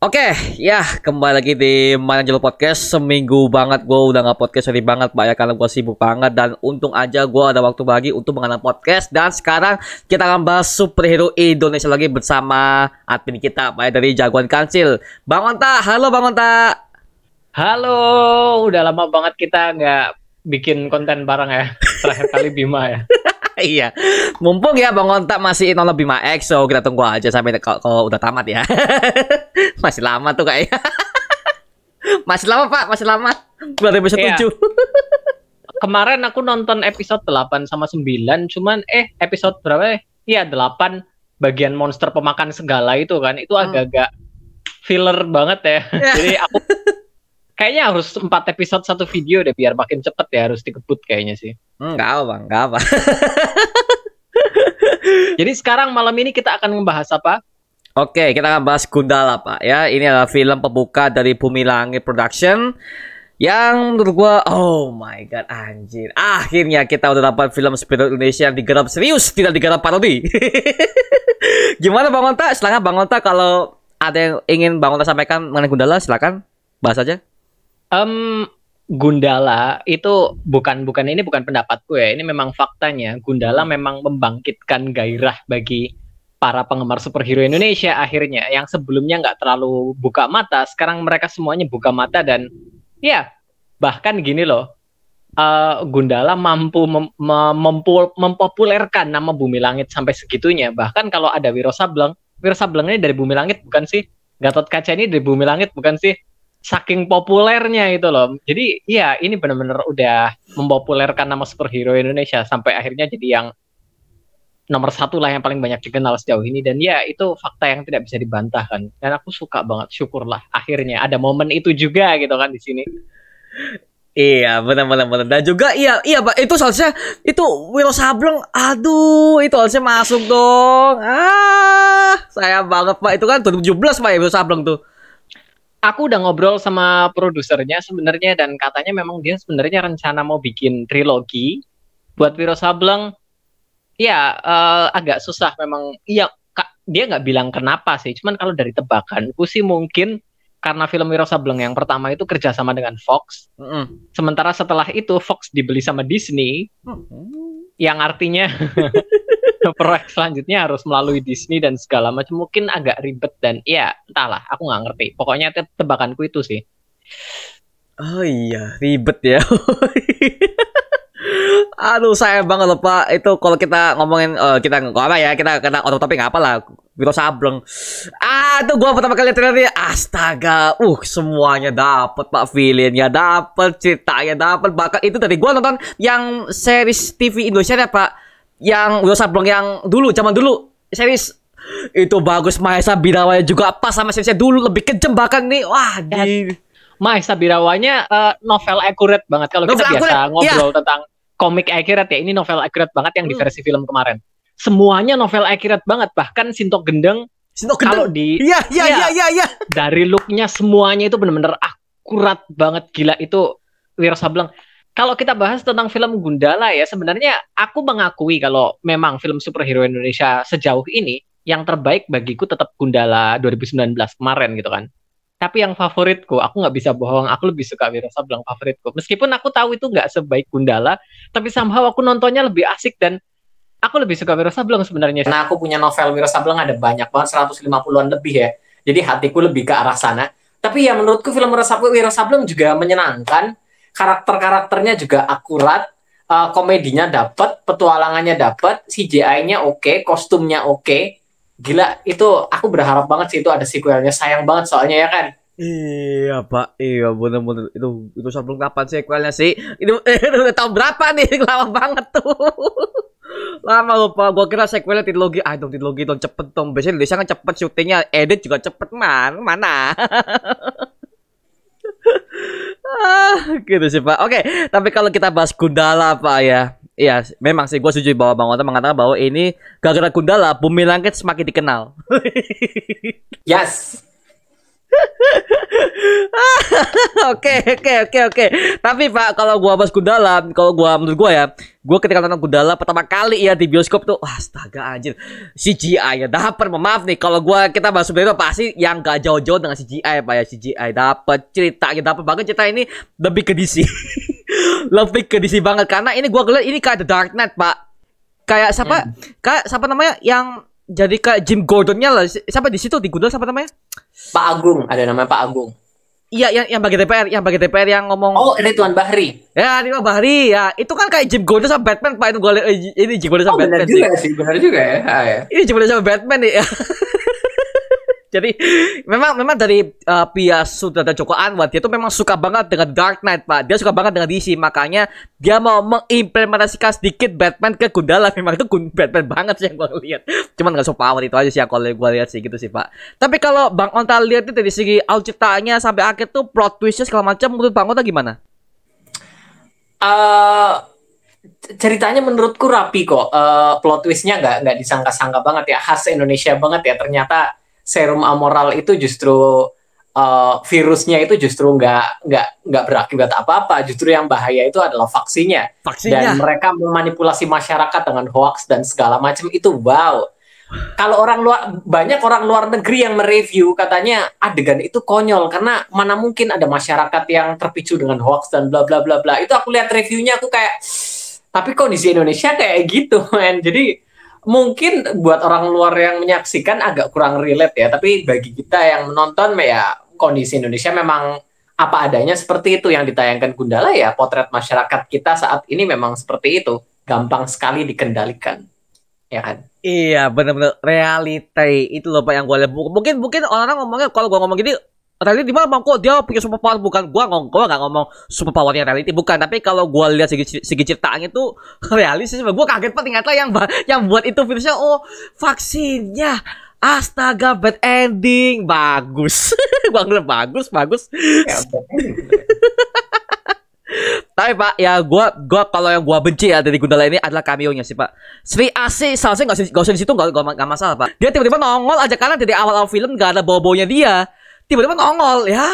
Oke, ya kembali lagi di Mana Jelo Podcast. Seminggu banget gue udah nggak podcast sorry banget, Pak ya karena gue sibuk banget dan untung aja gue ada waktu lagi untuk mengenal podcast. Dan sekarang kita akan bahas superhero Indonesia lagi bersama admin kita, Pak ya, dari Jagoan Kansil. Bang Onta, halo Bang Onta. Halo, udah lama banget kita nggak bikin konten bareng ya. Terakhir kali Bima ya. iya, mumpung ya Bang Onta masih nonton Bima X, so kita tunggu aja sampai kalau udah tamat ya. masih lama tuh kayaknya. masih lama Pak, masih lama. Baru episode Iya. 7. Kemarin aku nonton episode 8 sama 9, cuman eh episode berapa ya? Iya, 8 bagian monster pemakan segala itu kan. Itu Hmm. agak-agak filler banget ya. Jadi aku kayaknya harus 4 episode satu video deh biar makin cepet ya harus dikebut kayaknya sih. Enggak apa, Bang, enggak apa. Jadi sekarang malam ini kita akan membahas apa? Oke, kita akan bahas Gundala, Pak. Ya, ini adalah film pembuka dari Bumi Langit Production yang menurut gua, oh my god, anjir. Akhirnya kita udah dapat film superhero Indonesia yang digarap serius, tidak digarap parodi. Gimana Bang Onta? Silakan Bang Onta kalau ada yang ingin Bang Onta sampaikan mengenai Gundala, silakan bahas aja. Em Gundala itu bukan bukan ini bukan pendapatku ya. Ini memang faktanya. Gundala memang membangkitkan gairah bagi para penggemar superhero Indonesia akhirnya yang sebelumnya nggak terlalu buka mata, sekarang mereka semuanya buka mata dan ya bahkan gini loh. eh, Gundala mampu mem- mem- mempopulerkan nama Bumi Langit sampai segitunya. Bahkan kalau ada Wiro Sableng, Wiro Sableng ini dari Bumi Langit bukan sih? Gatot Kaca ini dari Bumi Langit bukan sih? Saking populernya itu loh. Jadi iya ini benar-benar udah mempopulerkan nama superhero Indonesia sampai akhirnya jadi yang nomor satu lah yang paling banyak dikenal sejauh ini dan ya itu fakta yang tidak bisa dibantahkan dan aku suka banget syukurlah akhirnya ada momen itu juga gitu kan di sini Iya, benar benar benar. Dan juga iya iya Pak, itu seharusnya itu Wiro Sableng. Aduh, itu harusnya masuk dong. Ah, sayang banget Pak. Itu kan 2017 Pak ya Wiro Sableng tuh. Aku udah ngobrol sama produsernya sebenarnya dan katanya memang dia sebenarnya rencana mau bikin trilogi buat Wiro Sableng. Ya eh, agak susah memang. Iya, Kak, dia nggak bilang kenapa sih. Cuman kalau dari tebakanku sih mungkin karena film Wiro Sableng yang pertama itu kerjasama dengan Fox. Mm-mm. Sementara setelah itu Fox dibeli sama Disney, yang artinya proyek selanjutnya harus melalui Disney dan segala macam. Mungkin agak ribet dan ya entahlah aku nggak ngerti. Pokoknya te- tebakanku itu sih. Oh iya, ribet ya. Aduh, sayang banget loh Pak. Itu kalau kita ngomongin eh, kita apa ya, kita kena auto nggak apa lah. Wiro Sableng. Ah, itu gua pertama kali lihat. Astaga, uh semuanya dapat Pak villainnya dapat, ceritanya dapat. Bahkan itu tadi gua nonton yang series TV Indonesia ya Pak. Yang Wiro Sableng yang dulu, zaman dulu series itu bagus Mahesa Birawaya juga pas sama seriesnya dulu lebih kejam bahkan nih wah Ya, di Mahesa Birawanya eh, novel accurate banget kalau kita biasa accurate, ngobrol tentang komik accurate ya ini novel accurate banget yang di Hmm. versi film kemarin semuanya novel accurate banget bahkan Sintok Gendeng Sinto kalau Gendeng. di Iya, iya, Iya. iya, iya, iya. dari looknya semuanya itu bener-bener akurat banget gila itu Wiro Sableng. Kalau kita bahas tentang film Gundala ya sebenarnya aku mengakui kalau memang film superhero Indonesia sejauh ini yang terbaik bagiku tetap Gundala 2019 kemarin gitu kan. Tapi yang favoritku, aku nggak bisa bohong, aku lebih suka Wiro Sableng favoritku. Meskipun aku tahu itu nggak sebaik Gundala, tapi somehow aku nontonnya lebih asik dan aku lebih suka Wiro Sableng sebenarnya. Karena aku punya novel Wiro Sableng ada banyak banget, 150-an lebih ya. Jadi hatiku lebih ke arah sana. Tapi ya menurutku film Wiro Sableng, juga menyenangkan. Karakter-karakternya juga akurat. eh, komedinya dapat, petualangannya dapat, CGI-nya oke, kostumnya oke. Gila, itu aku berharap banget sih itu ada sequelnya. Sayang banget soalnya ya kan. Iya pak, iya bener-bener itu itu sebelum kapan sequelnya sih? Itu udah tahun berapa nih? Lama banget tuh. Lama lupa, gua kira sequelnya trilogi. Ah dong trilogi dong cepet dong. Biasanya Indonesia kan cepet syutingnya, edit juga cepet man. Mana? ah, gitu sih pak. Oke, tapi kalau kita bahas Gundala pak ya. Iya, memang sih gue setuju bahwa Bang Ota mengatakan bahwa ini gara-gara Gundala, Bumi Langit semakin dikenal. Yes. Oke oke oke oke. Tapi Pak, kalau gua bahas Gundala, kalau gua menurut gua ya, gua ketika nonton Gundala pertama kali ya di bioskop tuh, wah, astaga anjir. CGI ya dapat, maaf nih kalau gua kita bahas sebenarnya pasti yang gak jauh-jauh dengan CGI Pak ya, CGI dapat ceritanya dapat banget cerita ini lebih ke DC. lebih ke DC banget karena ini gua ngeliat ini kayak The Dark Knight, Pak. Kayak siapa? Kayak siapa namanya yang jadi kayak Jim Gordonnya lah. Siapa di situ di Gundala siapa namanya? Pak Agung, ada namanya Pak Agung. Iya, yang yang bagi DPR, yang bagi DPR yang ngomong Oh, Ridwan Bahri. Ya, ini mah Bahri ya. Itu kan kayak Jim Gordon sama Batman, Pak. Itu gue eh, ini Jim Gordon Oh, sama benar Batman sih. juga sih, benar juga ya. Ah, ya. Ini Jim Gordon sama Batman nih. Jadi memang memang dari uh, pihak sutradara Joko Anwar dia tuh memang suka banget dengan Dark Knight pak dia suka banget dengan DC makanya dia mau mengimplementasikan sedikit Batman ke Gundala memang itu Batman banget sih yang gue lihat cuman so power itu aja sih yang kalau gue lihat sih gitu sih pak tapi kalau Bang Onta lihat itu dari segi alur ceritanya sampai akhir tuh plot twistnya segala macam menurut Bang Onta gimana? Eh, ceritanya menurutku rapi kok. Eh, plot twistnya nggak nggak disangka-sangka banget ya, khas Indonesia banget ya. Ternyata serum amoral itu justru eh, virusnya itu justru nggak nggak nggak berakibat apa-apa. Justru yang bahaya itu adalah vaksinnya. Dan Vaksinnya. mereka memanipulasi masyarakat dengan hoax dan segala macam itu wow. Kalau orang luar banyak orang luar negeri yang mereview katanya adegan itu konyol karena mana mungkin ada masyarakat yang terpicu dengan hoax dan bla bla bla bla. Itu aku lihat reviewnya aku kayak tapi kondisi Indonesia kayak gitu men. Jadi mungkin buat orang luar yang menyaksikan agak kurang relate ya, tapi bagi kita yang menonton ya kondisi Indonesia memang apa adanya seperti itu yang ditayangkan Gundala ya. Potret masyarakat kita saat ini memang seperti itu. Gampang sekali dikendalikan. Ya kan? Iya bener-bener reality itu loh pak yang gue lihat. Mungkin mungkin orang-orang ngomongnya kalau gue ngomong gini reality di mana bang? Kok dia punya super power? Bukan gue ngomong gue nggak ngomong super powernya reality bukan. Tapi kalau gue lihat segi segi ceritanya itu realistis gue kaget pak ternyata yang yang buat itu virusnya. Oh vaksinnya. Astaga bad ending. Bagus. Gue ngeliat bagus bagus. Ya, Tapi Pak, ya gua gua kalau yang gua benci ya dari Gundala ini adalah cameo-nya sih Pak. Sri Asih seharusnya nggak usah usah di situ nggak nggak nggak masalah Pak. Dia tiba-tiba nongol aja karena dari awal-awal film nggak ada bau-baunya dia. Tiba-tiba nongol, ya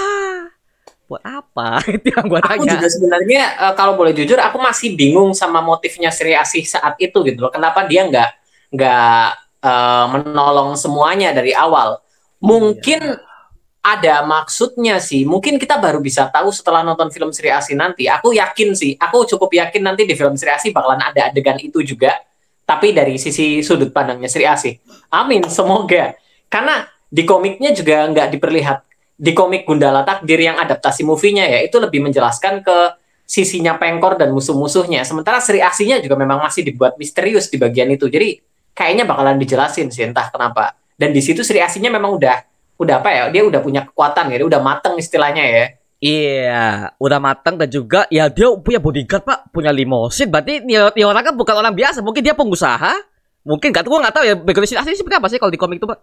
buat apa? Itu yang aku tanya. juga sebenarnya eh, kalau boleh jujur aku masih bingung sama motifnya Sri Asih saat itu gitu loh. Kenapa dia nggak nggak eh, menolong semuanya dari awal? Mungkin ada maksudnya sih. Mungkin kita baru bisa tahu setelah nonton film Sri Asih nanti. Aku yakin sih aku cukup yakin nanti di film Sri Asih bakalan ada adegan itu juga. Tapi dari sisi sudut pandangnya Sri Asih. Amin semoga. Karena di komiknya juga nggak diperlihat di komik Gundala Takdir yang adaptasi movie-nya ya itu lebih menjelaskan ke sisinya Pengkor dan musuh-musuhnya. Sementara Sri Asihnya juga memang masih dibuat misterius di bagian itu. Jadi kayaknya bakalan dijelasin sih entah kenapa. Dan di situ Sri Asihnya memang udah udah apa ya? Dia udah punya kekuatan ya, dia udah mateng istilahnya ya. Iya, udah matang dan juga ya dia punya bodyguard Pak, punya limosin. Berarti dia, dia orang kan bukan orang biasa, mungkin dia pengusaha. Mungkin gak gua nggak tahu ya background Sri Asih seperti apa sih kalau di komik itu Pak.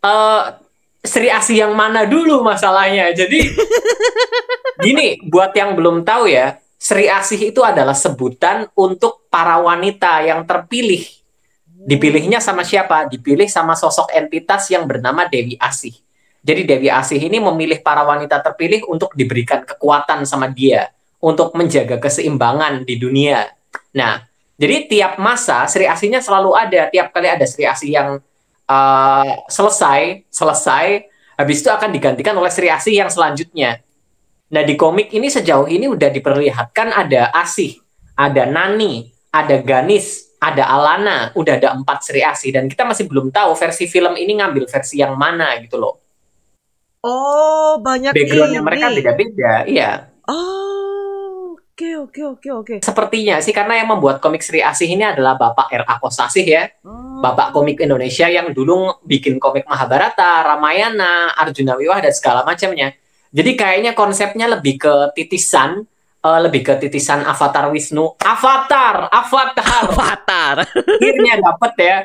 eh Sri Asih yang mana dulu masalahnya. Jadi gini, buat yang belum tahu ya, Sri Asih itu adalah sebutan untuk para wanita yang terpilih. Dipilihnya sama siapa? Dipilih sama sosok entitas yang bernama Dewi Asih. Jadi Dewi Asih ini memilih para wanita terpilih untuk diberikan kekuatan sama dia untuk menjaga keseimbangan di dunia. Nah, jadi tiap masa Sri Asihnya selalu ada. Tiap kali ada Sri Asih yang uh, selesai, selesai, habis itu akan digantikan oleh Sri Asih yang selanjutnya. Nah, di komik ini sejauh ini udah diperlihatkan ada Asih, ada Nani, ada Ganis, ada Alana, udah ada empat Sri Asih dan kita masih belum tahu versi film ini ngambil versi yang mana gitu loh. Oh, banyak Backgroundnya mereka beda-beda, iya. Oh, oke oke oke oke. Sepertinya sih karena yang membuat komik Sri Asih ini adalah Bapak R.A. Kosasih ya, Oh. Bapak komik Indonesia yang dulu bikin komik Mahabharata, Ramayana, Arjuna Wiwah dan segala macamnya. Jadi kayaknya konsepnya lebih ke titisan, eh, lebih ke titisan Avatar Wisnu. Avatar, Avatar. Avatar. Akhirnya dapet ya.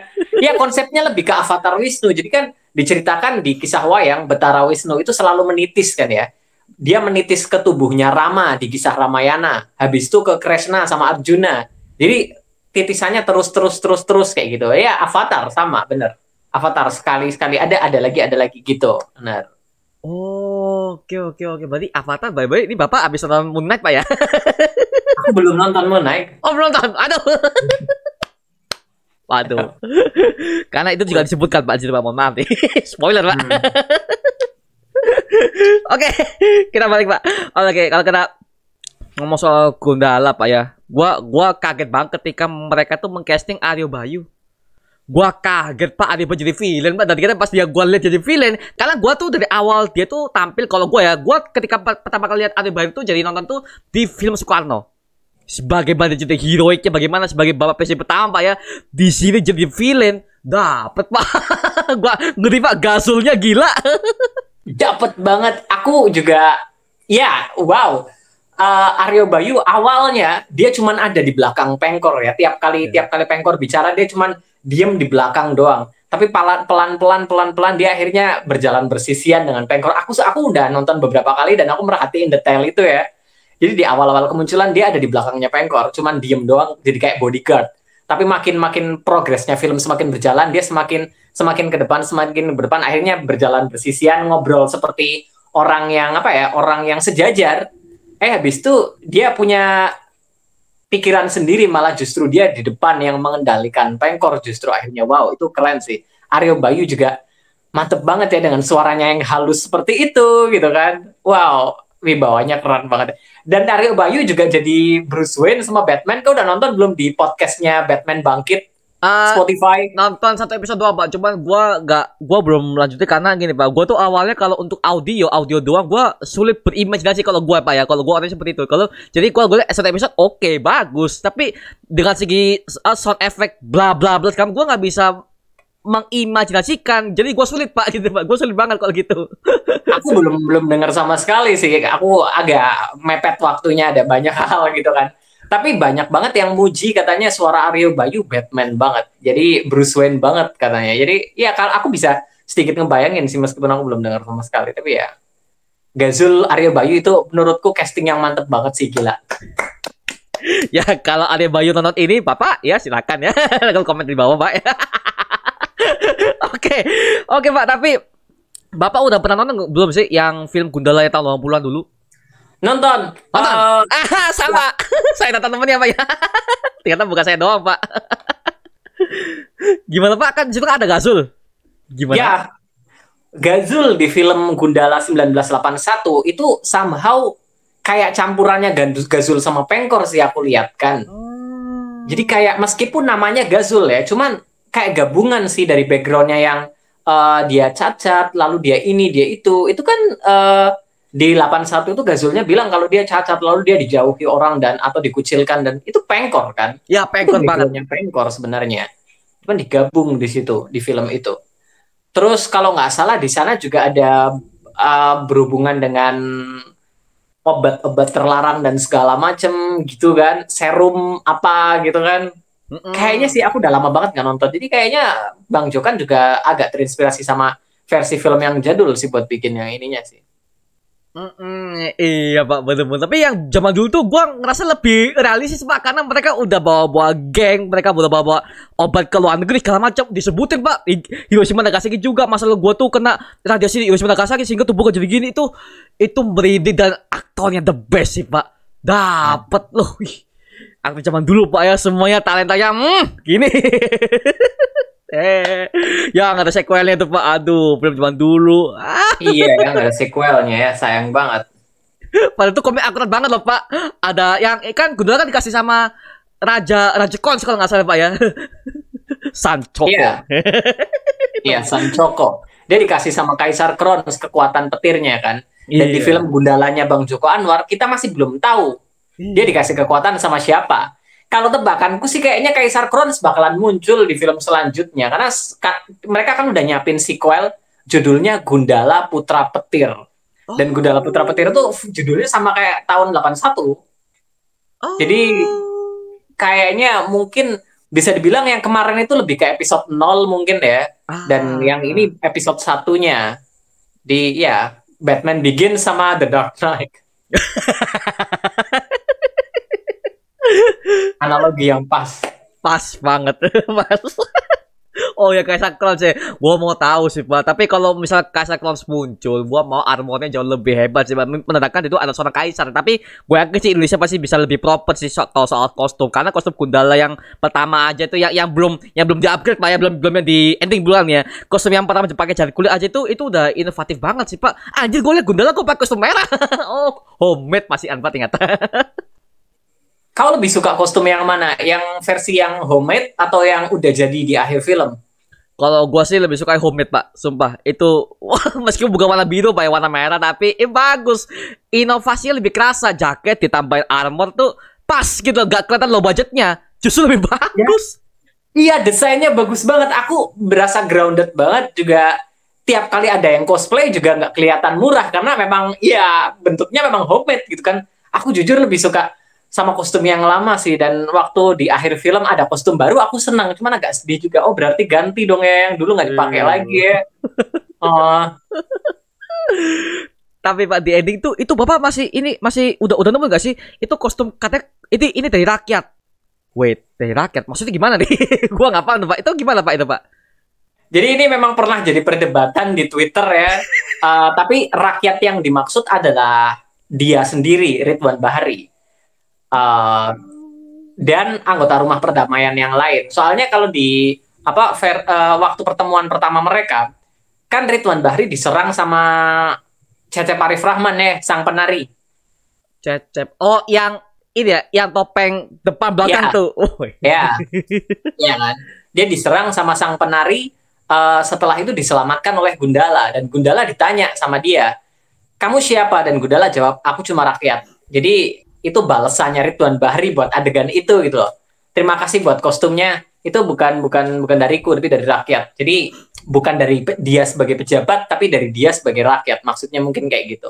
Ya konsepnya lebih ke Avatar Wisnu. Jadi kan diceritakan di kisah wayang Betara Wisnu itu selalu menitis kan ya. Dia menitis ke tubuhnya Rama di kisah Ramayana. Habis itu ke Krishna sama Arjuna. Jadi titisannya terus terus terus terus kayak gitu. Ya Avatar sama bener. Avatar sekali sekali ada ada lagi ada lagi gitu. Benar. Oh, oke oke oke. Berarti Avatar baik-baik ini Bapak habis nonton Moon Knight, Pak ya? Aku belum nonton Moon Knight. Oh, belum nonton. Aduh. Waduh. Karena itu juga disebutkan Pak Pak, mohon maaf nih. Spoiler, Pak. Hmm. Oke, kita balik, Pak. Oke, kalau kita ngomong soal Gundala, Pak ya. Gua gua kaget banget ketika mereka tuh mengcasting Aryo Bayu. Gua kaget Pak Aryo Bayu jadi villain, Pak. Dan kita pas dia gua lihat jadi villain, karena gua tuh dari awal dia tuh tampil kalau gua ya, gua ketika per- pertama kali lihat Aryo Bayu tuh jadi nonton tuh di film Soekarno. Sebagai bandar cerita heroiknya bagaimana sebagai bapak presiden pertama Pak ya. Di sini jadi villain. Dapet Pak. gua ngeri Pak gasulnya gila. Dapet banget. Aku juga, ya, wow. Eh, Aryo Bayu awalnya dia cuman ada di belakang pengkor ya. Tiap kali Iya. tiap kali pengkor bicara dia cuman diem di belakang doang. Tapi pelan pelan pelan pelan pelan dia akhirnya berjalan bersisian dengan pengkor. Aku aku udah nonton beberapa kali dan aku merhatiin detail itu ya. Jadi di awal-awal kemunculan dia ada di belakangnya pengkor, cuman diem doang jadi kayak bodyguard. Tapi makin makin progresnya film semakin berjalan, dia semakin semakin ke depan, semakin ke depan akhirnya berjalan bersisian ngobrol seperti orang yang apa ya, orang yang sejajar. Eh habis itu dia punya pikiran sendiri malah justru dia di depan yang mengendalikan pengkor justru akhirnya wow itu keren sih. Aryo Bayu juga mantep banget ya dengan suaranya yang halus seperti itu gitu kan. Wow, wibawanya keren banget. Dan Aryo Bayu juga jadi Bruce Wayne sama Batman. Kau udah nonton belum di podcastnya Batman Bangkit Ah, Spotify? nonton satu episode doang pak cuman gua gak gua belum lanjutin karena gini pak gua tuh awalnya kalau untuk audio audio doang gua sulit berimajinasi kalau gua pak ya kalau gua orangnya seperti itu kalau jadi kalau gue satu episode oke bagus tapi dengan segi uh, sound effect bla bla bla sekarang gua nggak bisa mengimajinasikan jadi gua sulit pak gitu pak gua sulit banget kalau gitu Aku belum belum dengar sama sekali sih. Aku agak mepet waktunya ada banyak hal gitu kan. Tapi banyak banget yang muji katanya suara Aryo Bayu Batman banget. Jadi Bruce Wayne banget katanya. Jadi ya kalau aku bisa sedikit ngebayangin sih meskipun aku belum dengar sama sekali. Tapi ya Gazul Aryo Bayu itu menurutku casting yang mantep banget sih gila. ya kalau ada Bayu nonton ini bapak ya silakan ya kalau komen di bawah pak oke oke pak tapi bapak udah pernah nonton belum sih yang film Gundala yang tahun 80-an dulu? Nonton. Nonton? Eh, ah sama. Saya nonton temennya pak. Ya ternyata bukan saya doang pak. Gimana pak? Kan situ kan ada Gazul gimana? Ya, Gazul di film Gundala 1981 itu somehow kayak campurannya Gandus Gazul sama Pengkor sih aku lihat kan. Hmm. Jadi kayak meskipun namanya Gazul ya, cuman kayak gabungan sih dari backgroundnya yang eh, dia cacat, lalu dia ini, dia itu. Itu kan eh, di 81 itu Gazulnya bilang kalau dia cacat, lalu dia dijauhi orang dan atau dikucilkan dan itu Pengkor kan. ya Itu pengkor banget backgroundnya Pengkor sebenarnya. Cuman digabung di situ di film itu. Terus kalau nggak salah di sana juga ada uh, berhubungan dengan obat-obat terlarang dan segala macem gitu kan, serum apa gitu kan. Mm-mm. Kayaknya sih aku udah lama banget nggak nonton. Jadi kayaknya Bang Jokan juga agak terinspirasi sama versi film yang jadul sih buat bikin yang ininya sih. Mm-mm, iya pak bener-bener Tapi yang zaman dulu tuh gua ngerasa lebih realistis pak Karena mereka udah bawa-bawa geng Mereka udah bawa-bawa obat ke luar negeri segala macam Disebutin pak Hiroshima Nagasaki juga Masalah gua tuh kena radiasi di Hiroshima Nagasaki Sehingga tubuh gua jadi gini Itu itu merinding dan aktornya the best sih pak Dapet loh. Aktor zaman dulu pak ya Semuanya talentanya hmm, Gini Eh, yang ada sequelnya tuh pak, aduh, film zaman dulu. Ah, iya, kan ada sequelnya ya, sayang banget. Padahal itu komik akurat banget loh pak. Ada yang eh, kan Gundala kan dikasih sama Raja Raja Kons kalau nggak salah pak ya. Sancho. Iya. Iya, Sancoko. Dia dikasih sama Kaisar Kronos kekuatan petirnya kan. Dan di Iya. film Gundalanya Bang Joko Anwar, kita masih belum tahu dia dikasih kekuatan sama siapa. Kalau tebakanku sih kayaknya Kaisar Kronos bakalan muncul di film selanjutnya karena ka- mereka kan udah nyiapin sequel judulnya Gundala Putra Petir. Dan Gundala Putra Petir itu judulnya sama kayak tahun 81. Oh. Jadi kayaknya mungkin bisa dibilang yang kemarin itu lebih ke episode 0 mungkin ya. Ah. Dan yang ini episode satunya di ya Batman Begins sama The Dark Knight. Analogi yang pas. pas banget, pas. Oh ya Kaisar Clowns ya. Gua mau tahu sih, Pak. Tapi kalau misal Kaisar Clowns muncul, gua mau armornya jauh lebih hebat sih, Pak. Menandakan itu ada seorang kaisar. Tapi gue yakin sih Indonesia pasti bisa lebih proper sih so kalau soal kostum. Karena kostum Gundala yang pertama aja itu yang yang belum yang belum di-upgrade Pak ya, belum belum yang di ending bulan ya. Kostum yang pertama pakai jari kulit aja itu itu udah inovatif banget sih, Pak. Anjir gue liat Gundala kok pakai kostum merah. oh, homemade masih anpat ingat. Kau lebih suka kostum yang mana? Yang versi yang homemade atau yang udah jadi di akhir film? Kalau gua sih lebih suka homemade, Pak. Sumpah, itu wah, meskipun bukan warna biru, Pak, ya, warna merah, tapi eh, bagus. Inovasinya lebih kerasa. Jaket ditambahin armor tuh pas gitu, gak kelihatan low budgetnya. Justru lebih bagus. Iya, desainnya bagus banget. Aku berasa grounded banget juga. Tiap kali ada yang cosplay juga nggak kelihatan murah karena memang ya bentuknya memang homemade gitu kan. Aku jujur lebih suka sama kostum yang lama sih dan waktu di akhir film ada kostum baru aku senang cuman agak sedih juga oh berarti ganti dong ya yang dulu nggak dipakai Hmm. lagi ya oh Tapi Pak di ending tuh itu Bapak masih ini masih udah udah nemu gak sih? Itu kostum katanya ini ini dari rakyat. Wait, dari rakyat. Maksudnya gimana nih? gua nggak paham tuh, Pak. Itu gimana Pak itu, Pak? jadi ini memang pernah jadi perdebatan di Twitter ya Eh, tapi rakyat yang dimaksud adalah dia sendiri Ridwan Bahari Eh, dan anggota rumah perdamaian yang lain soalnya kalau di apa ver- eh, waktu pertemuan pertama mereka kan Ridwan Bahri diserang sama Cecep Arif Rahman ya sang penari Cecep. Oh, yang ini ya, yang topeng depan belakang Ya. tuh. Oh, Ya, ya kan. Dia diserang sama sang penari. eh, setelah itu diselamatkan oleh Gundala dan Gundala ditanya sama dia, kamu siapa? Dan Gundala jawab, aku cuma rakyat. Jadi itu balasannya Ridwan Bahri buat adegan itu gitu loh. Terima kasih buat kostumnya. Itu bukan bukan bukan dariku, tapi dari rakyat. Jadi bukan dari dia sebagai pejabat, tapi dari dia sebagai rakyat. Maksudnya mungkin kayak gitu.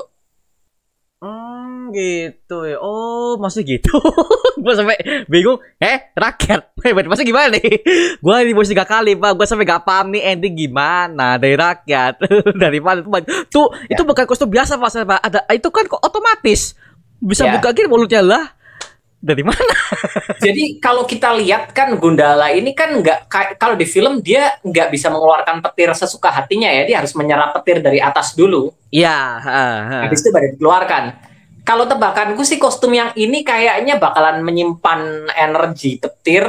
Hmm, gitu ya. Oh, maksud gitu. gua sampai bingung. Eh, rakyat. Eh, berarti maksudnya gimana nih? gua ini tiga kali, Pak. Gua sampai gak paham nih ending gimana dari rakyat. dari mana tuh? Tuh, itu bukan kostum biasa. Pak. Ada itu kan kok otomatis. Bisa Ya. buka gini mulutnya lah. Dari mana? Jadi kalau kita lihat kan Gundala ini kan nggak kalau di film dia nggak bisa mengeluarkan petir sesuka hatinya ya dia harus menyerap petir dari atas dulu Iya, ha, ha. habis itu baru dikeluarkan. Kalau tebakanku sih kostum yang ini kayaknya bakalan menyimpan energi petir.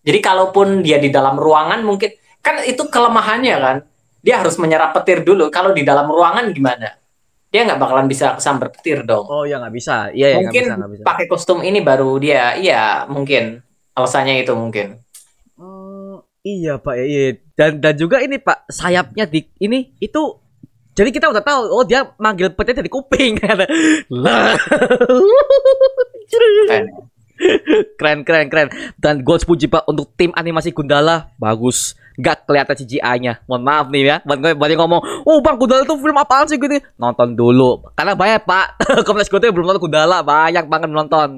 Jadi kalaupun dia di dalam ruangan mungkin kan itu kelemahannya kan. Dia harus menyerap petir dulu. Kalau di dalam ruangan gimana? Dia nggak bakalan bisa kesambar petir dong. Oh, ya nggak bisa. Iya, ya, mungkin bisa, nggak bisa. pakai kostum ini baru dia iya mungkin alasannya itu mungkin. Hmm, iya pak ya iya. dan dan juga ini pak sayapnya di ini itu jadi kita udah tahu oh dia manggil petir dari kuping lah Keren. keren keren keren dan gue puji pak untuk tim animasi Gundala bagus nggak kelihatan CGI-nya mohon maaf nih ya buat gue buat yang ngomong oh bang Gundala tuh film apaan sih? Gini. Nonton dulu. Karena banyak pak. Kompleks gue tuh belum nonton Gundala banyak banget nonton.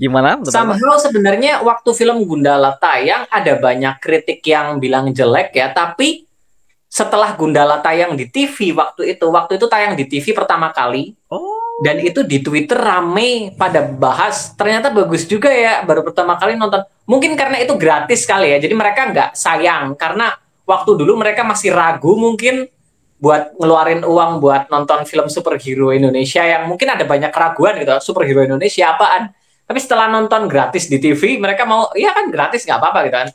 Gimana? Bapak? Somehow sebenarnya waktu film Gundala tayang ada banyak kritik yang bilang jelek ya, tapi setelah Gundala tayang di TV waktu itu, waktu itu tayang di TV pertama kali. Oh dan itu di Twitter rame pada bahas, ternyata bagus juga ya, baru pertama kali nonton. Mungkin karena itu gratis kali ya, jadi mereka nggak sayang karena waktu dulu mereka masih ragu mungkin buat ngeluarin uang buat nonton film superhero Indonesia yang mungkin ada banyak keraguan gitu, superhero Indonesia apaan? Tapi setelah nonton gratis di TV, mereka mau, iya kan gratis nggak apa-apa gitu kan.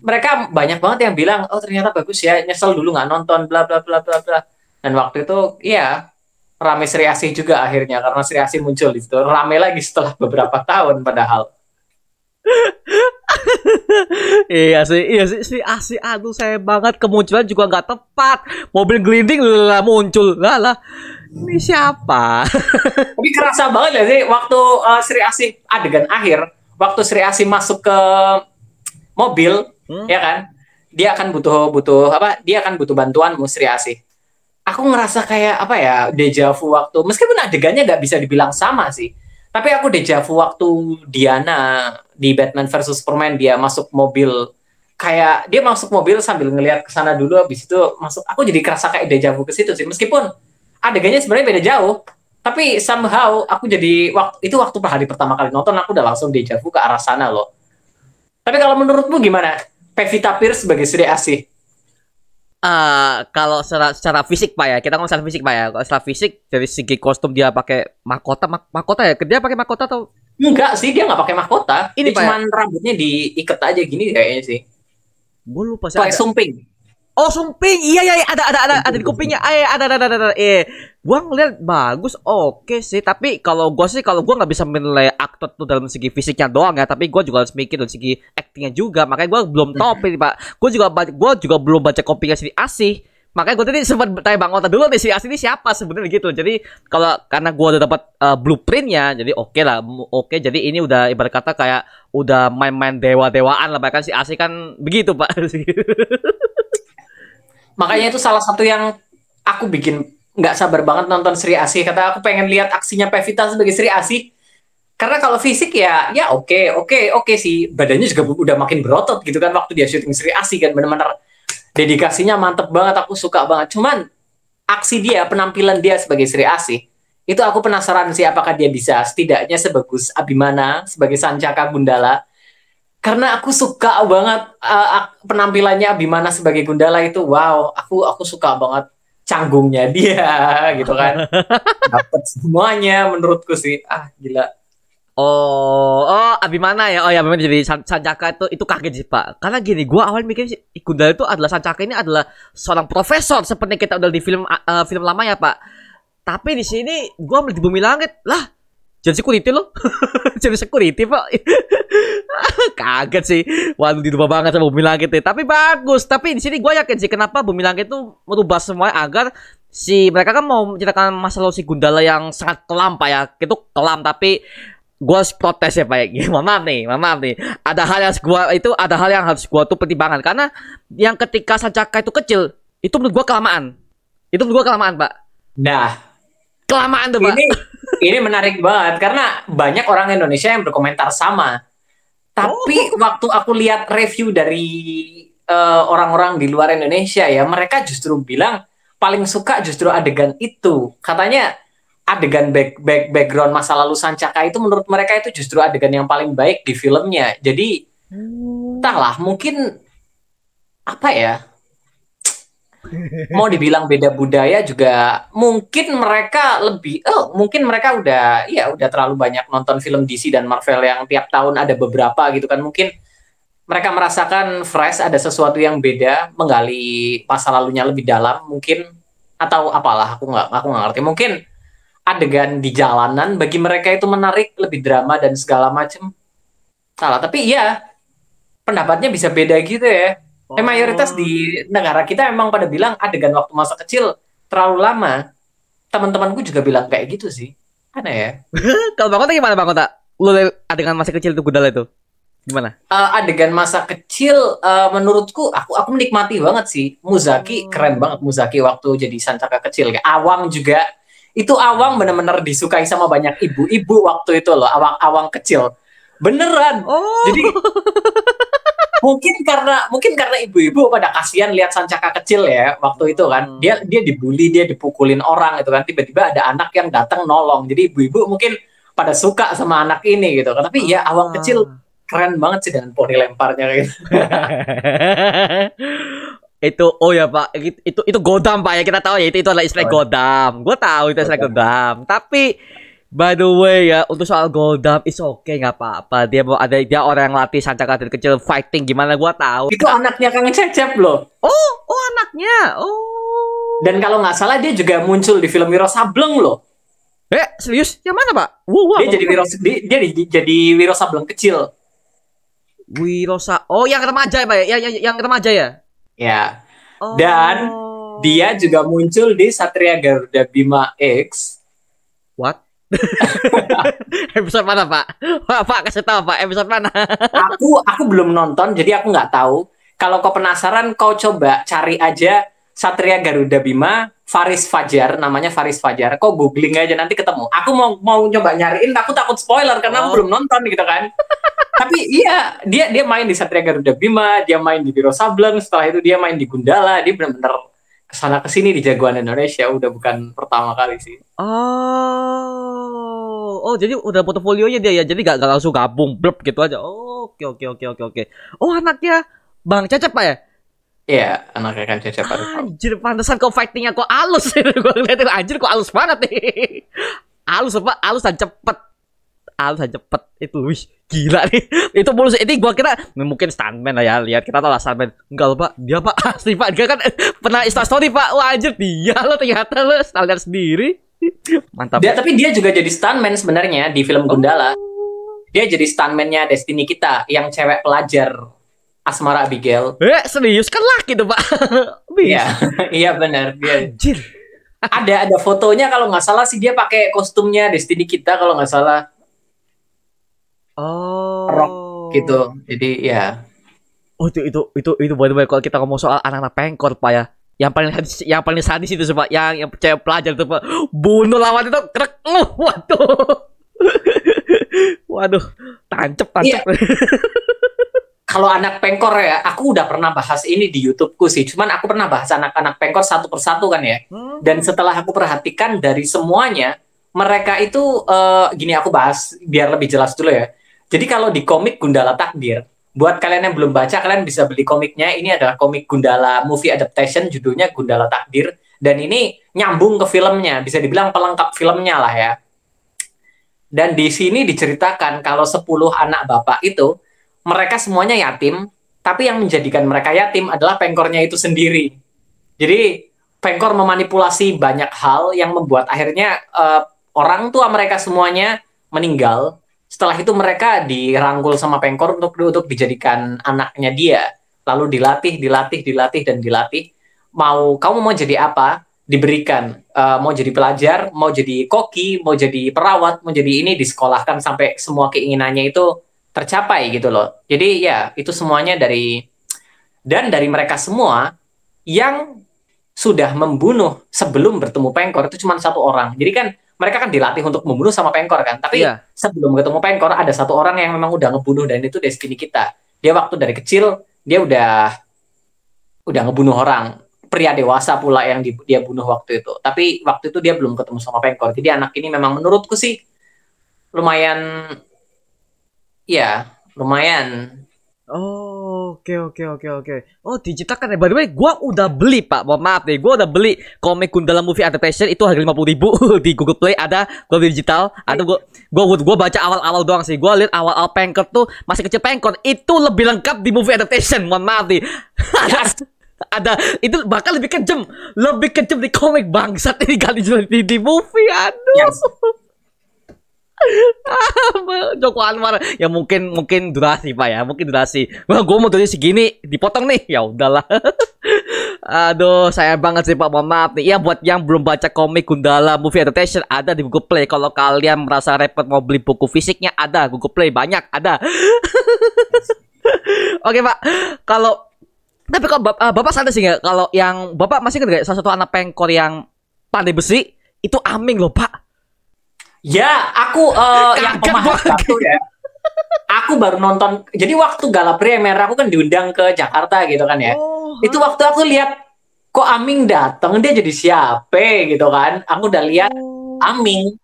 Mereka banyak banget yang bilang, oh ternyata bagus ya, nyesel dulu nggak nonton, bla bla bla bla bla. Dan waktu itu, iya, rame Sri Asih juga akhirnya karena Sri Asih muncul di situ. Rame lagi setelah beberapa tahun padahal. iya sih, iya sih, si asi aduh saya banget kemunculan juga nggak tepat. Mobil gelinding lah muncul, lah lah. Ini siapa? Tapi kerasa banget ya sih waktu uh, Sri Asih adegan akhir, waktu Sri Asih masuk ke mobil, Hmm? ya kan? Dia akan butuh butuh apa? Dia akan butuh bantuanmu Sri Asih. Aku ngerasa kayak apa ya deja vu waktu meskipun adegannya nggak bisa dibilang sama sih. Tapi aku deja vu waktu Diana di Batman versus Superman dia masuk mobil kayak dia masuk mobil sambil ngelihat ke sana dulu habis itu masuk aku jadi kerasa kayak deja vu ke situ sih meskipun adegannya sebenarnya beda jauh tapi somehow aku jadi waktu itu waktu hari pertama kali nonton aku udah langsung deja vu ke arah sana loh tapi kalau menurutmu gimana Pevita Pierce sebagai Sri Asih? Eh, kalau secara, secara fisik pak ya, kita ngomong secara fisik pak ya. Kalau secara fisik dari segi kostum dia pakai mahkota, mak- mahkota ya. Dia pakai mahkota atau? Enggak sih, dia nggak pakai mahkota. Ini, Pak, ya? cuman rambutnya diikat aja gini kayaknya sih. Gue lupa sih. Pakai sumping. Oh sumping, iya iya iya, ada ada ada ada di kupingnya, iya, ada ada ada ada. Eh, gua ngeliat bagus, oke sih. Tapi kalau gua sih kalau gua nggak bisa menilai aktor tuh dalam segi fisiknya doang ya, tapi gua juga harus mikir dari segi actingnya juga. Makanya gua belum tahu pilih pak. Gua juga gua juga belum baca kopinya si Asih. Makanya gua tadi sempat tanya Bang Ota dulu nih si Asih ini siapa sebenarnya gitu. Jadi kalau karena gua udah dapat uh, blueprintnya, jadi oke lah, mu- oke. Jadi ini udah ibarat kata kayak udah main-main dewa-dewaan lah. Bahkan si Asih kan begitu pak. Makanya itu salah satu yang aku bikin nggak sabar banget nonton Sri Asih. Kata aku pengen lihat aksinya Pevita sebagai Sri Asih. Karena kalau fisik ya, ya oke, oke, oke sih. Badannya juga udah makin berotot gitu kan waktu dia syuting Sri Asih kan bener-bener dedikasinya mantep banget. Aku suka banget. Cuman aksi dia, penampilan dia sebagai Sri Asih itu aku penasaran sih apakah dia bisa setidaknya sebagus Abimana sebagai Sancaka Gundala karena aku suka banget uh, penampilannya Abimana sebagai Gundala itu wow aku aku suka banget canggungnya dia gitu kan dapat semuanya menurutku sih ah gila Oh, oh, Abimana ya. Oh ya, memang jadi San- Sancaka itu itu kaget sih, Pak. Karena gini, gua awal mikir Gundala itu adalah Sancaka ini adalah seorang profesor seperti kita udah di film uh, film lama ya, Pak. Tapi di sini gua di bumi langit. Lah, jadi security loh. jadi security, Pak. kaget sih. Waduh, dirubah banget sama bumi langit ya. Tapi bagus. Tapi di sini gua yakin sih kenapa bumi langit itu merubah semuanya agar si mereka kan mau menceritakan masa lalu si Gundala yang sangat kelam, Pak ya. Itu kelam tapi gue protes ya pak. Ya mohon maaf nih mohon maaf nih. Ada hal yang gua itu ada hal yang harus gua tuh pertimbangan. Karena yang ketika Sancaka itu kecil itu menurut gua kelamaan. Itu menurut gua kelamaan pak. Nah. Kelamaan tuh pak. Ini ini menarik banget. Karena banyak orang Indonesia yang berkomentar sama. Tapi waktu aku lihat review dari eh, orang-orang di luar Indonesia ya mereka justru bilang paling suka justru adegan itu. Katanya adegan back, back background masa lalu Sancaka itu menurut mereka itu justru adegan yang paling baik di filmnya. Jadi entahlah mungkin apa ya? Mau dibilang beda budaya juga mungkin mereka lebih oh mungkin mereka udah ya udah terlalu banyak nonton film DC dan Marvel yang tiap tahun ada beberapa gitu kan. Mungkin mereka merasakan fresh ada sesuatu yang beda menggali masa lalunya lebih dalam mungkin atau apalah aku nggak aku nggak ngerti. Mungkin adegan di jalanan bagi mereka itu menarik lebih drama dan segala macam salah tapi ya pendapatnya bisa beda gitu ya Eh, mayoritas di negara kita emang pada bilang adegan waktu masa kecil terlalu lama. Teman-temanku juga bilang kayak gitu sih. Aneh ya. kalau bang Kota gimana bang Kota lu adegan masih kecil itu Gundala itu gimana Eh, adegan masa kecil eh, menurutku aku aku menikmati banget sih. Muzaki keren banget Muzaki waktu jadi Sancaka kecil. Kayak Awang juga itu Awang bener-bener disukai sama banyak ibu-ibu waktu itu loh. Awang-awang kecil. Beneran. oh Jadi mungkin karena mungkin karena ibu-ibu pada kasihan lihat Sancaka kecil ya waktu itu kan Hmm. dia dia dibully dia dipukulin orang itu kan tiba-tiba ada anak yang datang nolong jadi ibu-ibu mungkin pada suka sama anak ini gitu kan tapi ya awang kecil keren banget sih dengan poni lemparnya gitu. itu oh ya pak. Itu itu, godam pak ya. Kita tahu ya itu itu adalah istilah Oh. godam. Gue tahu itu istilah Godam. godam. Tapi by the way ya untuk soal godam is okay nggak apa-apa. Dia mau ada dia orang yang latih sancaka dari kecil fighting gimana gue tahu. Itu anaknya Kang Cecep loh. Oh oh anaknya. Oh. Dan kalau nggak salah dia juga muncul di film Wiro Sableng loh. Eh serius? Yang mana pak? Wow, wow, dia jadi Wiro dia, dia di- jadi Wiro Sableng kecil. Wirosa oh yang remaja ya pak ya? Yang, yang, yang remaja ya ya. Oh. Dan dia juga muncul di Satria Garuda Bima X. What? Episode mana pak? Pak pak kasih tahu pak episode mana? Aku aku belum nonton jadi aku nggak tahu. Kalau kau penasaran kau coba cari aja Satria Garuda Bima Faris Fajar namanya Faris Fajar kau googling aja nanti ketemu aku mau mau coba nyariin aku takut spoiler karena aku Oh. belum nonton gitu kan tapi iya dia dia main di Satria Garuda Bima dia main di Biro Sableng setelah itu dia main di Gundala dia benar-benar ke sana ke sini di jagoan Indonesia udah bukan pertama kali sih Oh, oh jadi udah portofolionya dia ya. Jadi gak, gak langsung gabung blub gitu aja. Oh, Oke oke oke oke oke. Oh anaknya. Bang Cecep Pak ya? Iya, anaknya kan Cecep Arifal. Anjir, pantesan kok fightingnya kok halus. Gue ngeliatin anjir kok halus banget nih. Halus apa? Halus dan cepet. Halus dan cepet. Itu wih, gila nih. Itu mulus. Ini gua kira mungkin stuntman lah ya. Lihat kita tahu lah stuntman. Enggak loh, Pak. Dia Pak asli Pak. Dia kan pernah Insta story Pak. Wah anjir dia lo ternyata lo lihat sendiri. Mantap. Dia tapi dia juga jadi stuntman sebenarnya di film Gundala. Dia jadi stuntman-nya Destiny kita yang cewek pelajar Asmara Abigail. Eh, serius? Kan laki tuh, Pak. Iya, iya benar. Dia Anjir. ada ada fotonya kalau nggak salah sih dia pakai kostumnya Destiny kita kalau nggak salah. Oh. gitu. Jadi ya Oh itu itu itu itu the way kalau kita ngomong soal anak-anak pengkor pak ya. Yang paling sadis, yang paling sadis itu pak. Yang yang cewek pelajar itu pak. Bunuh lawan itu krek uh, waduh. Waduh. Tancep tancep kalau anak pengkor ya, aku udah pernah bahas ini di YouTubeku sih. Cuman aku pernah bahas anak-anak pengkor satu persatu kan ya. Hmm. Dan setelah aku perhatikan dari semuanya, mereka itu eh, gini aku bahas biar lebih jelas dulu ya. Jadi kalau di komik Gundala Takdir, buat kalian yang belum baca, kalian bisa beli komiknya. Ini adalah komik Gundala movie adaptation, judulnya Gundala Takdir. Dan ini nyambung ke filmnya, bisa dibilang pelengkap filmnya lah ya. Dan di sini diceritakan kalau 10 anak bapak itu mereka semuanya yatim, tapi yang menjadikan mereka yatim adalah pengkornya itu sendiri. Jadi pengkor memanipulasi banyak hal yang membuat akhirnya eh, orang tua mereka semuanya meninggal. Setelah itu mereka dirangkul sama pengkor untuk untuk dijadikan anaknya dia. Lalu dilatih, dilatih, dilatih dan dilatih. Mau kamu mau jadi apa? Diberikan. Eh, mau jadi pelajar, mau jadi koki, mau jadi perawat, mau jadi ini disekolahkan sampai semua keinginannya itu tercapai gitu loh. Jadi ya itu semuanya dari dan dari mereka semua yang sudah membunuh sebelum bertemu pengkor itu cuma satu orang. Jadi kan mereka kan dilatih untuk membunuh sama pengkor kan. Tapi Iya. sebelum ketemu pengkor ada satu orang yang memang udah ngebunuh dan itu destiny kita. Dia waktu dari kecil dia udah udah ngebunuh orang. Pria dewasa pula yang di- dia bunuh waktu itu. Tapi waktu itu dia belum ketemu sama pengkor. Jadi anak ini memang menurutku sih lumayan ya lumayan Oh, oke oke oke oke. Oh, diciptakan ya. By the way, gua udah beli, Pak. Mohon maaf nih, gua udah beli komik Gundala Movie Adaptation itu harga 50.000 ribu di Google Play ada, gua beli digital. Ada gua gua gua baca awal-awal doang sih. Gua lihat awal-awal Pengkor tuh masih kecil Pengkor itu lebih lengkap di movie adaptation. Mohon maaf nih. ada ada itu bahkan lebih kejam, lebih kejam di komik bangsat ini kali di, di movie. Aduh. Yes. Joko Anwar. Ya mungkin mungkin durasi pak ya. Mungkin durasi. Wah gue mau durasi segini dipotong nih. Ya udahlah. Aduh saya banget sih pak. Mohon maaf nih. Ya buat yang belum baca komik Gundala movie adaptation ada di Google Play. Kalau kalian merasa repot mau beli buku fisiknya ada. Google Play banyak ada. Oke pak. Kalau tapi kalau bap- ah, bapak sadar sih nggak? Kalau yang bapak masih kan salah satu anak pengkor yang pandai besi? Itu Aming loh pak Ya, aku eh, yang pemahat satu ya. Aku baru nonton. Jadi waktu gala premier aku kan diundang ke Jakarta gitu kan ya. Oh, Itu waktu aku lihat kok Aming datang dia jadi siapa gitu kan. Aku udah lihat Aming.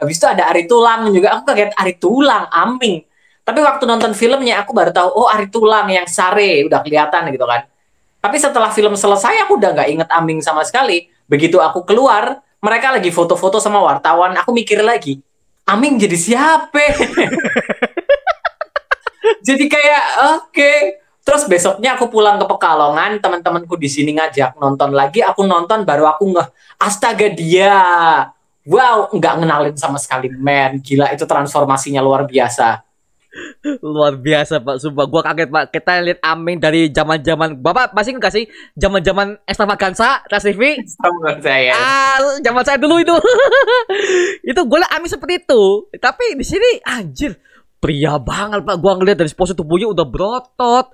Habis itu ada Ari Tulang juga. Aku kaget Ari Tulang, Aming. Tapi waktu nonton filmnya aku baru tahu oh Ari Tulang yang sare udah kelihatan gitu kan. Tapi setelah film selesai aku udah nggak inget Aming sama sekali. Begitu aku keluar, mereka lagi foto-foto sama wartawan. Aku mikir lagi, Aming jadi siapa? jadi kayak oke. Terus besoknya aku pulang ke Pekalongan, teman-temanku di sini ngajak nonton lagi. Aku nonton baru aku ngeh, astaga dia. Wow, nggak ngenalin sama sekali, men. Gila itu transformasinya luar biasa. Luar biasa pak. Sumpah gua kaget pak. Kita lihat Aming dari zaman zaman bapak masih nggak sih? Zaman zaman extravaganza Trans TV Menurut saya. ah zaman saya dulu itu. Itu gue liat Aming seperti itu. Tapi di sini anjir pria banget pak. Gua ngeliat dari pose tubuhnya udah berotot.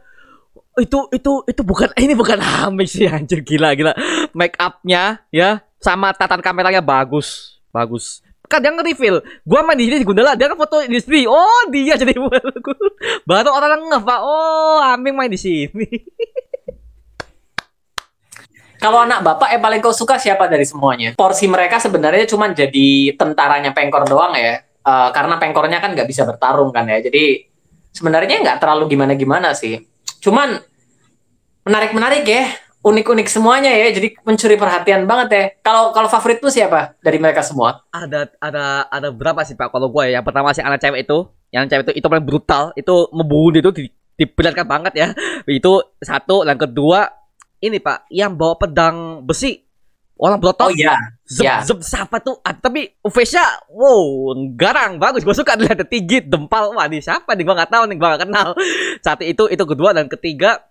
Itu itu itu bukan ini bukan Aming sih anjir. Gila gila. Make upnya ya sama tatan kameranya bagus. Bagus dia nge-reveal gua main di sini di Gundala dia kan foto sini oh dia jadi baru orang ngeh pak oh Aming main di sini Kalau anak bapak yang paling kau suka siapa dari semuanya? Porsi mereka sebenarnya cuma jadi tentaranya pengkor doang ya. Eh, karena pengkornya kan nggak bisa bertarung kan ya. Jadi sebenarnya nggak terlalu gimana-gimana sih. Cuman menarik-menarik ya, unik-unik semuanya ya. Jadi mencuri perhatian banget ya. Kalau kalau favoritmu siapa dari mereka semua? ada ada ada berapa sih pak kalau gue ya yang pertama si anak cewek itu yang cewek itu itu paling brutal itu membunuh itu di, diperlihatkan banget ya itu satu dan kedua ini pak yang bawa pedang besi orang Oh berotot iya, zep, ya. zep siapa tuh ah, tapi face-nya wow garang bagus gue suka lihat tinggi dempal wah di siapa nih gue nggak tahu nih gue nggak kenal satu itu itu kedua dan ketiga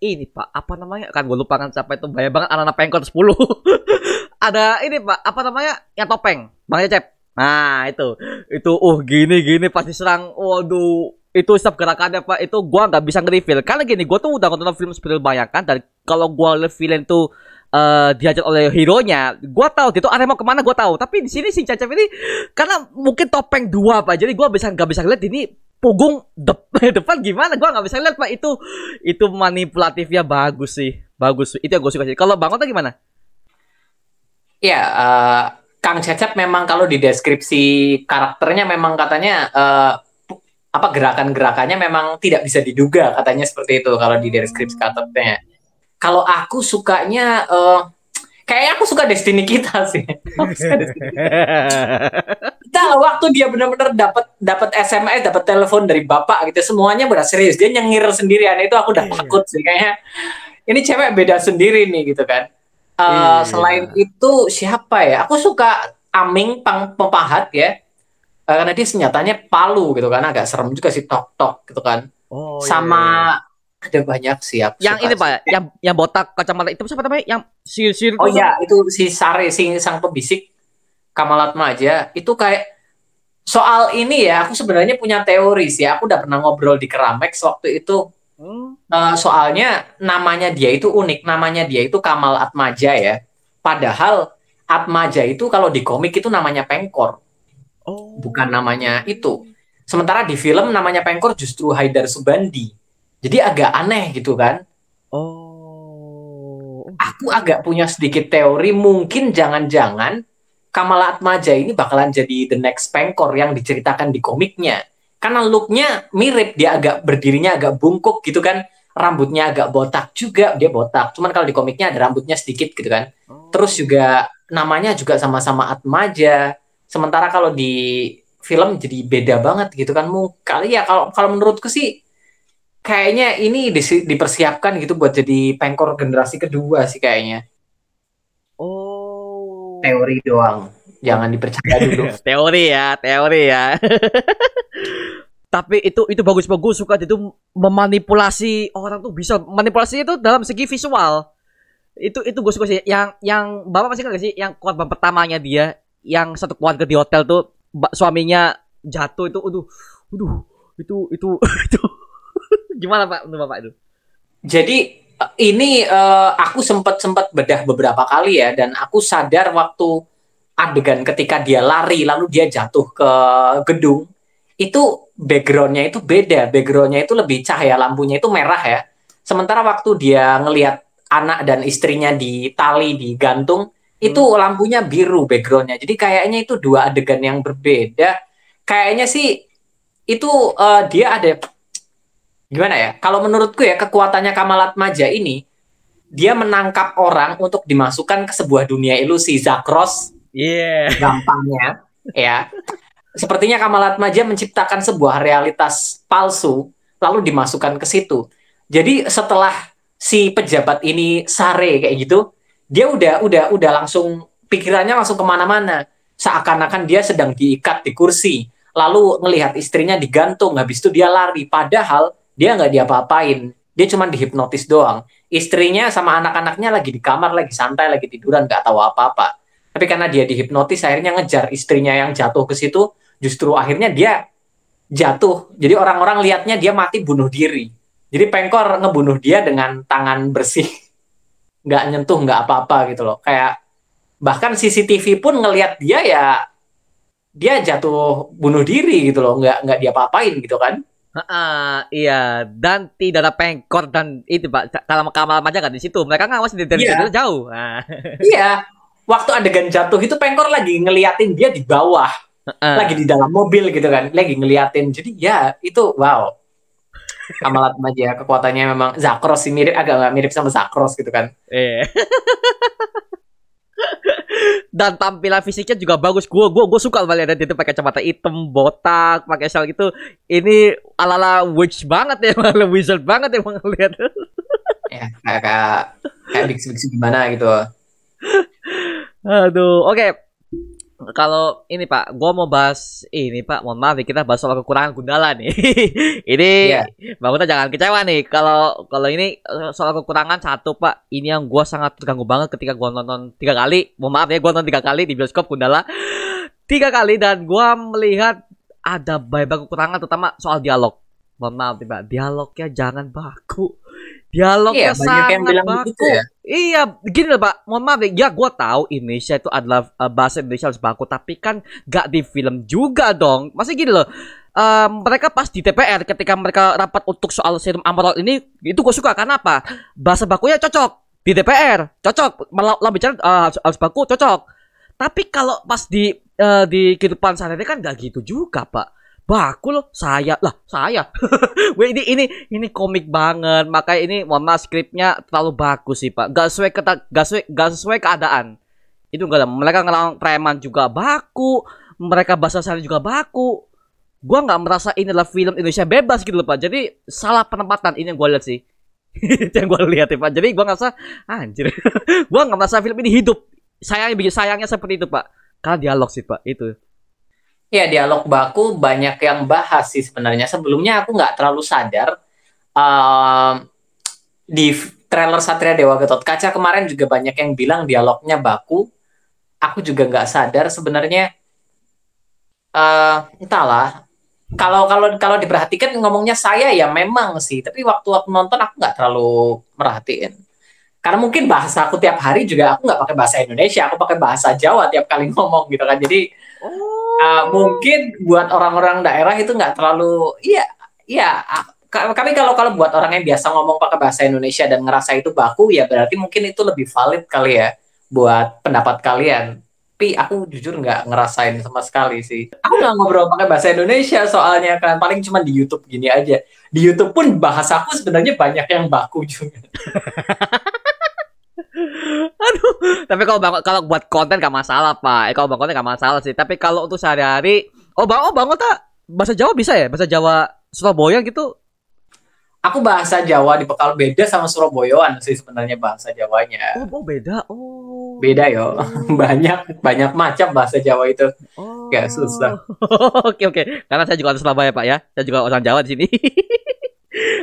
ini pak apa namanya? Kan gue lupa kan siapa itu banyak banget anak-anak pengkot 10 ada ini pak apa namanya? Yang topeng bang Cecep. Nah itu. Itu uh gini gini pasti serang waduh itu setiap gerakannya pak itu gua nggak bisa nge-reveal. Karena gini gua tuh udah nonton film seperti bayangkan dan kalau gua villain tuh eh diajar oleh hero nya gua tahu dia tuh arah mau ke mana gua tahu. Tapi di sini si Cecep ini karena mungkin topeng dua pak jadi gua bisa nggak bisa lihat ini punggung dep depan gimana? Gua nggak bisa lihat pak. Itu itu manipulatifnya bagus sih. Bagus itu yang gue suka sih. Kalau bang Ota gimana? Ya, eh, Kang Cecep memang kalau di deskripsi karakternya memang katanya eh, pu- apa gerakan-gerakannya memang tidak bisa diduga katanya seperti itu kalau di deskripsi karakternya. Kalau aku sukanya eh kayaknya aku suka Destiny kita sih. Aku suka Destiny kita waktu dia benar-benar dapat dapat SMS, dapat telepon dari bapak gitu, semuanya benar serius. Dia nyengir sendirian itu aku udah Iya. takut sih kayaknya. Ini cewek beda sendiri nih gitu kan. Eh, Iya. Selain itu siapa ya? Aku suka Aming Pang Pepahat ya. Eh, karena dia senjatanya palu gitu kan, agak serem juga sih tok tok gitu kan. oh, Sama ada banyak sih aku yang ini pak yang yang botak kacamata itu siapa namanya yang sir sir Oh iya, itu si Sare, si sang pembisik Kamalat Maja, itu kayak soal ini ya, aku sebenarnya punya teori sih. Aku udah pernah ngobrol di Keramex waktu itu. Hmm. Eh, soalnya namanya dia itu unik, namanya dia itu Kamal Atmaja ya. Padahal Atmaja itu kalau di komik itu namanya Pengkor, oh bukan namanya itu. Sementara di film namanya Pengkor justru Haidar Subandi. Jadi agak aneh gitu kan. oh aku agak punya sedikit teori mungkin jangan-jangan Kamala Atmaja ini bakalan jadi the next Pengkor yang diceritakan di komiknya. Karena looknya mirip, dia agak berdirinya agak bungkuk gitu kan, rambutnya agak botak juga, dia botak. Cuman kalau di komiknya ada rambutnya sedikit gitu kan. Terus juga namanya juga sama-sama Atmaja. Sementara kalau di film jadi beda banget gitu kan. Kali ya kalau kalau menurutku sih kayaknya ini disi- dipersiapkan gitu buat jadi pengkor generasi kedua sih kayaknya. Teori doang. Jangan dipercaya dulu. teori ya teori ya. Tapi itu itu bagus-bagus suka dia tuh memanipulasi orang tuh bisa. Manipulasi itu dalam segi visual. Itu itu gue suka sih. Yang yang bapak masih ingat gak sih? Yang korban pertamanya dia yang satu keluarga di hotel tuh suaminya jatuh itu aduh aduh itu itu itu. Gimana pak? Menurut bapak itu? Jadi ini eh, aku sempat sempat bedah beberapa kali ya dan aku sadar waktu adegan ketika dia lari lalu dia jatuh ke gedung itu backgroundnya itu beda. Backgroundnya itu lebih cahaya lampunya itu merah ya. Sementara waktu dia ngelihat anak dan istrinya di tali digantung itu lampunya biru backgroundnya. Jadi kayaknya itu dua adegan yang berbeda. Kayaknya sih itu eh, dia ada gimana ya? Kalau menurutku ya kekuatannya Kamalat Maja ini dia menangkap orang untuk dimasukkan ke sebuah dunia ilusi Zakros iya gampangnya ya. Sepertinya Kamalat Maja menciptakan sebuah realitas palsu lalu dimasukkan ke situ. Jadi setelah si pejabat ini sare kayak gitu, dia udah udah udah langsung pikirannya langsung ke mana-mana. Seakan-akan dia sedang diikat di kursi, lalu ngelihat istrinya digantung, habis itu dia lari. Padahal dia nggak diapa-apain, dia cuma dihipnotis doang. Istrinya sama anak-anaknya lagi di kamar, lagi santai, lagi tiduran, nggak tahu apa-apa. Tapi karena dia dihipnotis, akhirnya ngejar istrinya yang jatuh ke situ, justru akhirnya dia jatuh. Jadi orang-orang lihatnya dia mati bunuh diri. Jadi Pengkor ngebunuh dia dengan tangan bersih, nggak nyentuh, nggak apa-apa gitu loh. Kayak bahkan CCTV pun ngelihat dia ya dia jatuh bunuh diri gitu loh, nggak nggak diapa-apain gitu kan. Ah, iya dan tidak ada pengkor dan itu pak kalau kamar aja kan di situ mereka ngawas dari dari Iya. dari jauh nah. Iya, waktu adegan jatuh itu Pengkor lagi ngeliatin dia di bawah, Ah. lagi di dalam mobil gitu kan, lagi ngeliatin. Jadi ya itu wow. Kamalat Maja kekuatannya memang Zakros sih mirip agak nggak mirip sama Zakros gitu kan. Eh. Dan tampilan fisiknya juga bagus. Gue gua gua suka banget lihat itu pakai kacamata hitam, botak, pakai shell gitu. Ini ala-ala witch banget ya, ala wizard banget emang lihat. Ya kayak kayak kayak gimana gitu. Aduh, oke. Kalau ini Pak, gua mau bahas ini Pak, mohon maaf nih kita bahas soal kekurangan Gundala nih. ini Iya. Bang Uta jangan kecewa nih kalau kalau ini eh, soal kekurangan satu Pak. Ini yang gua sangat terganggu banget ketika gua nonton tiga kali. Mohon maaf ya, gua nonton tiga kali di bioskop Gundala. Tiga kali dan gua melihat ada banyak kekurangan terutama soal dialog. Mohon maaf nih Pak, dialognya jangan baku. Dialognya Iya, banyak yang sangat bilang baku. begitu ya. Iya, gini loh Pak. Mohon maaf ya, gue tahu Indonesia itu adalah eh, bahasa Indonesia harus baku, tapi kan gak di film juga dong. Masih gini loh. eh, mereka pas di DPR ketika mereka rapat untuk soal serum Amarol ini itu gue suka karena apa bahasa bakunya cocok di DPR cocok malah lah bicara eh, harus, harus baku cocok tapi kalau pas di eh, di kehidupan sehari-hari kan gak gitu juga pak baku loh saya. Lah saya. Weh, ini ini ini komik banget. Makanya ini maaf skripnya terlalu bagus sih pak. Gak sesuai kata gak sesuai gak sesuai keadaan. Itu enggak ada mereka ngelang preman juga baku. Mereka bahasa sehari juga baku. Gua nggak merasa ini adalah film Indonesia bebas gitu loh pak. Jadi salah penempatan. Ini yang gua lihat sih. Itu yang gua lihat ya pak. Jadi gua ngerasa anjir. Gua nggak merasa film ini hidup. Sayangnya sayangnya seperti itu pak. Karena dialog sih pak. Itu Ya dialog baku banyak yang bahas sih sebenarnya. Sebelumnya aku nggak terlalu sadar ehm, di trailer Satria Dewa Gatot Kaca kemarin juga banyak yang bilang dialognya baku. Aku juga nggak sadar sebenarnya. eh entahlah. Kalau kalau kalau diperhatikan ngomongnya saya ya memang sih. Tapi waktu aku nonton aku nggak terlalu merhatiin. Karena mungkin bahasa aku tiap hari juga aku nggak pakai bahasa Indonesia, aku pakai bahasa Jawa tiap kali ngomong gitu kan. Jadi Uh, mungkin buat orang-orang daerah itu nggak terlalu iya iya ah, ka- tapi kalau kalau buat orang yang biasa ngomong pakai bahasa Indonesia dan ngerasa itu baku ya berarti mungkin itu lebih valid kali ya buat pendapat kalian. Tapi aku jujur nggak ngerasain sama sekali sih. Aku nggak ngobrol pakai bahasa Indonesia soalnya kan paling cuma di YouTube gini aja. Di YouTube pun bahasaku sebenarnya banyak yang baku juga Aduh, tapi kalau bang, kalau buat konten gak masalah pak. Eh, kalau bang konten gak masalah sih. Tapi kalau untuk sehari-hari, oh bang, oh bang tak bahasa Jawa bisa ya? Bahasa Jawa Surabaya gitu? aku bahasa Jawa di Pekal beda sama Surabayaan sih sebenarnya bahasa Jawanya Oh, oh beda. Oh. beda yo banyak banyak macam bahasa Jawa itu Oh. Gak susah. Oke oke. Karena saya juga orang Surabaya pak ya. Saya juga orang Jawa di sini.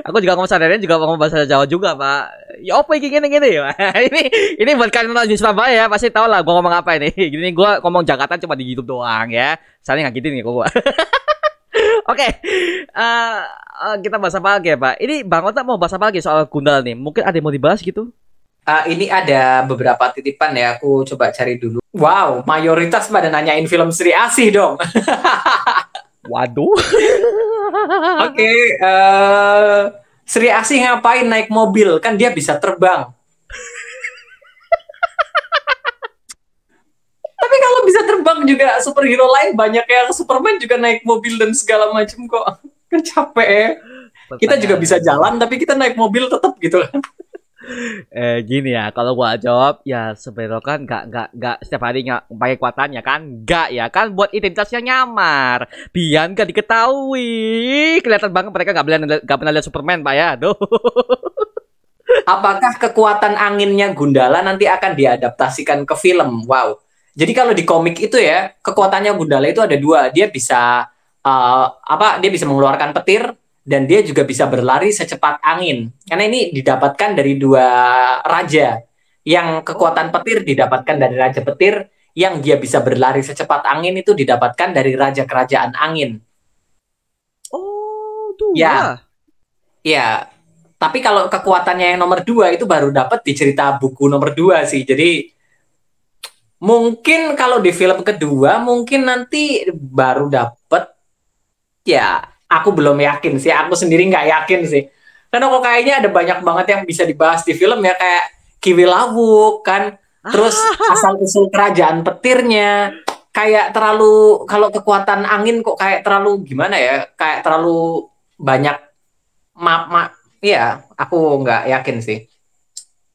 Aku juga ngomong sehari juga ngomong bahasa Jawa juga pak. Ya apa ini gini gini ya. ini ini buat kalian orang Surabaya ya pasti tahu lah gua ngomong apa ini. Gini gua ngomong Jakarta cuma di YouTube doang ya. Saya nggak gitu nih kok gua. Oke, eh, eh, kita bahas apa lagi ya Pak? Ini Bang Ota mau bahas apa lagi soal Gundala nih? Mungkin ada yang mau dibahas gitu? Ah, ini ada beberapa titipan ya aku coba cari dulu wow mayoritas pada nanyain film Sri Asih dong Waduh. oke eh, Sri Asih ngapain naik mobil? Kan dia bisa terbang. Tapi kalau bisa terbang juga superhero lain banyak yang Superman juga naik mobil dan segala macam kok. Kan capek ya. Kita juga bisa jalan tapi kita naik mobil tetap gitu kan Eh gini ya, kalau gua jawab ya sebenarnya kan nggak nggak nggak setiap hari nggak pakai kekuatannya kan, nggak ya kan buat identitasnya nyamar, biar nggak diketahui, kelihatan banget mereka nggak pernah nggak pernah lihat Superman pak ya, Duh. apakah kekuatan anginnya Gundala nanti akan diadaptasikan ke film? Wow. Jadi kalau di komik itu ya, kekuatannya Gundala itu ada dua. Dia bisa uh, apa? Dia bisa mengeluarkan petir dan dia juga bisa berlari secepat angin. Karena ini didapatkan dari dua raja. Yang kekuatan petir didapatkan dari raja petir, yang dia bisa berlari secepat angin itu didapatkan dari raja kerajaan angin. Oh, tuh Ya. Ya, tapi kalau kekuatannya yang nomor dua itu baru dapat di cerita buku nomor dua sih. Jadi mungkin kalau di film kedua mungkin nanti baru dapat. Ya, aku belum yakin sih. Aku sendiri nggak yakin sih. Karena kok kayaknya ada banyak banget yang bisa dibahas di film ya kayak Kiwi Lawuk kan. Terus asal usul kerajaan petirnya kayak terlalu kalau kekuatan angin kok kayak terlalu gimana ya? Kayak terlalu banyak ma, ma iya, aku nggak yakin sih.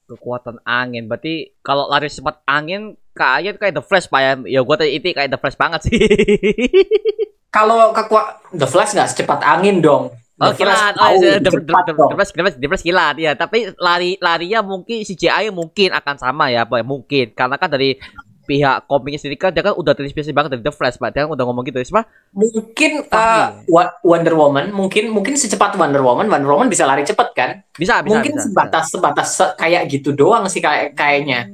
Kekuatan angin. Berarti kalau lari cepat angin kayaknya kayak The Flash Pak ya. Ya gua tadi itu kayak The Flash banget sih. Kalau kekuatan The Flash nggak secepat angin dong. Oh, The Flash kilat. Oh, the, the, cepat the, the, Flash, the, Flash, the Flash kilat ya. Tapi lari larinya mungkin CGI mungkin akan sama ya, Pak. Mungkin karena kan dari pihak komiknya sendiri kan dia kan udah terinspirasi banget dari The Flash, Pak. Dia kan udah ngomong gitu, ya, Pak. Mungkin uh, Wonder Woman, mungkin mungkin secepat Wonder Woman, Wonder Woman bisa lari cepet kan? Bisa, bisa, mungkin bisa, sebatas sebatas se- kayak gitu doang sih kayak kayaknya.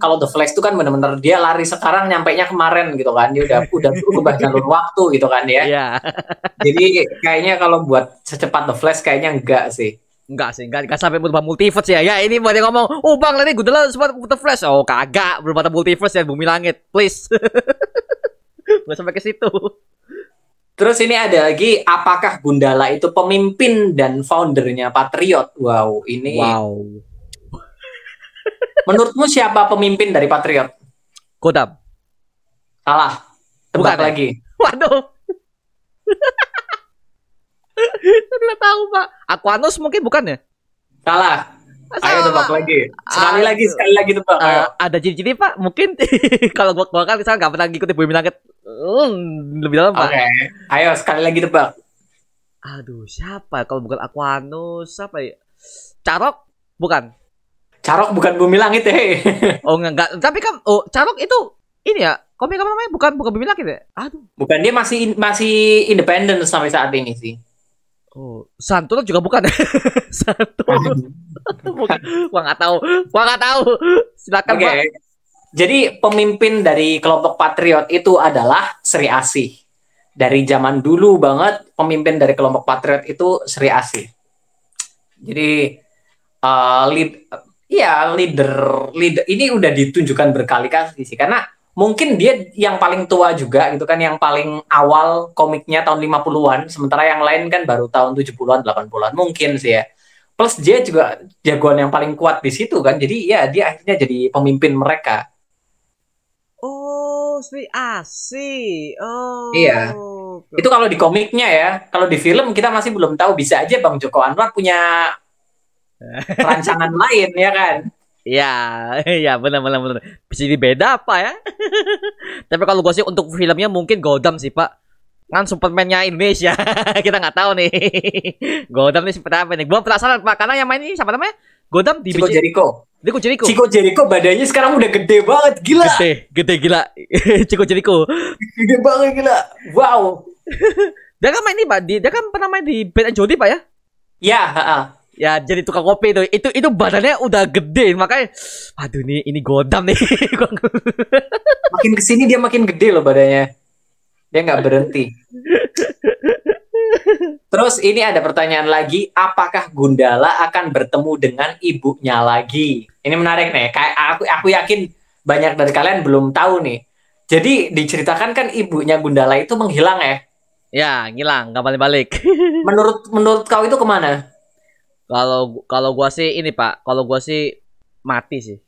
Kalau The Flash itu kan bener-bener dia lari sekarang nyampe nya kemarin gitu kan. Dia udah udah ubah jalur waktu gitu kan ya. Iya. Jadi kayaknya kalau buat secepat The Flash kayaknya enggak sih. Enggak sih, enggak, enggak sampai berubah multiverse ya. Ya, ini buat yang ngomong, "Oh, Bang, nanti Gundala sempat The Flash." Oh, kagak, berubah multiverse ya, bumi langit. Please. Enggak sampai ke situ. Terus ini ada lagi apakah Gundala itu pemimpin dan foundernya Patriot? Wow, ini Wow. Menurutmu siapa pemimpin dari Patriot? Kodam. Salah. Tebak Bukan ya? lagi. Waduh. Tidak tahu, Pak. Aquanus mungkin bukan ya? Salah. Ayo Salah, tebak Pak. lagi. Sekali Aduh. lagi, sekali lagi tebak. Ayo. ada ciri-ciri Pak, mungkin kalau gua, gua kan misalnya nggak pernah ngikutin Bumi Langit Hmm, lebih dalam Oke. Pak. Ayo sekali lagi tebak. Aduh, siapa kalau bukan Aquanus? Siapa ya? Carok? Bukan. Carok bukan bumi langit ya. Oh enggak, enggak. Tapi kan oh, Carok itu ini ya. Komik apa namanya? Bukan bukan Bumi Langit ya? Aduh. Bukan dia masih masih independen sampai saat ini sih. Oh, Santulo juga bukan. Santulo. bukan. Gua nggak tahu. Gua nggak tahu. Silakan Oke. Pak. Jadi pemimpin dari kelompok Patriot itu adalah Sri Asih. Dari zaman dulu banget pemimpin dari kelompok Patriot itu Sri Asih. Jadi eh lead ya leader leader ini udah ditunjukkan berkali-kali sih karena mungkin dia yang paling tua juga gitu kan yang paling awal komiknya tahun 50-an sementara yang lain kan baru tahun 70-an 80-an mungkin sih ya. Plus dia juga jagoan yang paling kuat di situ kan. Jadi ya dia akhirnya jadi pemimpin mereka. Oh, Sri Asi. Oh. Iya. Itu kalau di komiknya ya. Kalau di film kita masih belum tahu. Bisa aja Bang Joko Anwar punya rancangan lain ya kan. Iya, iya benar benar benar. Bisa beda apa ya? Tapi kalau gue sih untuk filmnya mungkin Godam sih pak. Kan Superman-nya Indonesia. Kita nggak tahu nih. Godam nih seperti apa nih? Gue penasaran pak. Karena yang main ini siapa namanya? Godam di Chico Jericho. Chico Jericho. Chico Jericho badannya sekarang udah gede banget. Gila. Gede, gede gila. Chico Jericho. Gede banget gila. Wow. Dia kan main ini pak. Di- Dia kan pernah main di Ben and Jody pak ya? Ya, ha-ha. Ya jadi tukang kopi itu. Itu itu badannya udah gede. Makanya, aduh nih ini Godam nih. makin ke sini dia makin gede loh badannya. Dia nggak berhenti. Terus ini ada pertanyaan lagi, apakah Gundala akan bertemu dengan ibunya lagi? Ini menarik nih. Kayak aku aku yakin banyak dari kalian belum tahu nih. Jadi diceritakan kan ibunya Gundala itu menghilang ya. ya ngilang, nggak balik-balik. Menurut menurut kau itu ke mana? Kalau kalau gua sih ini Pak, kalau gua sih mati sih.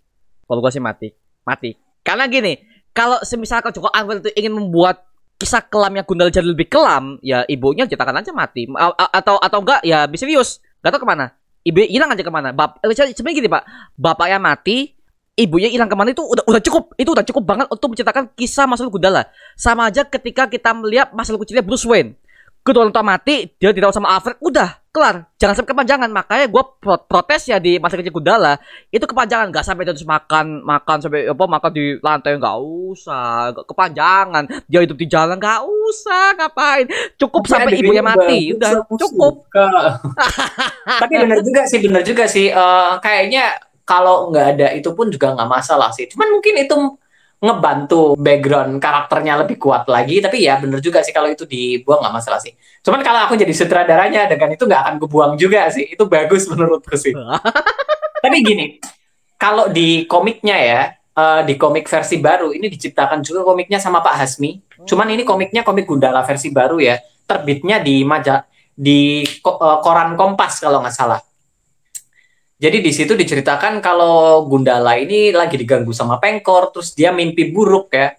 Kalau gua sih mati. Mati. Karena gini, kalau semisal Joko Anwar itu ingin membuat kisah kelamnya Gundala jadi lebih kelam, ya ibunya cetakan aja mati. A- atau atau enggak ya misterius. Gak tau ke mana. Ibu hilang aja ke mana. Bap eh, sebenarnya gini Pak, bapaknya mati, ibunya hilang ke mana itu udah udah cukup. Itu udah cukup banget untuk menceritakan kisah masa lalu Gundala. Sama aja ketika kita melihat masa lalu kecilnya Bruce Wayne. Kedua orang tua mati, dia dirawat sama Alfred, udah kelar. Jangan sampai kepanjangan. Makanya gue protes ya di masa kecil Gundala itu kepanjangan. Gak sampai terus makan makan sampai apa makan di lantai nggak usah. Kepanjangan. Dia hidup di jalan nggak usah ngapain. Cukup sampai ibunya mati. Udah cukup. Tapi benar juga sih, benar juga sih. Eh, kayaknya kalau nggak ada itu pun juga nggak masalah sih. Cuman mungkin itu ngebantu background karakternya lebih kuat lagi. Tapi ya benar juga sih kalau itu dibuang nggak masalah sih. Cuman kalau aku jadi sutradaranya dengan itu nggak akan kubuang juga sih. Itu bagus menurutku sih. Tapi gini, kalau di komiknya ya, eh, di komik versi baru ini diciptakan juga komiknya sama Pak Hasmi. Cuman ini komiknya komik Gundala versi baru ya. Terbitnya di maja di ko- eh, koran Kompas kalau nggak salah. Jadi di situ diceritakan kalau Gundala ini lagi diganggu sama Pengkor, terus dia mimpi buruk ya.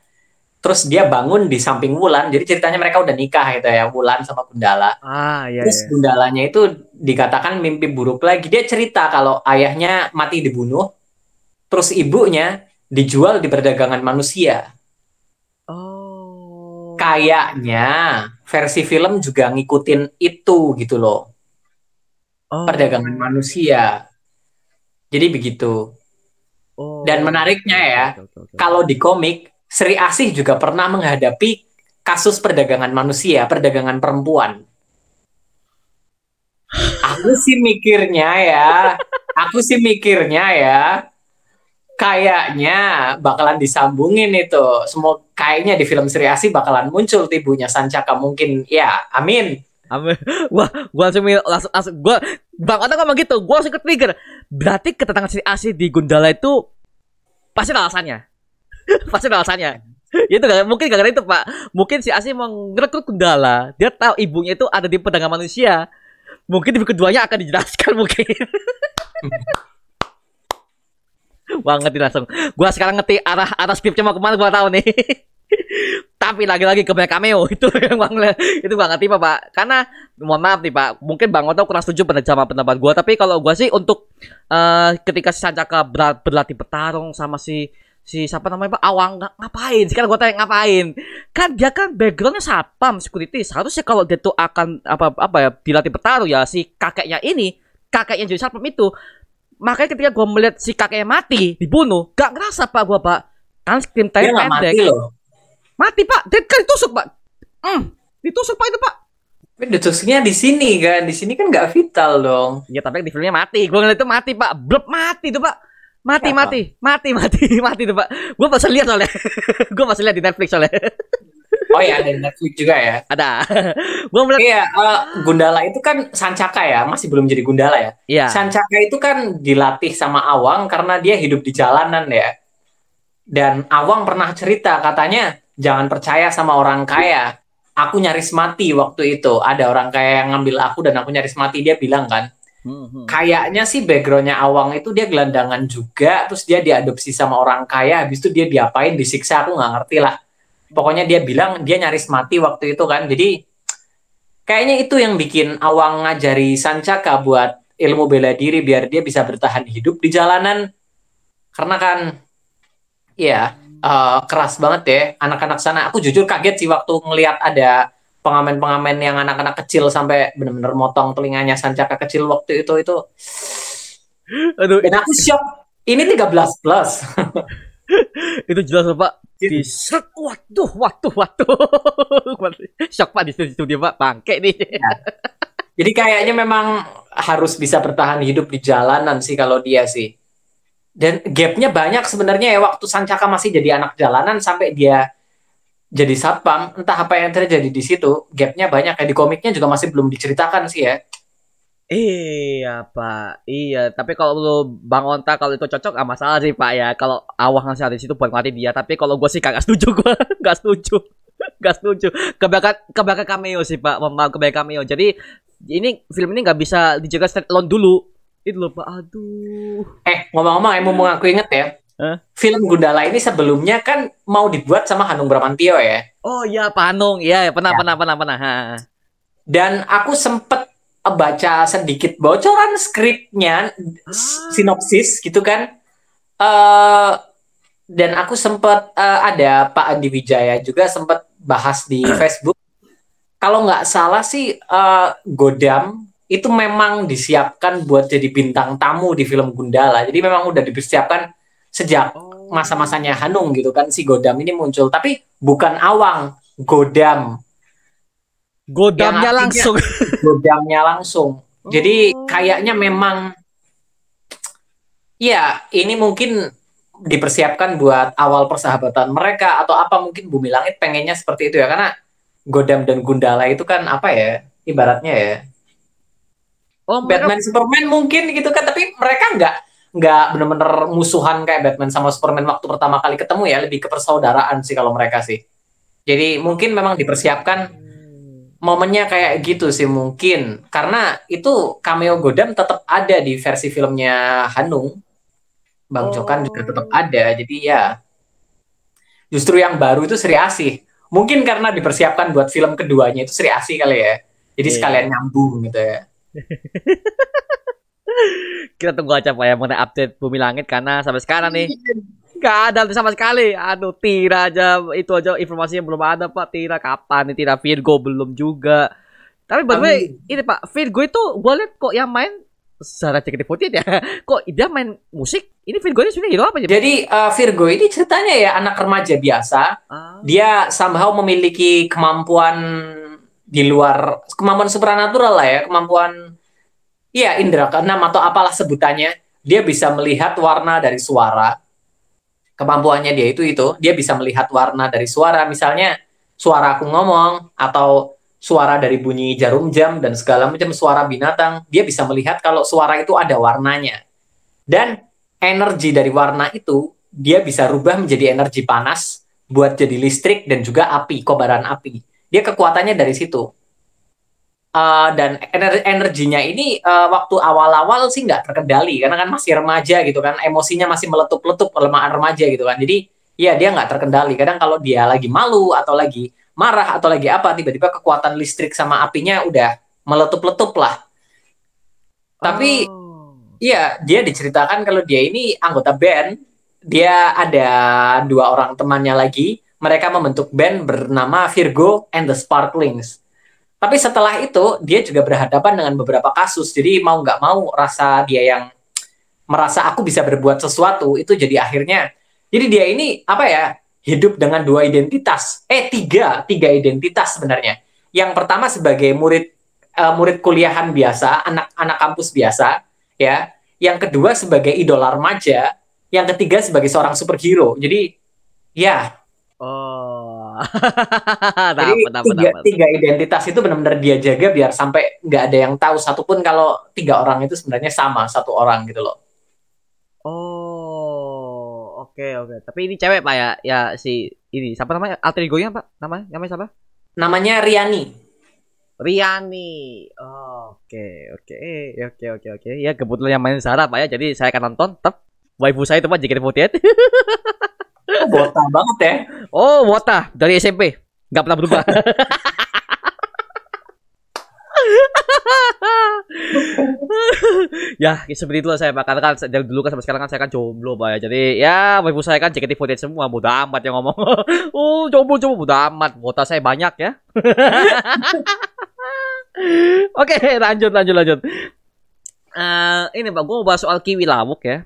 terus dia bangun di samping Wulan jadi ceritanya mereka udah nikah gitu ya Wulan sama Gundala Ah, iya, terus iya. Gundalanya itu dikatakan mimpi buruk lagi dia cerita kalau ayahnya mati dibunuh terus ibunya dijual di perdagangan manusia Oh. kayaknya versi film juga ngikutin itu gitu loh Oh. perdagangan manusia jadi begitu Oh. Dan menariknya ya, Oke, oke, oke. kalau di komik Sri Asih juga pernah menghadapi kasus perdagangan manusia, perdagangan perempuan. Aku sih mikirnya ya, aku sih mikirnya ya, kayaknya bakalan disambungin itu. Semua kayaknya di film Sri Asih bakalan muncul ibunya Sancaka mungkin ya, amin. Amin. Wah, gua langsung langsung, langsung gua Bang Otto ngomong gitu, gua langsung ke-trigger. Berarti kedatangan si Asi di Gundala itu pasti ada alasannya. pasti ada alasannya. Ya itu gak, mungkin gara-gara itu, Pak. Mungkin si Asi mau ngerekrut Gundala, dia tahu ibunya itu ada di pedagang manusia. Mungkin di keduanya akan dijelaskan mungkin. Wah, ngerti langsung. Gua sekarang ngerti arah arah skripnya mau ke mana gua tahu nih. Tapi lagi-lagi kebanyakan cameo itu yang bang itu gak ngerti pak karena mohon maaf nih pak mungkin bang Oto kurang setuju pada sama pendapat gua. Tapi kalau gua sih untuk eh ketika si Sancaka ber- berlatih bertarung sama si si siapa namanya pak? Awang ng- ngapain sekarang gua tanya ngapain? Kan dia kan backgroundnya satpam security. Seharusnya kalau dia tuh akan apa apa ya dilatih bertarung ya si kakeknya ini kakeknya jadi satpam itu makanya ketika gua melihat si kakeknya mati dibunuh gak ngerasa pak gua pak. Kan screen Dia time pendek. mati loh. Mati pak, dia kan ditusuk pak. Hmm, ditusuk pak itu pak. Tapi ditusuknya di sini kan, di sini kan nggak vital dong. Ya tapi di filmnya mati. Gue ngeliat itu mati pak, blub mati itu pak. Mati Siapa? mati, mati mati mati itu pak. Gue masih lihat soalnya. Gue masih lihat di Netflix soalnya. Oh ya, ada di Netflix juga ya. Ada. Gue melihat. Iya, eh, Gundala itu kan Sancaka ya, masih belum jadi Gundala ya. Iya. Sancaka itu kan dilatih sama Awang karena dia hidup di jalanan ya. Dan Awang pernah cerita katanya jangan percaya sama orang kaya. Aku nyaris mati waktu itu. Ada orang kaya yang ngambil aku dan aku nyaris mati. Dia bilang kan, Hmm, hmm. kayaknya sih backgroundnya Awang itu dia gelandangan juga. Terus dia diadopsi sama orang kaya. Habis itu dia diapain, disiksa. Aku nggak ngerti lah. Pokoknya dia bilang dia nyaris mati waktu itu kan. Jadi kayaknya itu yang bikin Awang ngajari Sancaka buat ilmu bela diri biar dia bisa bertahan hidup di jalanan. Karena kan ya eh, keras banget ya anak-anak sana. Aku jujur kaget sih waktu ngelihat ada pengamen-pengamen yang anak-anak kecil sampai bener-bener motong telinganya Sancaka kecil waktu itu itu. Aduh, Dan aku shock. Ini 13 plus. itu jelas pak. Di set, waduh, waduh, waduh. Shock pak di studio pak, bangke nih. Jadi kayaknya memang harus bisa bertahan hidup di jalanan sih kalau dia sih. Dan gapnya banyak sebenarnya ya waktu Sancaka masih jadi anak jalanan sampai dia jadi satpam, entah apa yang terjadi di situ, gapnya banyak ya di komiknya juga masih belum diceritakan sih ya. Iya pak, iya. Tapi kalau lu Bang Onta kalau itu cocok, ah masalah sih pak ya. Kalau awang ngasih di situ buat mati dia. Tapi kalau gue sih kagak setuju gue, nggak setuju, nggak setuju. Kebanyakan kebanyakan cameo sih pak, memang kebanyakan cameo. Jadi ini film ini nggak bisa dijaga stand alone dulu. Itu loh pak, aduh. Eh, ngomong-ngomong, yang mumpung aku inget ya, Hah? film Gundala ini sebelumnya kan mau dibuat sama Hanung Bramantio ya. Oh iya Pak Anung, iya pernah Ya. pernah pernah pernah. Ha. Dan aku sempet baca sedikit bocoran skripnya, Ah. sinopsis gitu kan. eh dan aku sempet eh, ada Pak Andi Wijaya juga sempet bahas di Facebook. Kalau nggak salah sih eh, Godam itu memang disiapkan buat jadi bintang tamu di film Gundala. Jadi memang udah dipersiapkan sejak Oh. masa-masanya Hanung gitu kan si Godam ini muncul. Tapi bukan Awang, Godam. Godamnya artinya- langsung. Godamnya langsung. Jadi Oh. kayaknya memang ya ini mungkin dipersiapkan buat awal persahabatan mereka atau apa mungkin Bumi Langit pengennya seperti itu ya karena Godam dan Gundala itu kan apa ya ibaratnya ya Oh, mereka Batman Superman mungkin gitu kan tapi mereka nggak nggak bener-bener musuhan kayak Batman sama Superman waktu pertama kali ketemu ya lebih ke persaudaraan sih kalau mereka sih jadi mungkin memang dipersiapkan momennya kayak gitu sih mungkin karena itu cameo Godam tetap ada di versi filmnya Hanung Bang Oh. Jokan juga tetap ada jadi ya justru yang baru itu Sri Asih. Mungkin karena dipersiapkan buat film keduanya itu Sri Asih kali ya. Jadi Iya. sekalian nyambung gitu ya. Kita tunggu aja Pak ya mengenai update Bumi Langit karena sampai sekarang nih nggak ada sama sekali. Aduh, Tira aja itu aja informasinya belum ada Pak. Tira kapan nih Tira Virgo belum juga. Tapi by the way, ini Pak, Virgo itu gua lihat kok yang main secara JKT48 ya. Kok dia main musik? Ini Virgo ini sebenarnya hero apa ya? Jadi uh, Virgo ini ceritanya ya anak remaja biasa. Ah. Dia somehow memiliki kemampuan di luar kemampuan supranatural lah ya, kemampuan Iya, indera keenam atau apalah sebutannya. Dia bisa melihat warna dari suara. Kemampuannya dia itu itu, dia bisa melihat warna dari suara. Misalnya suara aku ngomong atau suara dari bunyi jarum jam dan segala macam suara binatang, dia bisa melihat kalau suara itu ada warnanya. Dan energi dari warna itu dia bisa rubah menjadi energi panas buat jadi listrik dan juga api, kobaran api. Dia kekuatannya dari situ. Uh, dan ener- energinya ini uh, waktu awal-awal sih nggak terkendali karena kan masih remaja gitu kan emosinya masih meletup-letup kelemahan remaja gitu kan jadi ya dia nggak terkendali kadang kalau dia lagi malu atau lagi marah atau lagi apa tiba-tiba kekuatan listrik sama apinya udah meletup-letup lah tapi Oh. Iya, dia diceritakan kalau dia ini anggota band. Dia ada dua orang temannya lagi. Mereka membentuk band bernama Virgo and the Sparklings. Tapi setelah itu, dia juga berhadapan dengan beberapa kasus. Jadi mau nggak mau, rasa dia yang merasa aku bisa berbuat sesuatu, itu jadi akhirnya. Jadi dia ini, apa ya, hidup dengan dua identitas. Eh, tiga. Tiga identitas sebenarnya. Yang pertama sebagai murid eh, murid kuliahan biasa, anak-anak kampus biasa, ya. Yang kedua sebagai idola remaja, yang ketiga sebagai seorang superhero. Jadi ya, Oh. jadi dapat tiga, dapat. tiga identitas itu benar-benar dia jaga biar sampai nggak ada yang tahu satupun kalau tiga orang itu sebenarnya sama satu orang gitu loh. Oh, oke oke. Tapi ini cewek Pak ya? Ya si ini siapa namanya? Alter ego-nya Pak? Namanya namanya siapa? Namanya Riani. Riani. Oke oke oke oke oke. Ya kebetulan yang main Sarah Pak ya. Jadi saya akan nonton. Tetap waifu saya itu Pak JKT48. Oh, botak banget ya. Oh, Wota dari SMP. Nggak pernah berubah. ya, seperti itulah saya. Karena kan dari dulu kan sampai sekarang kan saya kan jomblo Pak ya. Jadi ya waifu saya kan JKT48 semua. Bodo amat yang ngomong. oh, jomblo jomblo bodo amat. Wota saya banyak ya. Oke, lanjut lanjut lanjut. Eh, ini Pak, gue mau bahas soal kiwi lawuk ya.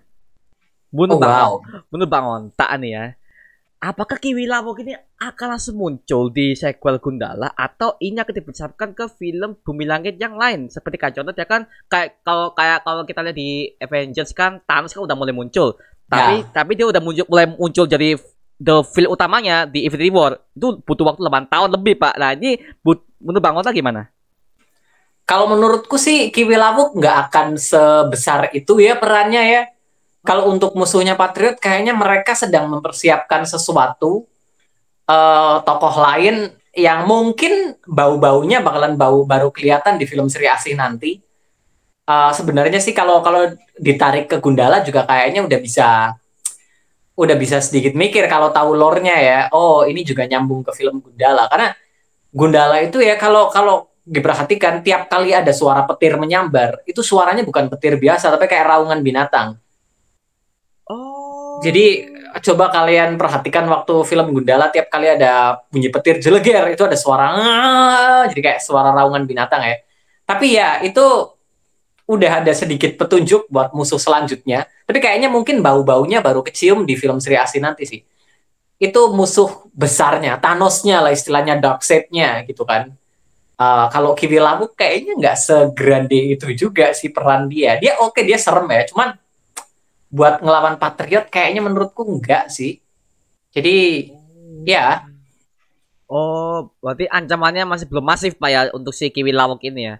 Menurut Oh, Bang, wow. menurut Bang Onta nih ya. Apakah Kiwi Lawuk ini akan langsung muncul di sequel Gundala atau ini akan dipersiapkan ke film Bumi Langit yang lain seperti kayak contoh ya kan kayak kalau kayak kalau kita lihat di Avengers kan Thanos kan udah mulai muncul tapi tapi dia udah muncul mulai muncul jadi the film utamanya di Infinity War itu butuh waktu 8 tahun lebih pak nah ini but, menurut Bang Onta gimana? Kalau menurutku sih Kiwi Lawuk nggak akan sebesar itu ya perannya ya. Kalau untuk musuhnya Patriot kayaknya mereka sedang mempersiapkan sesuatu eh, tokoh lain yang mungkin bau-baunya bakalan bau baru kelihatan di film Sri Asih nanti. Eh, sebenarnya sih kalau kalau ditarik ke Gundala juga kayaknya udah bisa udah bisa sedikit mikir kalau tahu lore-nya ya. Oh, ini juga nyambung ke film Gundala karena Gundala itu ya kalau kalau diperhatikan tiap kali ada suara petir menyambar, itu suaranya bukan petir biasa tapi kayak raungan binatang. Jadi coba kalian perhatikan waktu film Gundala tiap kali ada bunyi petir jeleger itu ada suara "Ah", jadi kayak suara raungan binatang ya. Tapi ya itu udah ada sedikit petunjuk buat musuh selanjutnya. Tapi kayaknya mungkin bau-baunya baru kecium di film Sri Asih nanti sih. Itu musuh besarnya, Thanosnya lah istilahnya Darkseid-nya gitu kan. Uh, kalau Kiwi Lawuk kayaknya nggak segrande itu juga sih peran dia. Dia oke dia serem ya, cuman buat ngelawan Patriot kayaknya menurutku enggak sih. Jadi ya Oh, berarti ancamannya masih belum masif Pak ya untuk si Kiwi Lawuk ini ya.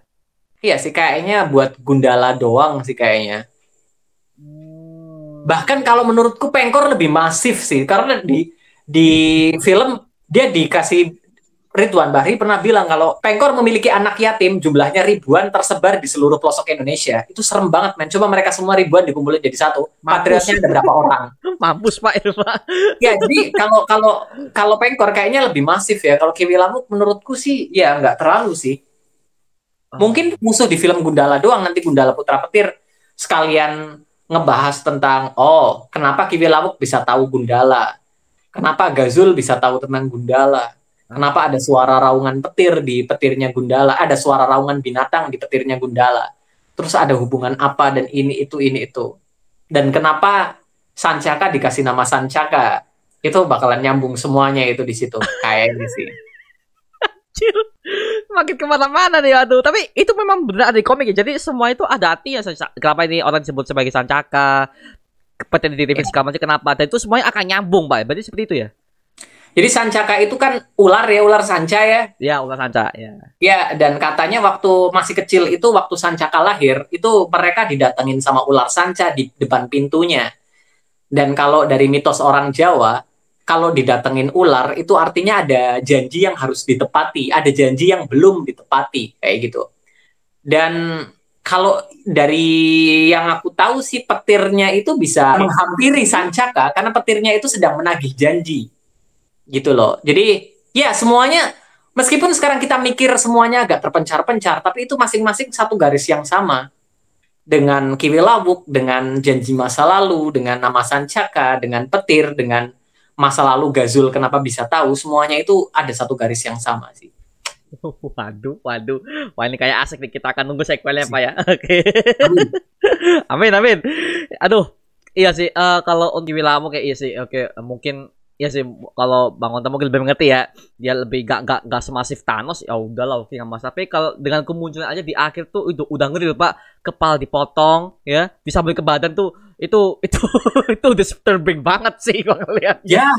iya sih kayaknya buat Gundala doang sih kayaknya. Bahkan kalau menurutku Pengkor lebih masif sih karena di di film dia dikasih Ridwan Bahri pernah bilang kalau Pengkor memiliki anak yatim jumlahnya ribuan tersebar di seluruh pelosok Indonesia. Itu serem banget men. Coba mereka semua ribuan dikumpulin jadi satu. Patriotnya ada berapa orang? Mampus Pak Pak. Ya, jadi kalau kalau kalau Pengkor kayaknya lebih masif ya. Kalau Kiwi Lamuk menurutku sih ya nggak terlalu sih. Mungkin musuh di film Gundala doang nanti Gundala Putra Petir sekalian ngebahas tentang oh, kenapa Kiwi Lamuk bisa tahu Gundala? Kenapa Gazul bisa tahu tentang Gundala? Kenapa ada suara raungan petir di petirnya Gundala? Ada suara raungan binatang di petirnya Gundala. Terus ada hubungan apa dan ini itu ini itu. Dan kenapa Sancaka dikasih nama Sancaka? Itu bakalan nyambung semuanya itu di situ kayaknya sih. Anjir. Makin ke mana-mana nih aduh. Tapi itu memang benar ada di komik ya. Jadi semua itu ada artinya. Kenapa ini orang disebut sebagai Sancaka? Petir di TV segala macam kenapa? Dan itu semuanya akan nyambung Pak. Berarti seperti itu ya? Jadi Sancaka itu kan ular ya, ular sanca ya. Ya ulah Sanca ya. Ya, dan katanya waktu masih kecil itu waktu Sancaka lahir, itu mereka didatengin sama ular sanca di depan pintunya. Dan kalau dari mitos orang Jawa, kalau didatengin ular itu artinya ada janji yang harus ditepati, ada janji yang belum ditepati, kayak gitu. Dan kalau dari yang aku tahu sih petirnya itu bisa menghampiri Sancaka karena petirnya itu sedang menagih janji. Gitu loh. Jadi ya semuanya meskipun sekarang kita mikir semuanya agak terpencar-pencar, tapi itu masing-masing satu garis yang sama. Dengan Kiwi Lawuk, dengan janji masa lalu, dengan nama Sancaka, dengan petir, dengan masa lalu Gazul kenapa bisa tahu, semuanya itu ada satu garis yang sama sih. Waduh, waduh. Wah ini kayak asik nih. Kita akan nunggu sequelnya Pak ya. Oke. amin, amin. Aduh. Iya sih, eh, kalau untuk Wilamu kayak iya sih. Oke, mungkin Iya sih, kalau Bang Onta mungkin lebih mengerti ya. Dia lebih gak, gak, gak semasif Thanos, ya udahlah oke nggak masalah. Tapi kalau dengan kemunculan aja di akhir tuh itu udah ngeri Pak. Kepala dipotong, ya, disambung ke badan tuh itu itu itu disturbing banget sih gua ngeliat. Ya.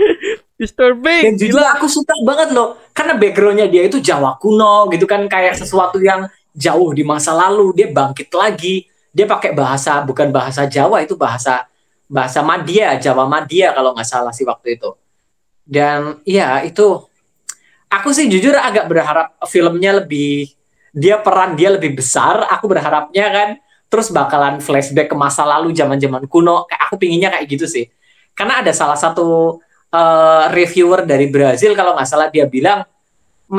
disturbing. Dan jujur Gila. aku suka banget loh, karena backgroundnya dia itu Jawa kuno gitu kan, kayak sesuatu yang jauh di masa lalu, dia bangkit lagi, dia pakai bahasa bukan bahasa Jawa itu bahasa bahasa Madia, Jawa Madia kalau nggak salah sih waktu itu. Dan iya itu, aku sih jujur agak berharap filmnya lebih dia peran dia lebih besar. Aku berharapnya kan terus bakalan flashback ke masa lalu zaman-zaman kuno. Kayak aku pinginnya kayak gitu sih. Karena ada salah satu eh, reviewer dari Brazil kalau nggak salah dia bilang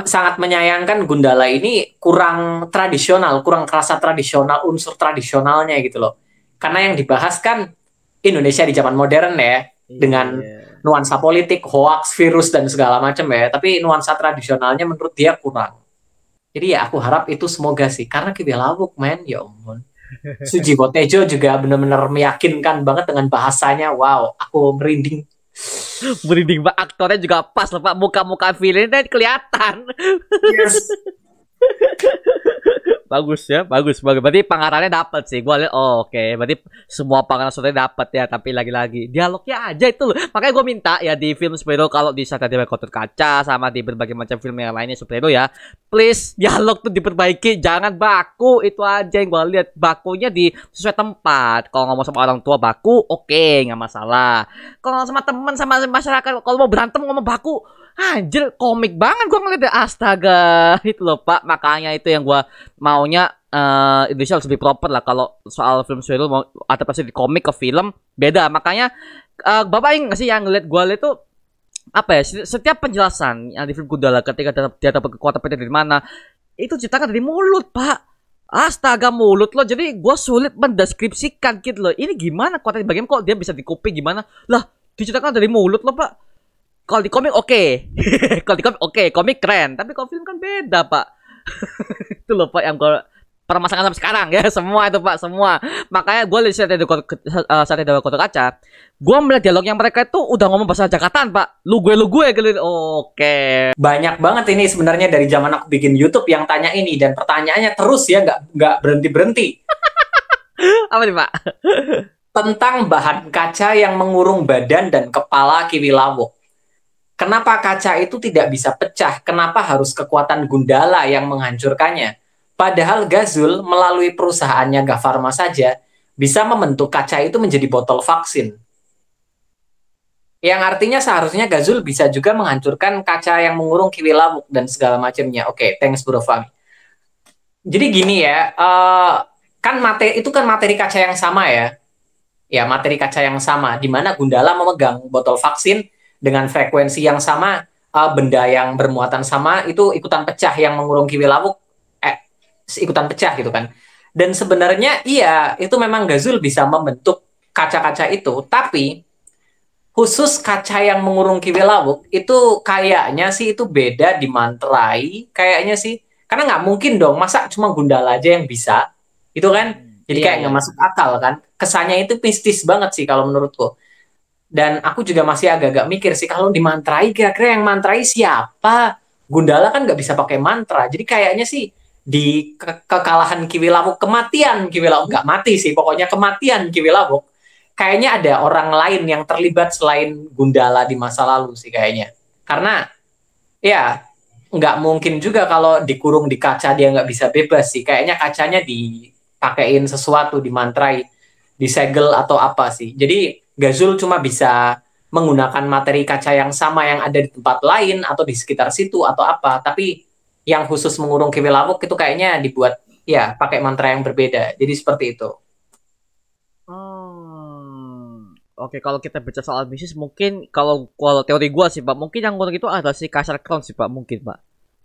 sangat menyayangkan Gundala ini kurang tradisional, kurang kerasa tradisional, unsur tradisionalnya gitu loh. Karena yang dibahas kan Indonesia di zaman modern ya, dengan Iya. nuansa politik, hoax, virus dan segala macam ya. Tapi nuansa tradisionalnya menurut dia kurang. Jadi ya aku harap itu semoga sih. Karena Kiwi Lawuk men, ya ampun. Sujiwo Tejo juga benar-benar meyakinkan banget dengan bahasanya. Wow, aku merinding. Merinding Pak. Aktornya juga pas loh Pak. Muka-muka villainnya kelihatan. Yes. bagus ya, bagus, bagus. Berarti pengarangnya dapat sih. Gua lihat, oh, oke. Berarti semua pengarang story dapat ya. Tapi lagi-lagi dialognya aja itu loh. Makanya gue minta ya di film superhero kalau di Saturday Night Kotor Kaca sama di berbagai macam film yang lainnya superhero ya, please dialog tuh diperbaiki. Jangan baku itu aja yang gue lihat. Bakunya di sesuai tempat. Kalau ngomong sama orang tua baku, oke, nggak masalah. Kalau sama teman sama masyarakat, kalau mau berantem ngomong baku, Anjir, komik banget gua ngeliat astaga. Itu loh, Pak. Makanya itu yang gua maunya eh Indonesia harus lebih proper lah. Kalau soal film superhero mau adaptasi di komik ke film beda. Makanya eh, Bapak nggak sih yang ngeliat gua liat tuh apa ya seti- setiap penjelasan yang di film Gundala ketika dia, dapat kekuatan petir dari mana itu ceritakan dari mulut pak. Astaga mulut loh jadi gua sulit mendeskripsikan gitu loh. Ini gimana kekuatan bagaimana kok dia bisa dikuping gimana? Lah diceritakan dari mulut loh pak kalau di komik oke. Kalau di komik oke. Komik keren. Tapi kalau film kan beda pak. Itu loh pak yang gue permasalahan sampai sekarang ya. Semua itu pak semua. Makanya gue lihat saat eh, saat ada kota kaca gue melihat dialog yang mereka itu udah ngomong bahasa Jakartaan pak. Lu gue lu gue gitu. Oke. Banyak banget ini sebenarnya dari zaman aku bikin YouTube yang tanya ini dan pertanyaannya terus ya. Nggak nggak berhenti berhenti apa nih pak? Tentang bahan kaca yang mengurung badan dan kepala Kiwi Lawuk. Kenapa kaca itu tidak bisa pecah? Kenapa harus kekuatan Gundala yang menghancurkannya? Padahal Gazul melalui perusahaannya Gafarma saja bisa membentuk kaca itu menjadi botol vaksin. Yang artinya seharusnya Gazul bisa juga menghancurkan kaca yang mengurung Kiwi Lawuk dan segala macamnya. Oke, thanks Bro Fahmi. Jadi gini ya, eh, kan materi itu kan materi kaca yang sama ya. ya materi kaca yang sama di mana Gundala memegang botol vaksin dengan frekuensi yang sama uh, benda yang bermuatan sama itu ikutan pecah yang mengurung kiwi lawuk eh ikutan pecah gitu kan dan sebenarnya iya itu memang Gazul bisa membentuk kaca-kaca itu tapi khusus kaca yang mengurung kiwi lawuk itu kayaknya sih itu beda di mantrai kayaknya sih karena nggak mungkin dong masa cuma Gundala aja yang bisa itu kan jadi Iya, kayak nggak iya. masuk akal kan. Kesannya itu mistis banget sih kalau menurutku. Dan aku juga masih agak-agak mikir sih kalau di mantrai kira-kira yang mantrai siapa? Gundala kan nggak bisa pakai mantra. Jadi kayaknya sih di ke- kekalahan Kiwi Lawuk kematian Kiwi Lawuk nggak mati sih pokoknya kematian Kiwi Lawuk kayaknya ada orang lain yang terlibat selain Gundala di masa lalu sih kayaknya. Karena ya nggak mungkin juga kalau dikurung di kaca dia nggak bisa bebas sih. Kayaknya kacanya dipakein sesuatu dimantrai disegel atau apa sih. Jadi Gazul cuma bisa menggunakan materi kaca yang sama yang ada di tempat lain atau di sekitar situ atau apa tapi yang khusus mengurung kiwi lawuk itu kayaknya dibuat ya pakai mantra yang berbeda jadi seperti itu Hmm. Oke, kalau kita bicara soal bisnis, mungkin kalau kalau teori gua sih, Pak, mungkin yang ngurung itu adalah si Kasar Crown sih, Pak, mungkin, Pak.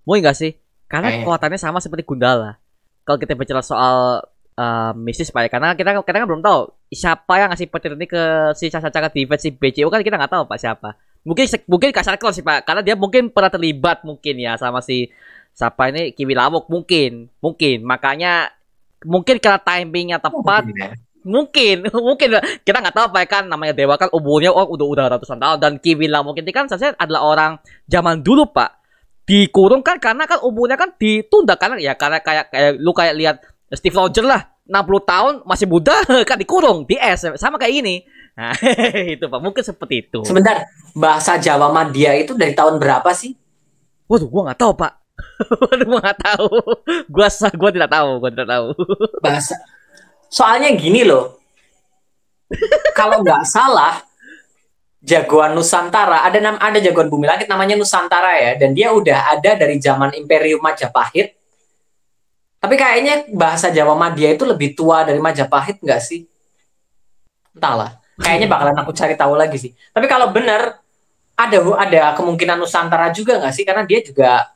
Mungkin nggak sih? Karena Kayaknya. kekuatannya sama seperti Gundala. Kalau kita bicara soal uh, bisnis, Pak, ya, karena kita kita kan belum tahu siapa yang ngasih petir ini ke si caca-caca defense si BCU kan kita nggak tahu, Pak, siapa. Mungkin mungkin Kasar Crown sih, Pak, karena dia mungkin pernah terlibat mungkin ya sama si siapa ini Kiwi Lawuk mungkin, mungkin. Makanya mungkin karena timingnya tepat mungkin mungkin kita nggak tahu apa ya kan namanya dewa kan umurnya oh udah udah ratusan tahun. Dan Kiwi lah mungkin ini kan saya adalah orang zaman dulu pak. Dikurung kan karena kan umurnya kan ditunda karena ya karena kayak kayak lu kayak lihat Steve Rogers lah 60 tahun masih muda kan dikurung di es sama kayak ini. Nah itu pak mungkin seperti itu. Sebentar bahasa Jawa Madia itu dari tahun berapa sih? Waduh gua nggak tahu pak. Waduh gua nggak tahu. Gua gua tidak tahu gua tidak tahu. Bahasa soalnya gini loh. Kalau nggak salah jagoan Nusantara ada nam ada jagoan bumi langit namanya Nusantara ya dan dia udah ada dari zaman Imperium Majapahit tapi kayaknya bahasa Jawa Madia itu lebih tua dari Majapahit nggak sih? Entahlah. Kayaknya bakalan aku cari tahu lagi sih. Tapi kalau benar ada ada kemungkinan Nusantara juga nggak sih? Karena dia juga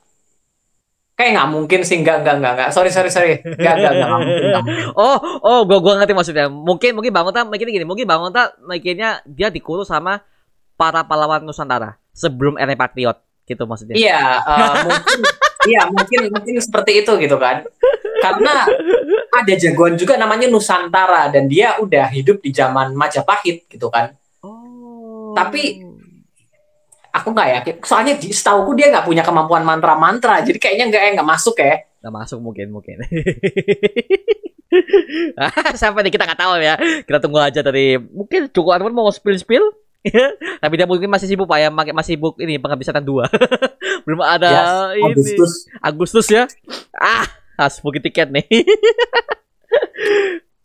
kayak nggak mungkin sih. Nggak nggak nggak nggak. Sorry sorry sorry. Nggak nggak nggak mungkin, mungkin. Oh, oh, gua gua ngerti maksudnya. Mungkin mungkin Bang Ota mikirnya gini, mungkin Bang Ota mikirnya dia dikurung sama para pahlawan Nusantara sebelum era Patriot gitu maksudnya. Iya, eh, mungkin iya mungkin mungkin seperti itu gitu kan. Karena ada jagoan juga namanya Nusantara dan dia udah hidup di zaman Majapahit gitu kan. Oh. Tapi- Aku nggak yakin. Soalnya di setauku dia nggak punya kemampuan mantra-mantra. Jadi kayaknya nggak nggak masuk ya. nggak masuk mungkin mungkin. Ah, Sampai nih kita nggak tahu ya. Kita tunggu aja dari mungkin cukup Anwar mau spill spill. Tapi dia mungkin masih sibuk pak ya, masih sibuk ini penghabisan dua. Belum ada Yes, ini Agustus. Agustus ya. Ah, harus booking tiket nih.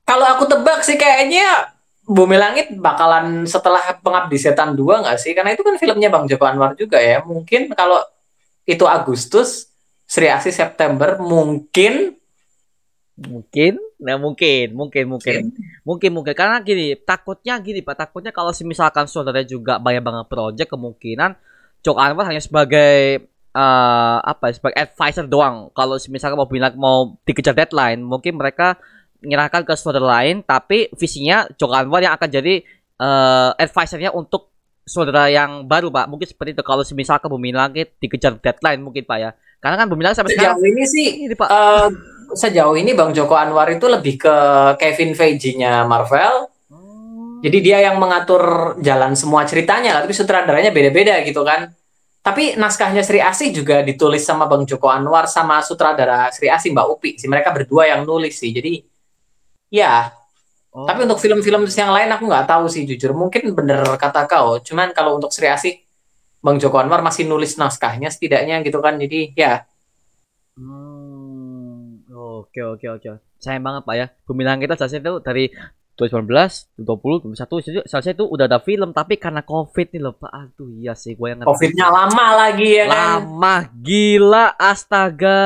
Kalau aku tebak sih kayaknya Bumi Langit bakalan setelah Pengabdi Setan 2 nggak sih? Karena itu kan filmnya Bang Joko Anwar juga ya. Mungkin kalau itu Agustus, Sri Asih September, mungkin Mungkin, nah mungkin, mungkin, mungkin, mungkin, mungkin. Karena gini, takutnya gini pak, takutnya kalau misalkan saudara juga banyak banget project, kemungkinan Cok Anwar hanya sebagai eh apa ya, sebagai advisor doang. Kalau misalkan mau bilang mau dikejar deadline, mungkin mereka menyerahkan ke saudara lain, tapi visinya Cok Anwar yang akan jadi eh advisornya untuk saudara yang baru pak. Mungkin seperti itu. Kalau misalkan Bumi Langit dikejar deadline mungkin pak ya. Karena kan Bumi Langit sampai sekarang sejauh ini sih ini pak. eh, sejauh ini Bang Joko Anwar itu lebih ke Kevin Feige-nya Marvel. Jadi dia yang mengatur jalan semua ceritanya, tapi sutradaranya beda-beda gitu kan. Tapi naskahnya Sri Asih juga ditulis sama Bang Joko Anwar sama sutradara Sri Asih Mbak Upi. Si mereka berdua yang nulis sih. Jadi ya, Oh. tapi untuk film-film yang lain aku nggak tahu sih jujur. Mungkin bener kata kau. Cuman kalau untuk Sri Asih Bang Joko Anwar masih nulis naskahnya setidaknya gitu kan. Jadi ya, Hmm, oke oke oke. Sayang banget Pak ya. Bumi Langit kita selesai itu dari 2019, 2020, 2021 itu selesai itu udah ada film tapi karena Covid nih loh Pak. Aduh iya sih gue yang ngerti. COVID-nya lama lagi ya kan. Lama gila astaga.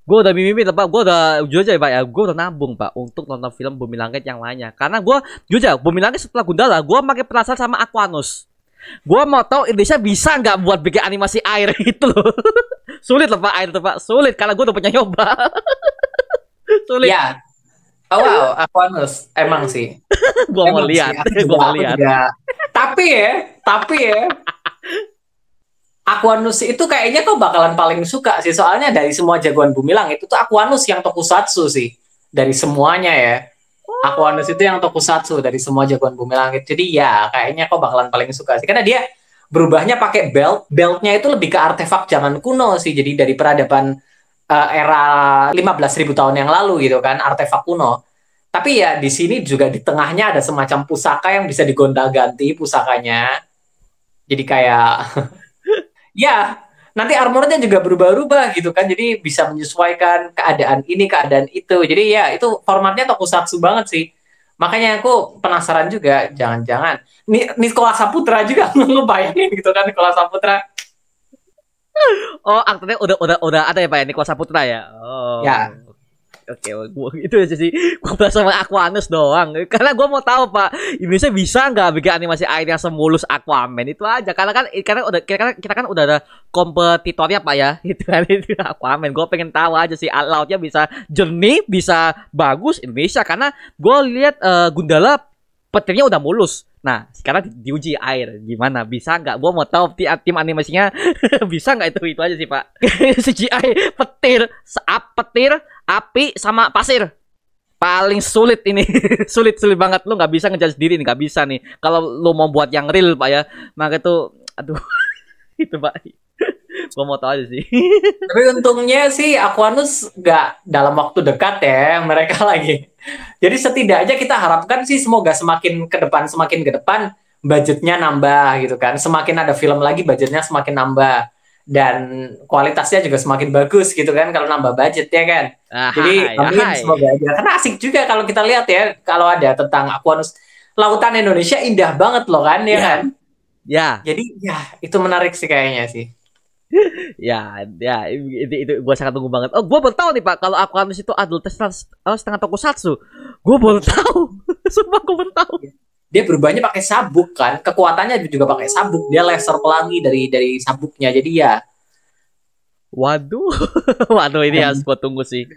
gue udah mimpi pak gue udah jujur aja ya pak ya gue udah nabung pak untuk nonton film Bumi Langit yang lainnya karena gue jujur aja Bumi Langit setelah Gundala gue makin penasaran sama Aquanus gue mau tahu Indonesia bisa nggak buat bikin animasi air itu loh sulit loh pak air itu pak sulit karena gue udah punya nyoba sulit Ya. Oh, wow, Aquanus emang sih. gue mau Emang sih, lihat aku gue mau aku lihat. Tapi ya, tapi ya. Aquanus itu kayaknya kok bakalan paling suka sih soalnya dari semua jagoan bumi langit itu tuh Aquanus yang tokusatsu sih dari semuanya ya. Aquanus itu yang tokusatsu dari semua jagoan bumi langit. Jadi ya kayaknya kok bakalan paling suka sih karena dia berubahnya pakai belt. Beltnya itu lebih ke artefak zaman kuno sih. Jadi dari peradaban eh, era 15.000 tahun yang lalu gitu kan, artefak kuno. Tapi ya di sini juga di tengahnya ada semacam pusaka yang bisa digonta-ganti pusakanya. Jadi kayak ya nanti armornya juga berubah-ubah gitu kan. Jadi bisa menyesuaikan keadaan ini, keadaan itu. Jadi ya itu formatnya tokusatsu banget sih. Makanya aku penasaran juga, jangan-jangan Ni- Nikola Saputra juga ngebayangin gitu kan Nikola Saputra. oh aktornya udah udah udah ada ya pak ya Nikola Saputra ya oh Ya. Oke, gua itu aja sih. Gua bahas sama Aquanus doang. Karena gua mau tahu Pak, Indonesia bisa nggak bikin animasi air yang semulus Aquaman itu aja. Karena kan karena udah kita kan kita kan udah ada kompetitornya Pak ya. Itu kan itu Aquaman. Gua pengen tahu aja sih lautnya bisa jernih, bisa bagus Indonesia karena gua lihat eh, Gundala petirnya udah mulus. Nah, sekarang di- diuji air gimana? Bisa nggak? Gua mau tahu ti- tim animasinya bisa nggak itu itu aja sih Pak. CGI petir, seap petir, api sama pasir. Paling sulit ini. Sulit sulit banget. Lu nggak bisa ngejar sendiri nih nggak bisa nih. Kalau lu mau buat yang real pak ya maka itu aduh itu pak. Gua mau tahu aja sih. Tapi untungnya sih Aquanus nggak dalam waktu dekat ya mereka lagi. Jadi setidaknya kita harapkan sih semoga semakin ke depan semakin ke depan budgetnya nambah gitu kan. Semakin ada film lagi budgetnya semakin nambah dan kualitasnya juga semakin bagus gitu kan kalau nambah budget ya kan. Ah, Jadi amin hai. semoga aja. Karena asik juga kalau kita lihat ya kalau ada tentang Aquanus lautan Indonesia indah banget loh kan ya Iya. kan. ya Jadi ya itu menarik sih kayaknya sih. ya ya itu, itu gua sangat tunggu banget oh gua baru tahu nih pak kalau Aquanus itu adalah setengah, setengah tokusatsu gua baru tahu sumpah gua baru tahu dia berubahnya pakai sabuk kan. Kekuatannya juga pakai sabuk. Dia laser pelangi dari dari sabuknya. Jadi ya. Waduh. Waduh ini harus gua tunggu sih.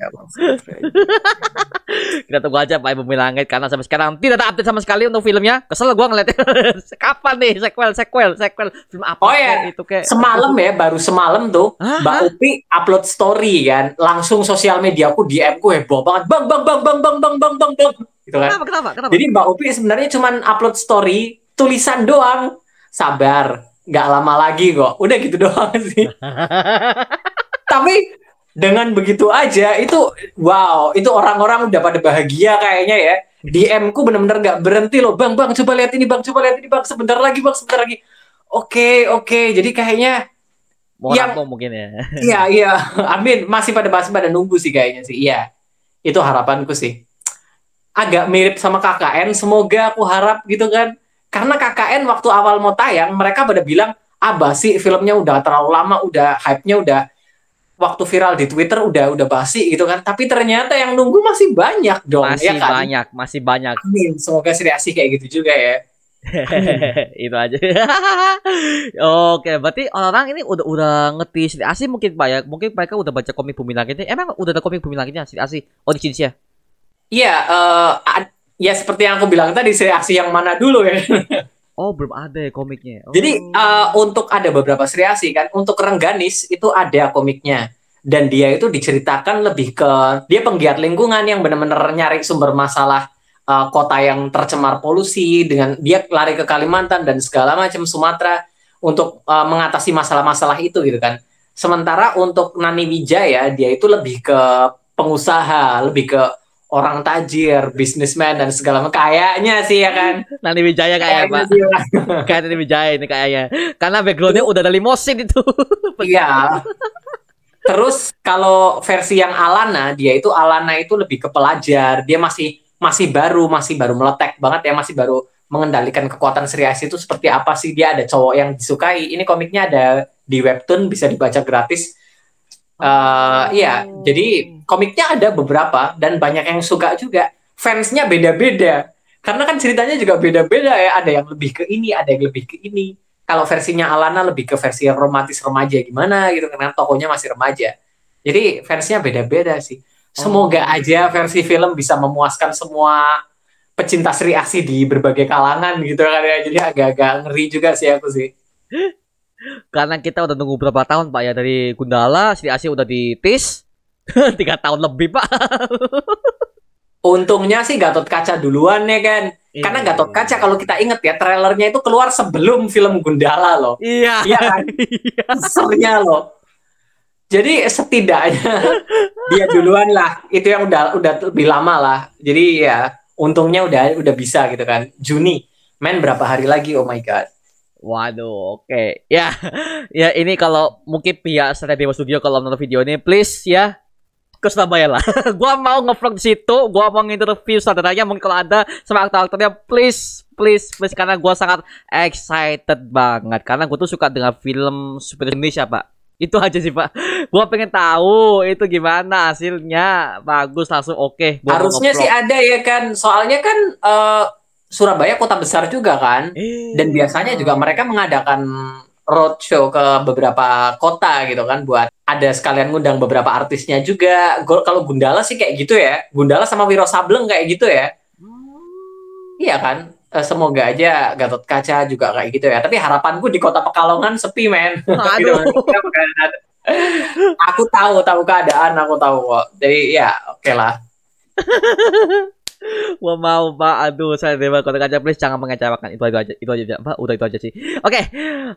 Kita tunggu aja Pak Bumi Langit karena sampai sekarang tidak ada update sama sekali untuk filmnya. Kesel gua ngeliatnya. Kapan nih? Sequel sequel sequel. Film apa Oh, kek itu kayak semalam ya baru semalam tuh Hah? Mbak Upi upload story kan. Langsung sosial media aku DM ku heboh banget. Bang bang bang bang bang bang bang bang bang gitu kan? Kenapa kenapa kenapa? jadi Mbak Upi sebenarnya cuman upload story tulisan doang. Sabar nggak lama lagi kok. Udah gitu doang sih. Tapi dengan begitu aja itu wow itu orang-orang udah pada bahagia kayaknya ya. DM ku bener-bener nggak berhenti loh. Bang bang coba lihat ini bang coba lihat ini bang. Sebentar lagi bang sebentar lagi. Oke oke. Jadi kayaknya Mau yang- mungkin ya. iya iya. Amin. Masih pada masih pada nunggu sih kayaknya sih. Iya. Itu harapanku sih agak mirip sama KKN semoga aku harap gitu kan karena KKN waktu awal mau tayang mereka pada bilang ah basi filmnya udah terlalu lama udah hype-nya udah waktu viral di Twitter udah udah basi gitu kan tapi ternyata yang nunggu masih banyak dong Masih ya kan banyak, masih banyak. amin semoga Sri Asih kayak gitu juga ya itu aja. Oke, berarti orang ini udah udah ngerti Sri Asih mungkin Pak ya. Mungkin mereka udah baca komik Bumi Langitnya. Emang udah ada komik Bumi Langitnya Sri Asih? Oh, di sini ya. Iya eh, ad- ya seperti yang aku bilang tadi Asih yang mana dulu ya Oh, belum ada ya komiknya. Oh. Jadi eh, untuk ada beberapa Sri Asih kan, untuk Rengganis itu ada komiknya dan dia itu diceritakan lebih ke dia penggiat lingkungan yang benar-benar nyari sumber masalah eh, kota yang tercemar polusi dengan dia lari ke Kalimantan dan segala macam Sumatera untuk eh, mengatasi masalah-masalah itu gitu kan. Sementara untuk Nani Wijaya dia itu lebih ke pengusaha, lebih ke orang tajir, bisnismen dan segala macam kayaknya sih ya kan. Nani Wijaya kayak Pak. sih, ya. Kayak Nani Wijaya ini kayaknya. Karena backgroundnya udah ada limosin itu. Iya. Terus kalau versi yang Alana, dia itu Alana itu lebih ke pelajar. Dia masih masih baru, masih baru meletek banget ya, masih baru mengendalikan kekuatan Sri Asih itu seperti apa sih? Dia ada cowok yang disukai. Ini komiknya ada di webtoon bisa dibaca gratis. Eh, iya, jadi komiknya ada beberapa dan banyak yang suka juga. Fansnya beda-beda. Karena kan ceritanya juga beda-beda ya. Ada yang lebih ke ini, ada yang lebih ke ini. Kalau versinya Alana lebih ke versi yang romantis remaja gimana gitu karena tokonya masih remaja. Jadi fansnya beda-beda sih. Semoga Oh. aja versi film bisa memuaskan semua pecinta Sri Asih di berbagai kalangan gitu kan ya. Jadi agak-agak ngeri juga sih aku sih. Karena kita udah nunggu berapa tahun Pak ya dari Gundala, Sri Asih udah di tis. Tiga tahun lebih Pak. Untungnya sih Gatot Kaca duluan ya kan. Karena Iya. Gatot Kaca kalau kita inget ya trailernya itu keluar sebelum film Gundala loh. Iya. Iya kan? Iya. Loh. Jadi setidaknya dia duluan lah. Itu yang udah udah lebih lama lah. Jadi ya untungnya udah udah bisa gitu kan. Juni. Men berapa hari lagi? Oh my god. Waduh, oke. Ya, ya ini kalau mungkin pihak Sete Dewa Studio kalau nonton video ini, please ya ke Surabaya lah. gua mau ngevlog di situ, gua mau interview saudaranya mungkin kalau ada sama aktor-aktornya, please, please, please karena gua sangat excited banget karena gua tuh suka dengan film super Indonesia, Pak. Itu aja sih, Pak. Gua pengen tahu itu gimana hasilnya. Bagus langsung oke. gua mau Harusnya sih ada ya kan. Soalnya kan eh, Surabaya kota besar juga kan. Eh, Dan biasanya juga mereka mengadakan roadshow ke beberapa kota gitu kan buat ada sekalian ngundang beberapa artisnya juga. Kalau Gundala sih kayak gitu ya. Gundala sama Wiro Sableng kayak gitu ya. Iya kan? Eh, Semoga aja Gatot Kaca juga kayak gitu ya. Tapi harapanku di kota Pekalongan sepi men. Aduh. aku tahu tahu keadaan, aku tahu kok. Jadi ya oke lah. Gua mau pak, aduh saya dewa kota kaca please jangan mengecewakan itu aja itu aja pak, udah itu aja sih. Oke,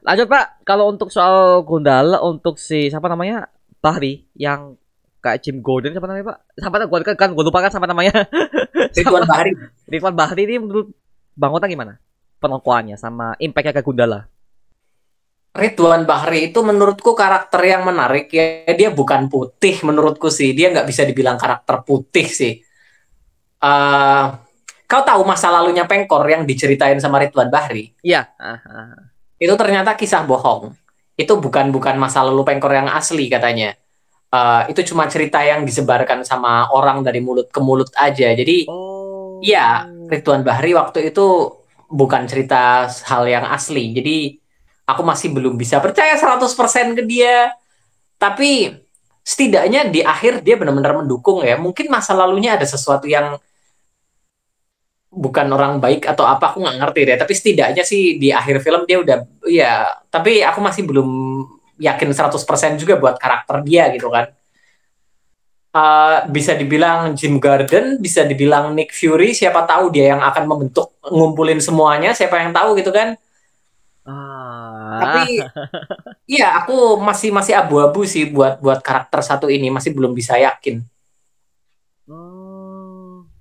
lanjut pak. Kalau untuk soal Gundala untuk si siapa namanya Bahri yang kayak Jim Gordon siapa namanya pak? Siapa gua kan, kan gua lupa kan siapa namanya. Ridwan Bahri. Ridwan Bahri ini menurut Bang Ota gimana? Penongkoannya sama impactnya ke Gundala. Ridwan Bahri itu menurutku karakter yang menarik ya. Dia bukan putih menurutku sih. Dia nggak bisa dibilang karakter putih sih. Eh, kau tahu masa lalunya Pengkor yang diceritain sama Ridwan Bahri? Iya. Ah. Itu ternyata kisah bohong. Itu bukan bukan masa lalu Pengkor yang asli katanya. Eh, itu cuma cerita yang disebarkan sama orang dari mulut ke mulut aja. Jadi Oh. Iya, Ridwan Bahri waktu itu bukan cerita hal yang asli. Jadi aku masih belum bisa percaya 100% ke dia. Tapi setidaknya di akhir dia benar-benar mendukung ya. Mungkin masa lalunya ada sesuatu yang bukan orang baik atau apa aku nggak ngerti deh. Tapi setidaknya sih di akhir film dia udah ya, tapi aku masih belum yakin 100% juga buat karakter dia gitu kan. Uh, bisa dibilang Jim Garden, bisa dibilang Nick Fury, siapa tahu dia yang akan membentuk ngumpulin semuanya, siapa yang tahu gitu kan. Ah. Tapi iya aku masih masih abu-abu sih buat buat karakter satu ini, masih belum bisa yakin.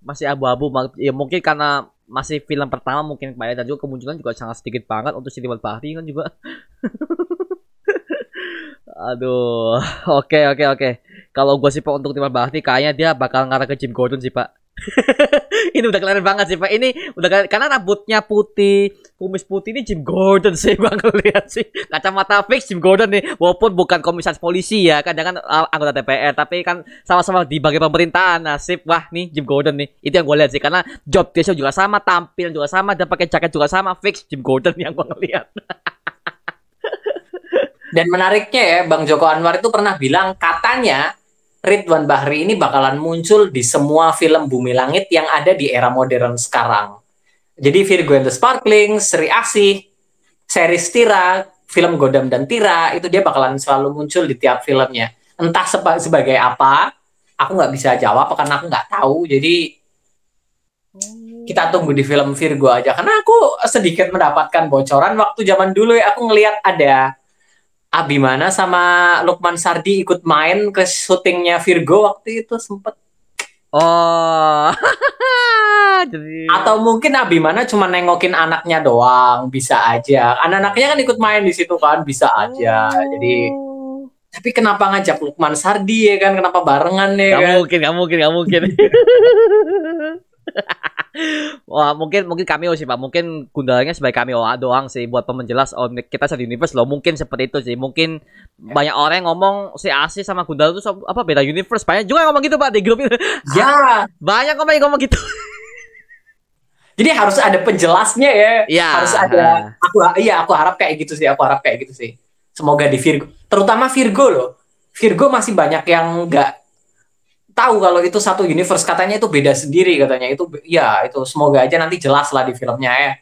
Masih abu-abu. Ya mungkin karena masih film pertama mungkin Pak dan juga kemunculan juga sangat sedikit banget untuk Ridwan Bahri kan juga. Aduh oke oke oke. Kalau gue sih Pak untuk Ridwan Bahri kayaknya dia bakal ngarah ke Jim Gordon sih Pak ini udah kelihatan banget sih Pak. Ini udah kelihatan- karena rambutnya putih kumis putih ini Jim Gordon sih gua ngeliat sih. Kacamata fix Jim Gordon nih walaupun bukan komisaris polisi ya kan uh, anggota DPR tapi kan sama-sama di bagian pemerintahan nasib wah nih Jim Gordon nih. Itu yang gue lihat sih karena job dia juga sama tampil juga sama dan pakai jaket juga sama fix Jim Gordon yang gua ngeliat. Dan menariknya ya, Bang Joko Anwar itu pernah bilang katanya Ridwan Bahri ini bakalan muncul di semua film Bumi Langit yang ada di era modern sekarang. Jadi Virgo and the Sparkling, Sri Asih, series Tira, film Godam dan Tira, itu dia bakalan selalu muncul di tiap filmnya. Entah seba- sebagai apa, aku nggak bisa jawab karena aku nggak tahu. Jadi kita tunggu di film Virgo aja. Karena aku sedikit mendapatkan bocoran waktu zaman dulu ya, aku ngelihat ada Abimana sama Lukman Sardi ikut main ke syutingnya Virgo waktu itu sempet. oh jadi Atau mungkin Abimana cuma nengokin anaknya doang, bisa aja. Anak-anaknya kan ikut main di situ kan, bisa aja. Jadi Oh. tapi kenapa ngajak Lukman Sardi ya kan? Kenapa barengan ya Gak kan? mungkin, gak mungkin, gak mungkin. Wah, mungkin mungkin cameo sih, Pak. Mungkin Gundalanya sebagai cameo doang sih buat pemenjelas oh kita satu universe loh. Mungkin seperti itu sih. Mungkin banyak orang yang ngomong si Asi sama Gundala itu apa beda universe. Banyak juga yang ngomong gitu, Pak, di grup itu. Ya, Banyak kok yang ngomong gitu. jadi harus ada penjelasnya ya. Iya. Harus ada. Aku iya, aku harap kayak gitu sih. Aku harap kayak gitu sih. Semoga di Virgo, terutama Virgo loh. Virgo masih banyak yang nggak tahu kalau itu satu universe katanya itu beda sendiri katanya itu ya itu semoga aja nanti jelas lah di filmnya ya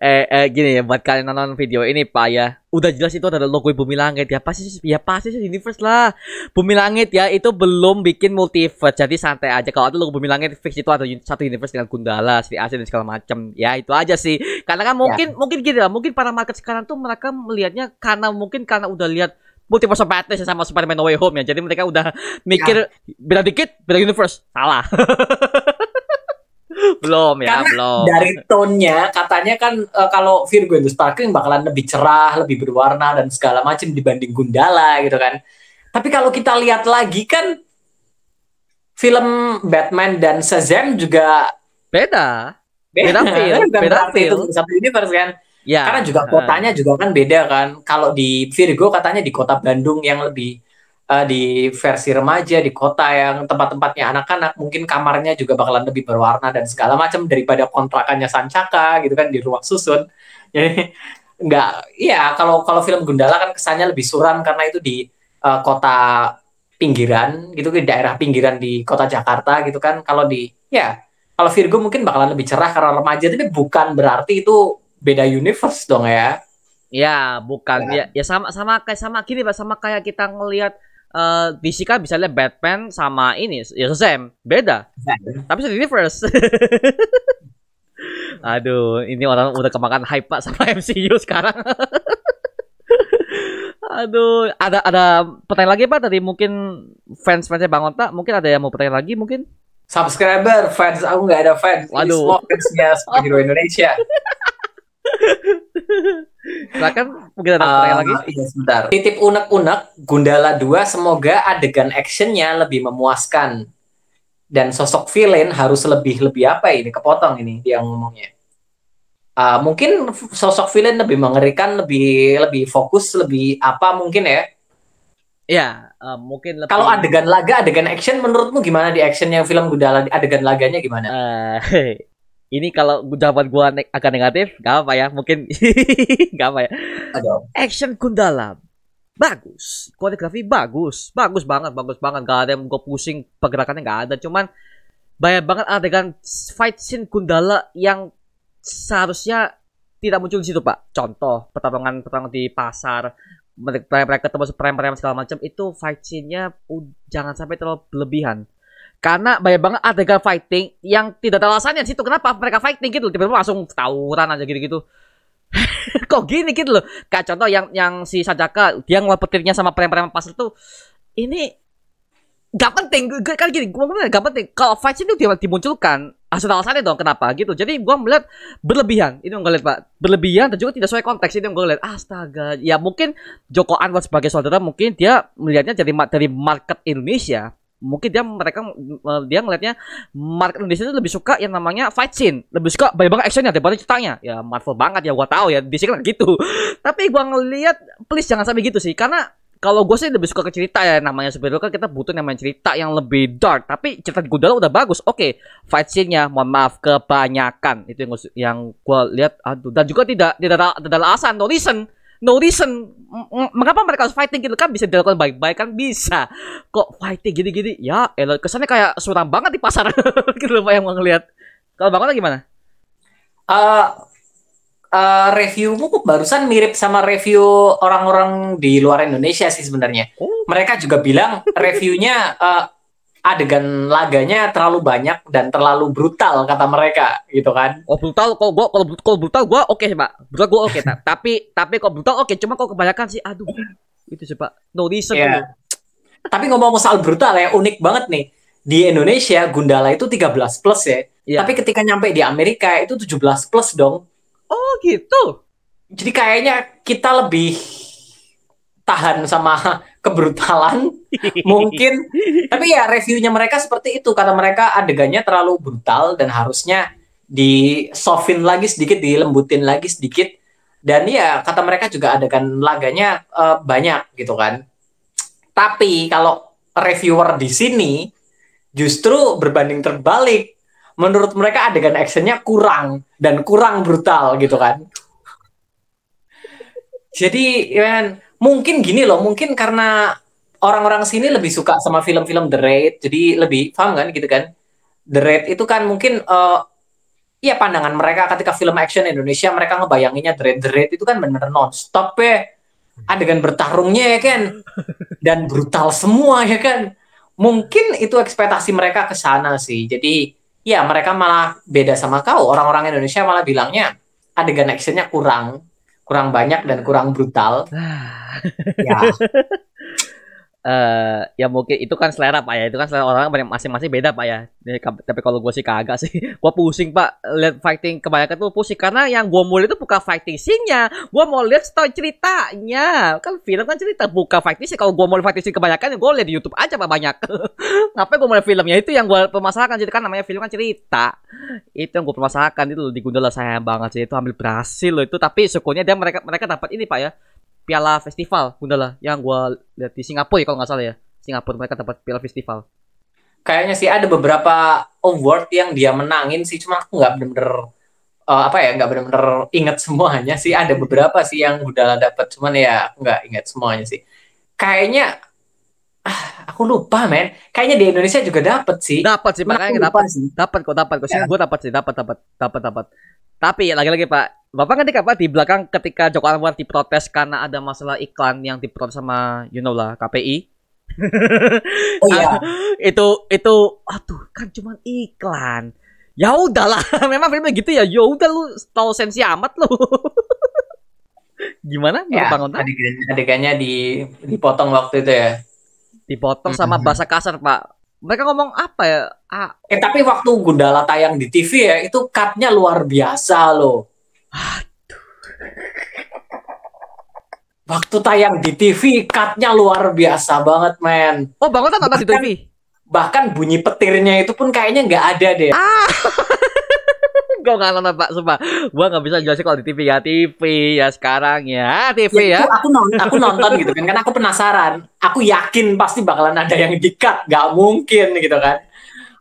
eh, eh gini ya buat kalian nonton video ini Pak ya. Udah jelas itu adalah logo Bumi Langit ya. Pasti ya pasti sih universe lah. Bumi Langit ya itu belum bikin multiverse. Jadi santai aja kalau ada logo Bumi Langit fix itu ada satu universe dengan Gundala, Sri Asih dan segala macam. Ya itu aja sih. Karena kan mungkin mungkin gini lah, mungkin para market sekarang tuh mereka melihatnya karena mungkin karena udah lihat Multiverse of Madness ya sama Spider-Man No Way Home ya. Jadi mereka udah mikir beda dikit, beda universe. Salah. belum ya, Karena belum. dari tone-nya katanya kan eh, kalau Virgo and the Sparkling bakalan lebih cerah, lebih berwarna dan segala macam dibanding Gundala gitu kan. Tapi kalau kita lihat lagi kan film Batman dan Shazam juga Beda. Beda feel, Kan bukan beda feel. satu universe kan. Ya. Karena juga kotanya juga kan beda kan. Kalau di Virgo katanya di kota Bandung yang lebih eh, di versi remaja di kota yang tempat-tempatnya anak-anak mungkin kamarnya juga bakalan lebih berwarna dan segala macam daripada kontrakannya Sancaka gitu kan di ruang susun. Jadi nggak iya kalau kalau film Gundala kan kesannya lebih suram karena itu di eh, kota pinggiran gitu di daerah pinggiran di kota Jakarta gitu kan. Kalau di ya kalau Virgo mungkin bakalan lebih cerah karena remaja tapi bukan berarti itu beda universe dong ya. Ya, bukan. Ya, ya sama sama kayak sama gini, Pak, sama kayak kita ngelihat eh DC kan bisa lihat Batman sama ini ya Shazam. Beda. Tapi satu universe. Aduh, ini orang udah kemakan hype Pak sama MCU sekarang. Aduh, ada ada pertanyaan lagi Pak tadi mungkin fans-fansnya Bang Onta, mungkin ada yang mau pertanyaan lagi mungkin? subscriber fans aku nggak ada fans Ini Waduh. semua fansnya superhero Indonesia Silakan mungkin ada pertanyaan lagi. Iya sebentar. Titip unek-unek Gundala 2 semoga adegan actionnya lebih memuaskan. Dan sosok villain harus lebih lebih apa ini kepotong ini dia ngomongnya. Ah, mungkin sosok villain lebih mengerikan lebih lebih fokus lebih apa mungkin ya? Ya, eh, mungkin lebih kalau adegan laga adegan action menurutmu gimana di action yang film Gundala adegan laganya gimana? Eh, ini kalau jawaban gua ne- agak negatif, gak apa ya, mungkin gak apa ya. Aduh. Action Gundala bagus, koreografi bagus, bagus banget, bagus banget. Gak ada yang gua pusing pergerakannya gak ada, cuman banyak banget adegan fight scene Gundala yang seharusnya tidak muncul di situ pak. Contoh pertarungan pertarungan di pasar, mereka, ketemu preman-preman segala macam itu fight scene-nya jangan sampai terlalu berlebihan. Karena banyak banget adegan fighting yang tidak ada alasannya situ. Kenapa mereka fighting gitu? Tiba-tiba langsung tawuran aja gitu-gitu. Kok gini gitu loh. Kayak contoh yang yang si Sajaka dia ngelawan petirnya sama preman-preman pasar tuh ini gak penting. Kan gini gue ngomongnya gak penting. Kalau fight itu dimunculkan asal alasannya dong kenapa gitu. Jadi gue melihat berlebihan. Itu yang gue lihat pak. Berlebihan dan juga tidak sesuai konteks. Itu yang gue lihat. Astaga. Ya mungkin Joko Anwar sebagai saudara mungkin dia melihatnya dari dari market Indonesia mungkin dia mereka eh, dia ngelihatnya market Indonesia itu lebih suka yang namanya fight scene. Lebih suka banyak banget actionnya daripada ceritanya. Ya Marvel banget ya gua tahu ya di kan gitu. Tapi gua ngelihat please jangan sampai gitu sih. Karena kalau gue sih lebih suka ke cerita ya namanya superhero kan kita butuh namanya cerita yang lebih dark. Tapi cerita di Gundala udah bagus. Oke fight scene-nya mohon maaf kebanyakan. Itu yang gua, yang gue lihat. Aduh dan juga tidak tidak ada, tidak ada alasan no reason no reason. Mengapa mereka harus fighting gitu? Kan bisa dilakukan baik-baik kan bisa. Kok fighting gini-gini? Ya elah kesannya kayak suram banget di pasar. Gitu loh yang mau ngelihat. Kalau bangun gimana? Eh eh, reviewmu barusan mirip sama review orang-orang di luar Indonesia sih sebenarnya. Oh. Mereka juga bilang reviewnya eh, adegan laganya terlalu banyak dan terlalu brutal kata mereka gitu kan. Oh brutal kalau gua kalau kalau brutal gua oke sih pak brutal gua oke Ta- tapi tapi kalau brutal oke cuma kalau kebanyakan sih aduh itu sih pak no reason Iya. dulu. Tapi ngomong soal brutal ya unik banget nih. Di Indonesia Gundala itu 13 plus ya. Iya. Tapi ketika nyampe di Amerika itu 17 plus dong. oh gitu Jadi kayaknya kita lebih tahan sama kebrutalan mungkin. Tapi ya reviewnya mereka seperti itu. Kata mereka adegannya terlalu brutal dan harusnya di soften lagi sedikit dilembutin lagi sedikit. Dan ya kata mereka juga adegan laganya uh, banyak gitu kan. Tapi kalau reviewer di sini justru berbanding terbalik. Menurut mereka adegan actionnya kurang dan kurang brutal gitu kan. Jadi ya, mungkin gini loh, mungkin karena orang-orang sini lebih suka sama film-film The Raid, jadi lebih paham kan gitu kan? The Raid itu kan mungkin uh, ya pandangan mereka ketika film action Indonesia mereka ngebayanginnya The Raid, The Raid itu kan bener non-stop ya. Adegan bertarungnya ya kan? Dan brutal semua ya kan? Mungkin itu ekspektasi mereka ke sana sih. Jadi ya mereka malah beda sama kau. Orang-orang Indonesia malah bilangnya adegan actionnya kurang kurang banyak dan kurang brutal. ya. Uh, ya mungkin itu kan selera pak ya. Itu kan selera orang masing-masing beda pak ya. Tapi kalau gue sih kagak sih. Gue pusing pak lihat fighting kebanyakan tuh pusing. Karena yang gue mau itu bukan fighting scene-nya. Gue mau lihat story ceritanya. Kan film kan cerita bukan fighting sih kalau gue mau fighting scene kebanyakan ya gue lihat di YouTube aja pak banyak. Ngapain gue mau lihat filmnya? Itu yang gue permasalahkan jadi kan namanya film kan cerita. Itu yang gue permasalahkan. Itu di Gundala sayang banget sih. Itu ambil berhasil loh itu. Tapi syukurnya dia mereka mereka dapat ini pak ya piala festival Gundala yang gue lihat di Singapura ya kalau nggak salah ya. Singapura mereka dapat piala festival. Kayaknya sih ada beberapa award yang dia menangin sih cuma aku nggak bener-bener uh, apa ya nggak bener-bener inget semuanya sih. Ada beberapa sih yang Gundala dapat cuman ya aku nggak inget semuanya sih. Kayaknya ah, aku lupa men. Kayaknya di Indonesia juga dapat sih. Dapat sih makanya dapat sih. Dapat kok dapat kok ya. gue dapat sih dapat dapat dapat dapat tapi lagi-lagi Pak Bapak ngerti apa di belakang ketika Joko Anwar diprotes karena ada masalah iklan yang diprotes sama you know lah KPI. oh iya. itu itu aduh kan cuma iklan. Ya udahlah, memang filmnya gitu ya. Ya udah lu tahu sensi amat lu. Gimana ya, Bang adegan, adegannya di dipotong waktu itu ya. Dipotong sama bahasa kasar, Pak. Mereka ngomong apa ya? Ah. Eh tapi waktu Gundala tayang di TV ya, itu cutnya luar biasa loh Aduh. Waktu tayang di TV, cutnya luar biasa banget, men. Oh, bangun tak nonton di TV? Bahkan bunyi petirnya itu pun kayaknya nggak ada deh. Ah. gue gak nonton pak, sumpah. Gue gak bisa jelasin kalau di TV ya. TV ya sekarang ya. TV ya, ya. aku nonton, aku nonton gitu kan, karena aku penasaran. Aku yakin pasti bakalan ada yang di-cut. Gak mungkin gitu kan.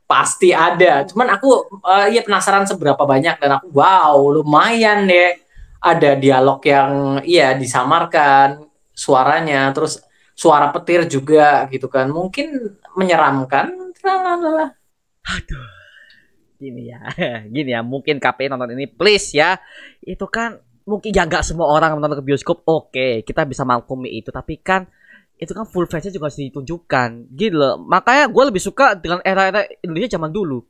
Pasti ada. Cuman aku uh, ya penasaran seberapa banyak dan aku wow lumayan deh ada dialog yang iya disamarkan suaranya. Terus suara petir juga gitu kan. Mungkin menyeramkan. Aduh gini ya gini ya mungkin KPI nonton ini please ya. Itu kan mungkin ya nggak semua orang nonton ke bioskop oke kita bisa maklumi itu. Tapi kan itu kan full versi juga harus ditunjukkan. Gitu loh makanya gue lebih suka dengan era-era Indonesia zaman dulu.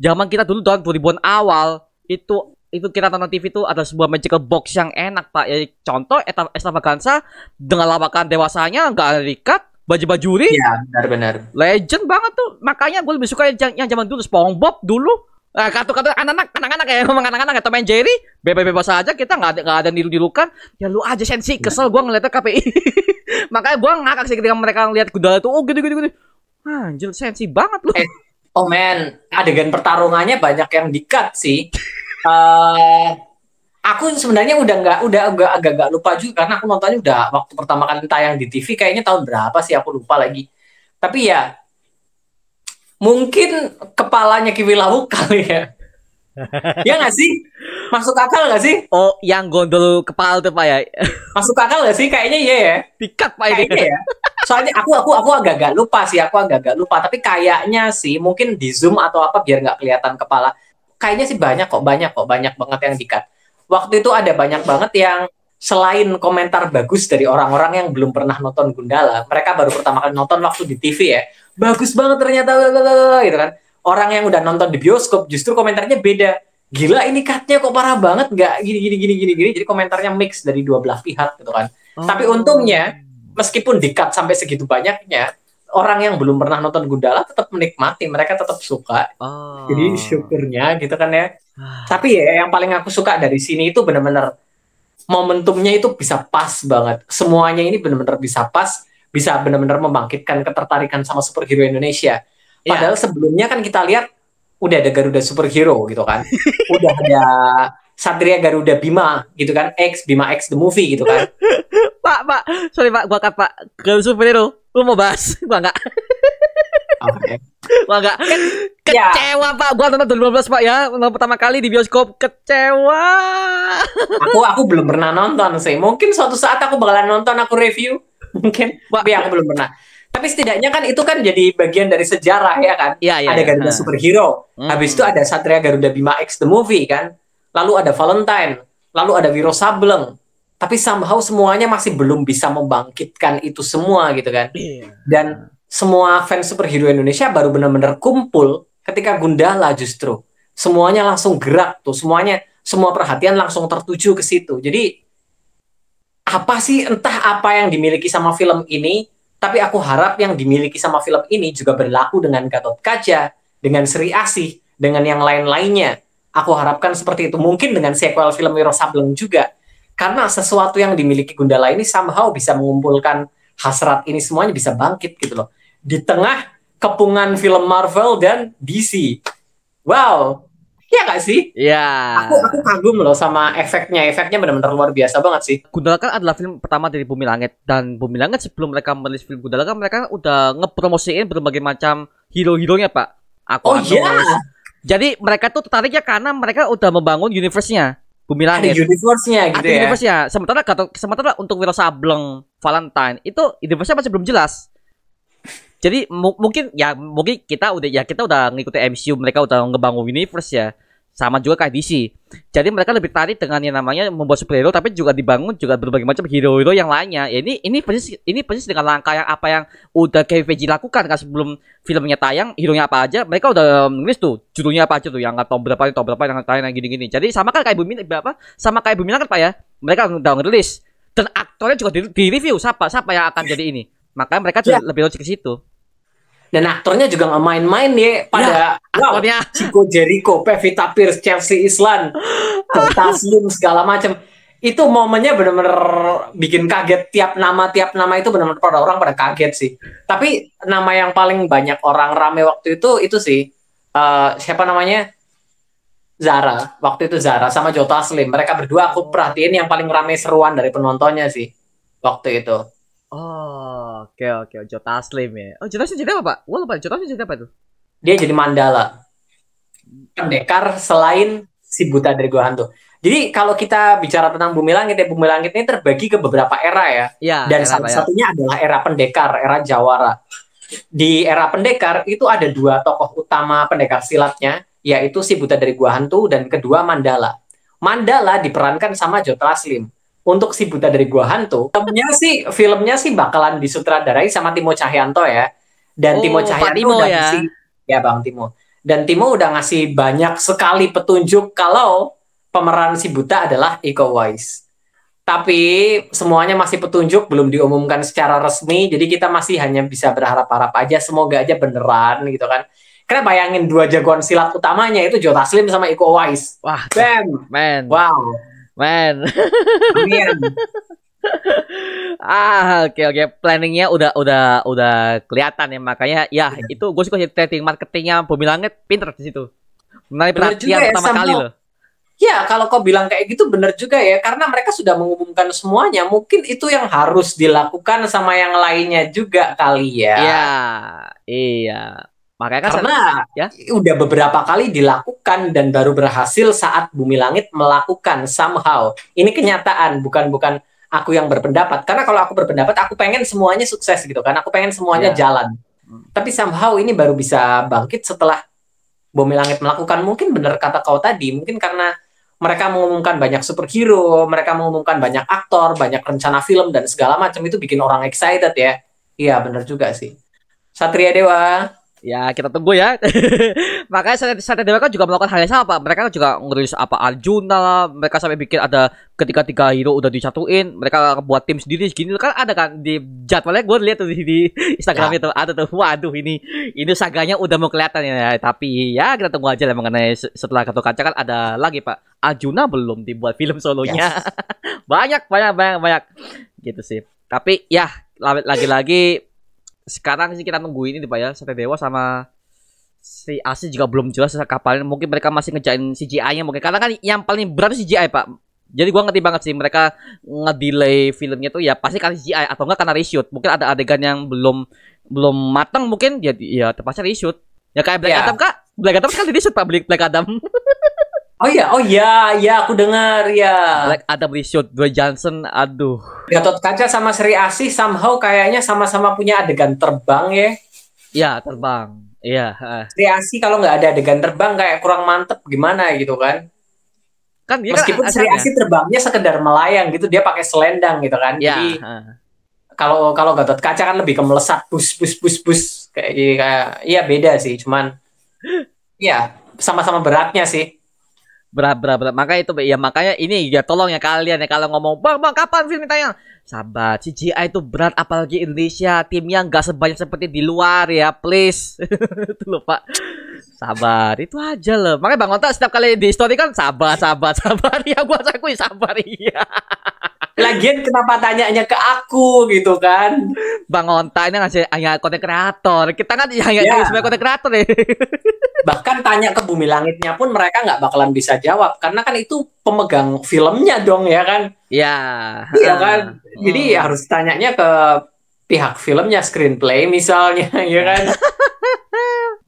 Zaman kita dulu tahun 2000-an awal itu itu kita tonton TV itu ada sebuah magical box yang enak pak. Ya contoh extravaganza dengan lawakan dewasanya nggak ada dikat baju-bajuri ya benar-benar. Legend banget tuh. Makanya gue lebih suka yang, yang zaman dulu SpongeBob dulu Nah, kata-kata anak-anak, anak-anak ya ngomong anak-anak atau main Jerry, bebas-bebas aja kita nggak ada nggak ada niru-nirukan. Ya lu aja sensi, kesel gue ngeliatnya KPI. Makanya gue ngakak sih ketika mereka ngeliat Gundala itu, oh gitu-gitu gitu. Anjir, sensi banget lu. Eh, oh man, adegan pertarungannya banyak yang dikat sih. uh, aku sebenarnya udah nggak udah agak agak gak lupa juga karena aku nontonnya udah waktu pertama kali tayang di TV kayaknya tahun berapa sih aku lupa lagi. Tapi ya mungkin kepalanya Kiwi Lawu kali ya. ya nggak sih? Masuk akal nggak sih? Oh, yang gondol kepala tuh Pak ya? Masuk akal nggak sih? Kayaknya iya ya. Tikat Pak ini. Kayaknya ya. Soalnya aku aku aku agak-agak lupa sih, aku agak-agak lupa. Tapi kayaknya sih mungkin di zoom atau apa biar nggak kelihatan kepala. Kayaknya sih banyak kok, banyak kok, banyak banget yang dikat. Waktu itu ada banyak banget yang selain komentar bagus dari orang-orang yang belum pernah nonton Gundala, mereka baru pertama kali nonton waktu di TV ya. Bagus banget ternyata gitu kan. Orang yang udah nonton di bioskop justru komentarnya beda. Gila ini cutnya kok parah banget nggak gini gini gini gini gini. Jadi komentarnya mix dari dua belah pihak gitu kan. Oh. Tapi untungnya meskipun di cut sampai segitu banyaknya, orang yang belum pernah nonton Gundala tetap menikmati, mereka tetap suka. Oh. Jadi syukurnya gitu kan ya. Ah. Tapi ya yang paling aku suka dari sini itu benar-benar momentumnya itu bisa pas banget. Semuanya ini benar-benar bisa pas. Bisa benar-benar membangkitkan ketertarikan sama superhero Indonesia. Iya. Padahal sebelumnya kan kita lihat udah ada Garuda superhero gitu kan. udah ada Satria Garuda Bima gitu kan. X Bima X the movie gitu kan. Pak, Pak, sorry Pak, gua kat Pak. Gak superhero. Lu mau bahas? Gua enggak. Oke. Gua enggak. Ya. Kecewa Pak, gua nonton 2015 Pak ya. Nonton pertama kali di bioskop. Kecewa. Aku aku belum pernah nonton sih. Mungkin suatu saat aku bakalan nonton aku review. Mungkin. Tapi aku belum pernah. Tapi setidaknya kan itu kan jadi bagian dari sejarah ya kan. Iya, iya. ada iya. Garuda Nah. superhero. Hmm. Habis itu ada Satria Garuda Bima X the movie kan. Lalu ada Valentine, lalu ada Wiro Sableng. Tapi somehow semuanya masih belum bisa membangkitkan itu semua gitu kan. Iya. Dan semua fans superhero Indonesia baru benar-benar kumpul ketika Gundala justru. Semuanya langsung gerak tuh, semuanya semua perhatian langsung tertuju ke situ. Jadi apa sih entah apa yang dimiliki sama film ini, tapi aku harap yang dimiliki sama film ini juga berlaku dengan Gatot Kaca, dengan Sri Asih, dengan yang lain-lainnya. Aku harapkan seperti itu. Mungkin dengan sequel film Wiro Sableng juga. Karena sesuatu yang dimiliki Gundala ini somehow bisa mengumpulkan hasrat ini semuanya bisa bangkit gitu loh. Di tengah kepungan film Marvel dan DC. Wow. Iya gak sih? Iya. Aku, aku kagum loh sama efeknya. Efeknya benar-benar luar biasa banget sih. Gundala kan adalah film pertama dari Bumi Langit dan Bumi Langit sebelum mereka merilis film Gundala kan mereka udah ngepromosiin berbagai macam hero-heronya Pak. Aku Oh iya, Jadi mereka tuh tertariknya karena mereka udah membangun universe-nya Bumi ada Langit. universe-nya gitu Ada ya. universe-nya. Sementara sementara untuk Wiro Sableng, Valentine itu universe-nya masih belum jelas. Jadi mu- mungkin ya mungkin kita udah ya kita udah ngikuti MCU mereka udah ngebangun universe ya. Sama juga kayak DC. Jadi mereka lebih tarik dengan yang namanya membuat superhero tapi juga dibangun juga berbagai macam hero-hero yang lainnya. Ya, ini ini persis ini persis dengan langkah yang apa yang udah Kevin Feige lakukan kan sebelum filmnya tayang, hero-nya apa aja, mereka udah nulis tuh judulnya apa aja tuh yang tahun berapa tahun berapa yang tayang yang gini-gini. Jadi sama kan kayak Bumi berapa? Sama kayak Bumi Langit Pak ya. Mereka udah ngerilis dan aktornya juga di, di review siapa siapa yang akan jadi ini. Makanya mereka Ya. lebih logik ke situ. Dan aktornya juga nggak main-main ya pada wow, Aktornya Chico Jericho, Pevita Pierce, Chelsea Islan, Taslim segala macam. Itu momennya bener-bener bikin kaget tiap nama tiap nama itu bener-bener pada orang pada kaget sih. Tapi nama yang paling banyak orang rame waktu itu itu sih eh, siapa namanya Zara. Waktu itu Zara sama Joe Taslim. Mereka berdua aku perhatiin yang paling rame seruan dari penontonnya sih waktu itu. Oh, oke oke, Joe Taslim ya. Oh, Joe Taslim jadi apa, Pak? Gua lupa, Joe Taslim jadi apa tuh? dia jadi mandala pendekar selain si buta dari gua hantu. Jadi kalau kita bicara tentang bumi langit ya bumi langit ini terbagi ke beberapa era ya. Iya, Dan era salah apa ya? satunya adalah era pendekar, era Jawara. Di era pendekar itu ada dua tokoh utama pendekar silatnya, yaitu si buta dari gua hantu dan kedua Mandala. Mandala diperankan sama Joe Taslim. Untuk si buta dari gua hantu, filmnya sih filmnya sih bakalan disutradarai sama Timo Cahyanto ya. Dan Oh, Timo Cahyanto Timo udah ya. ngasih ya Bang Timo. Dan Timo udah ngasih banyak sekali petunjuk kalau pemeran si buta adalah Iko Uwais. Tapi semuanya masih petunjuk, belum diumumkan secara resmi, jadi kita masih hanya bisa berharap-harap aja, semoga aja beneran gitu kan. Karena bayangin dua jagoan silat utamanya itu Joe Taslim sama Iko Uwais. Wah, Bam! man, Wow. Man. Amin. ah, oke oke, planningnya udah udah udah kelihatan ya makanya ya itu gue suka setting marketingnya Bumi Langit pinter di situ. Menarik perhatian ya, pertama somehow. kali loh. Ya, kalau kau bilang kayak gitu bener juga ya, karena mereka sudah mengumumkan semuanya. Mungkin itu yang harus dilakukan sama yang lainnya juga kali ya. Iya, iya. Makanya kan Karena ya. udah beberapa kali dilakukan dan baru berhasil saat Bumi Langit melakukan somehow. Ini kenyataan, bukan bukan aku yang berpendapat. Karena kalau aku berpendapat, aku pengen semuanya sukses gitu kan. Aku pengen semuanya Ya. jalan. Hmm. Tapi somehow ini baru bisa bangkit setelah Bumi Langit melakukan. Mungkin benar kata kau tadi, mungkin karena mereka mengumumkan banyak superhero, mereka mengumumkan banyak aktor, banyak rencana film dan segala macam itu bikin orang excited ya. Iya, benar juga sih. Satria Dewa, Ya kita tunggu ya. Makanya Satria Dewa kan juga melakukan hal yang sama Pak. Mereka juga ngerilis apa Arjuna lah. Mereka sampai bikin ada ketika tiga hero udah disatuin. Mereka buat tim sendiri segini kan ada kan di jadwalnya gue lihat tuh di, di Instagram itu ada tuh. Waduh ini ini saganya udah mau kelihatan ya. Tapi ya kita tunggu aja lah mengenai se- setelah Gatot Kaca kan ada lagi Pak. Arjuna belum dibuat film solonya. banyak banyak banyak banyak gitu sih. Tapi ya la- lagi-lagi sekarang sih kita nunggu ini Pak ya, Sate Dewa sama si Asi juga belum jelas kapalnya. Mungkin mereka masih ngejain CGI-nya mungkin. Karena kan yang paling berat CGI, Pak. Jadi gua ngerti banget sih mereka ngedelay filmnya tuh ya pasti karena CGI atau enggak karena reshoot. Mungkin ada adegan yang belum belum matang mungkin jadi ya terpaksa reshoot. Ya kayak Black Ya. Adam Kak. Black Adam kan di reshoot Pak Black Adam. Oh iya, oh iya, iya aku dengar ya. Black Adam reshoot Dwayne Johnson aduh. Gatot Kaca sama Sri Asih somehow kayaknya sama-sama punya adegan terbang ya. Ya, terbang. Iya, heeh. Sri Asih kalau nggak ada adegan terbang kayak kurang mantep gimana gitu kan. Kan dia Meskipun kan Sri Asih terbangnya sekedar melayang gitu, dia pakai selendang gitu kan. Ya, Jadi heeh. kalau kalau Gatot Kaca kan lebih ke melesat bus bus bus bus kayak kayak iya beda sih, cuman iya sama-sama beratnya sih. Berat berat berat. Makanya itu ya makanya ini ya tolong ya kalian ya kalau ngomong bang bang kapan film tayang sabar CGI itu berat apalagi Indonesia. Timnya nggak sebanyak seperti di luar ya please. Itu loh pak. Sabar itu aja loh. Makanya bang Onta setiap kali di story kan sabar sabar sabar. Ya gua akui sabar iya Lagian kenapa tanyanya ke aku gitu kan? bang Onta ini ngasih hanya konten kreator kita kan hanya Ya. sebagai konten kreator ya Bahkan tanya ke Bumi Langitnya pun mereka nggak bakalan bisa jawab karena kan itu pemegang filmnya dong ya kan? ya Iya kan? Jadi Hmm. harus tanyanya ke pihak filmnya screenplay misalnya ya kan.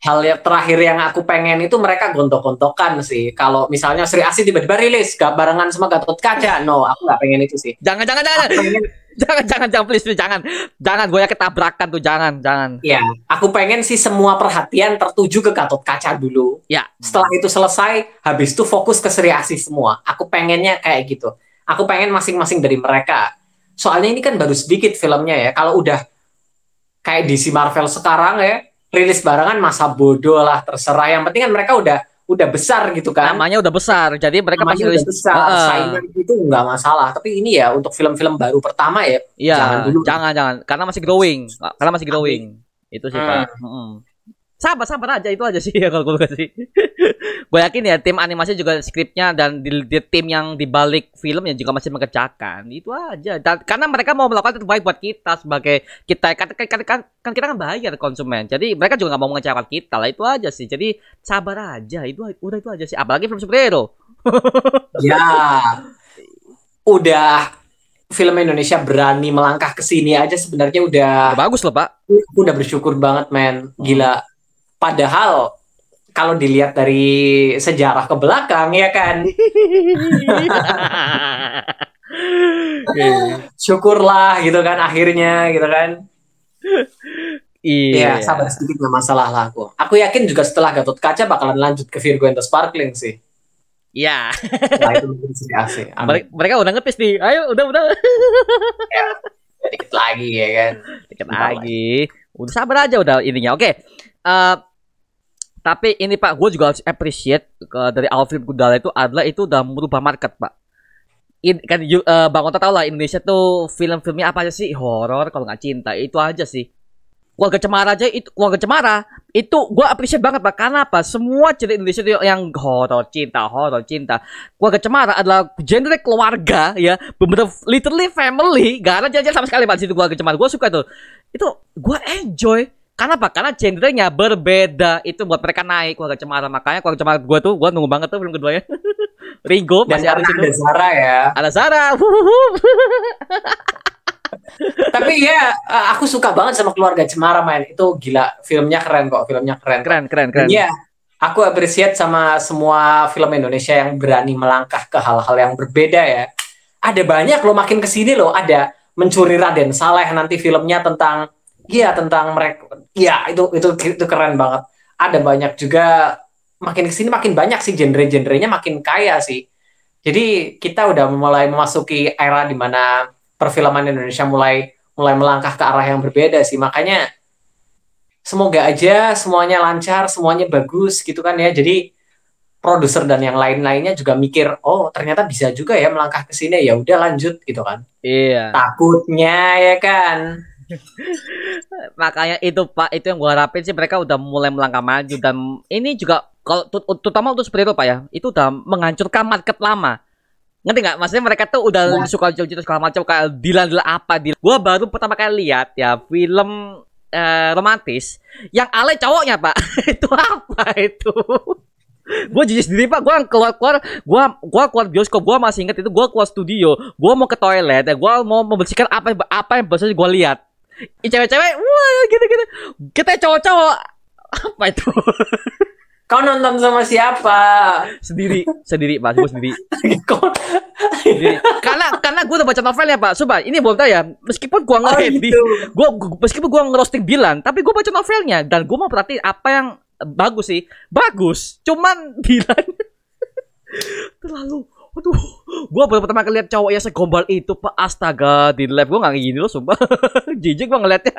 Hal yang terakhir yang aku pengen itu mereka gontok-gontokan sih. Kalau misalnya Sri Asih tiba-tiba rilis gak barengan sama Gatot Kaca, no, aku nggak pengen itu sih. jangan jangan jangan pengen, jangan jangan jangan please, please jangan jangan gue ya ketabrakan tuh jangan jangan ya, aku pengen sih semua perhatian tertuju ke Gatot Kaca dulu. ya Setelah itu selesai, habis itu fokus ke Sri Asih semua. Aku pengennya kayak gitu. Aku pengen masing-masing dari mereka. Soalnya ini kan baru sedikit filmnya ya. Kalau udah kayak DC Marvel sekarang ya, rilis barengan masa bodoh lah terserah. Yang penting kan mereka udah udah besar gitu kan. namanya udah besar jadi mereka Namanya udah rilis besar, Heeh. saingan itu nggak masalah. Tapi ini ya untuk film-film baru pertama ya, Iya, Jangan dulu. jangan jangan karena masih growing, karena masih growing. Itu sih Hmm. pak. Mm-mm. Sabar sabar aja itu aja sih ya kalau gue kasih. gue yakin ya tim animasi juga skripnya dan di, di- tim yang dibalik filmnya juga masih mengerjakan. Itu aja. Dan, karena mereka mau melakukan terbaik buat kita sebagai kita kan, kan, kan, kan, kan kita kan bayar konsumen. Jadi mereka juga nggak mau mengecewakan kita lah itu aja sih. Jadi sabar aja itu udah itu aja sih. Apalagi film superhero. ya udah film Indonesia berani melangkah ke sini aja sebenarnya udah Udah bagus loh pak. aku udah bersyukur banget men gila padahal kalau dilihat dari sejarah ke belakang ya kan syukurlah gitu kan akhirnya gitu kan Iya. ya sabar sedikit nggak masalah lah aku aku yakin juga setelah Gatot Kaca bakalan lanjut ke Virgo and the Sparkling sih Iya. nah itu mungkin sih. Mereka, mereka udah ngetis nih. Ayo, udah, udah. dikit lagi ya kan Dikit lagi. Udah sabar aja udah ininya. Oke. Eh tapi ini Pak, gue juga harus appreciate ke- dari Alfred Gudala itu adalah itu udah merubah market, Pak. In, kan eh, Bang Ota tau lah Indonesia tuh film-filmnya apa aja sih? Horor kalau nggak cinta itu aja sih. Keluarga Cemara aja itu keluarga Cemara itu gue appreciate banget Pak. Karena apa? Semua cerita Indonesia itu yang horor cinta, horor cinta. Keluarga Cemara adalah genre keluarga ya, bener literally family. Gak ada jajan sama sekali Pak situ keluarga Cemara. Gue suka tuh. Itu gue enjoy. Karena apa? Karena genrenya berbeda. Itu buat mereka naik keluarga Cemara. Makanya keluarga Cemara gue tuh gue nunggu banget tuh film keduanya. Ringo dan masih ada di ada. Zara ya Ada. Wuhuhu. Tapi ya aku suka banget sama keluarga Cemara main itu gila filmnya keren kok filmnya keren. keren, keren, keren. Iya, aku appreciate sama semua film Indonesia yang berani melangkah ke hal-hal yang berbeda ya. Ada banyak loh makin ke sini loh ada mencuri Raden Saleh nanti filmnya tentang iya tentang mereka. Iya itu itu itu keren banget. Ada banyak juga makin ke sini makin banyak sih genre-genrenya makin kaya sih. Jadi kita udah mulai memasuki era di mana perfilman Indonesia mulai mulai melangkah ke arah yang berbeda sih. Makanya semoga aja semuanya lancar, semuanya bagus gitu kan ya. Jadi produser dan yang lain-lainnya juga mikir, oh ternyata bisa juga ya melangkah ke sini ya udah lanjut gitu kan. Iya. Takutnya ya kan. Makanya itu Pak, itu yang gua harapin sih mereka udah mulai melangkah maju dan ini juga kalau terutama untuk superhero Pak ya, itu udah menghancurkan market lama. Ngerti nggak? Maksudnya mereka tuh udah Ya. suka cerita segala macam kayak Dilan Dilan apa Dilan. Gua baru pertama kali lihat ya film eh, romantis yang ale cowoknya pak. itu apa itu? gue jujur sendiri pak, gue keluar keluar, gue gua keluar bioskop, gue masih inget itu gue keluar studio, gue mau ke toilet, ya gue mau membersihkan apa apa yang saja gue lihat. Ih, cewek-cewek, wah gitu gitu, kita cowok-cowok apa itu Kau nonton sama siapa? sendiri sendiri pak, gue sendiri. Sendiri. karena karena gue udah baca novelnya pak, coba ini belum tahu ya, meskipun gue Oh, ngeliat di gitu. gua- meskipun gua ngerosting Bilan, tapi gua baca novelnya dan gua mau perhatiin apa yang bagus sih. Bagus, cuman Bilan terlalu Waduh, gua baru pertama kali lihat cowok yang segombal itu, Pak. Astaga, di live gua nggak gini loh, sumpah. Jijik gua ngeliatnya.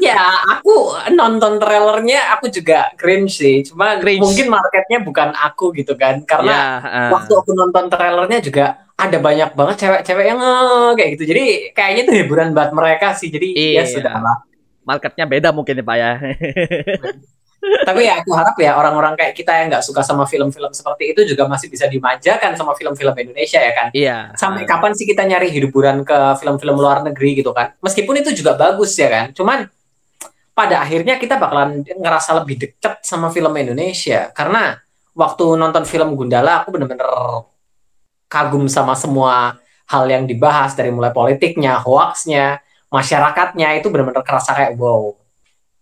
Ya, aku nonton trailernya aku juga cringe sih. Cuma Cringe. mungkin marketnya bukan aku gitu kan. Karena Ya, eh. waktu aku nonton trailernya juga ada banyak banget cewek-cewek yang eh, kayak gitu. Jadi kayaknya itu hiburan buat mereka sih. Jadi Iya. ya sudah lah. marketnya beda mungkin ya, Pak ya. Tapi ya aku harap ya orang-orang kayak kita yang nggak suka sama film-film seperti itu juga masih bisa dimanjakan sama film-film Indonesia ya kan. iya. Sampai kapan sih kita nyari hiburan ke film-film luar negeri gitu kan? Meskipun itu juga bagus ya kan. Cuman pada akhirnya kita bakalan ngerasa lebih deket sama film Indonesia karena waktu nonton film Gundala aku bener-bener kagum sama semua hal yang dibahas dari mulai politiknya, hoaxnya, masyarakatnya itu bener-bener kerasa kayak wow.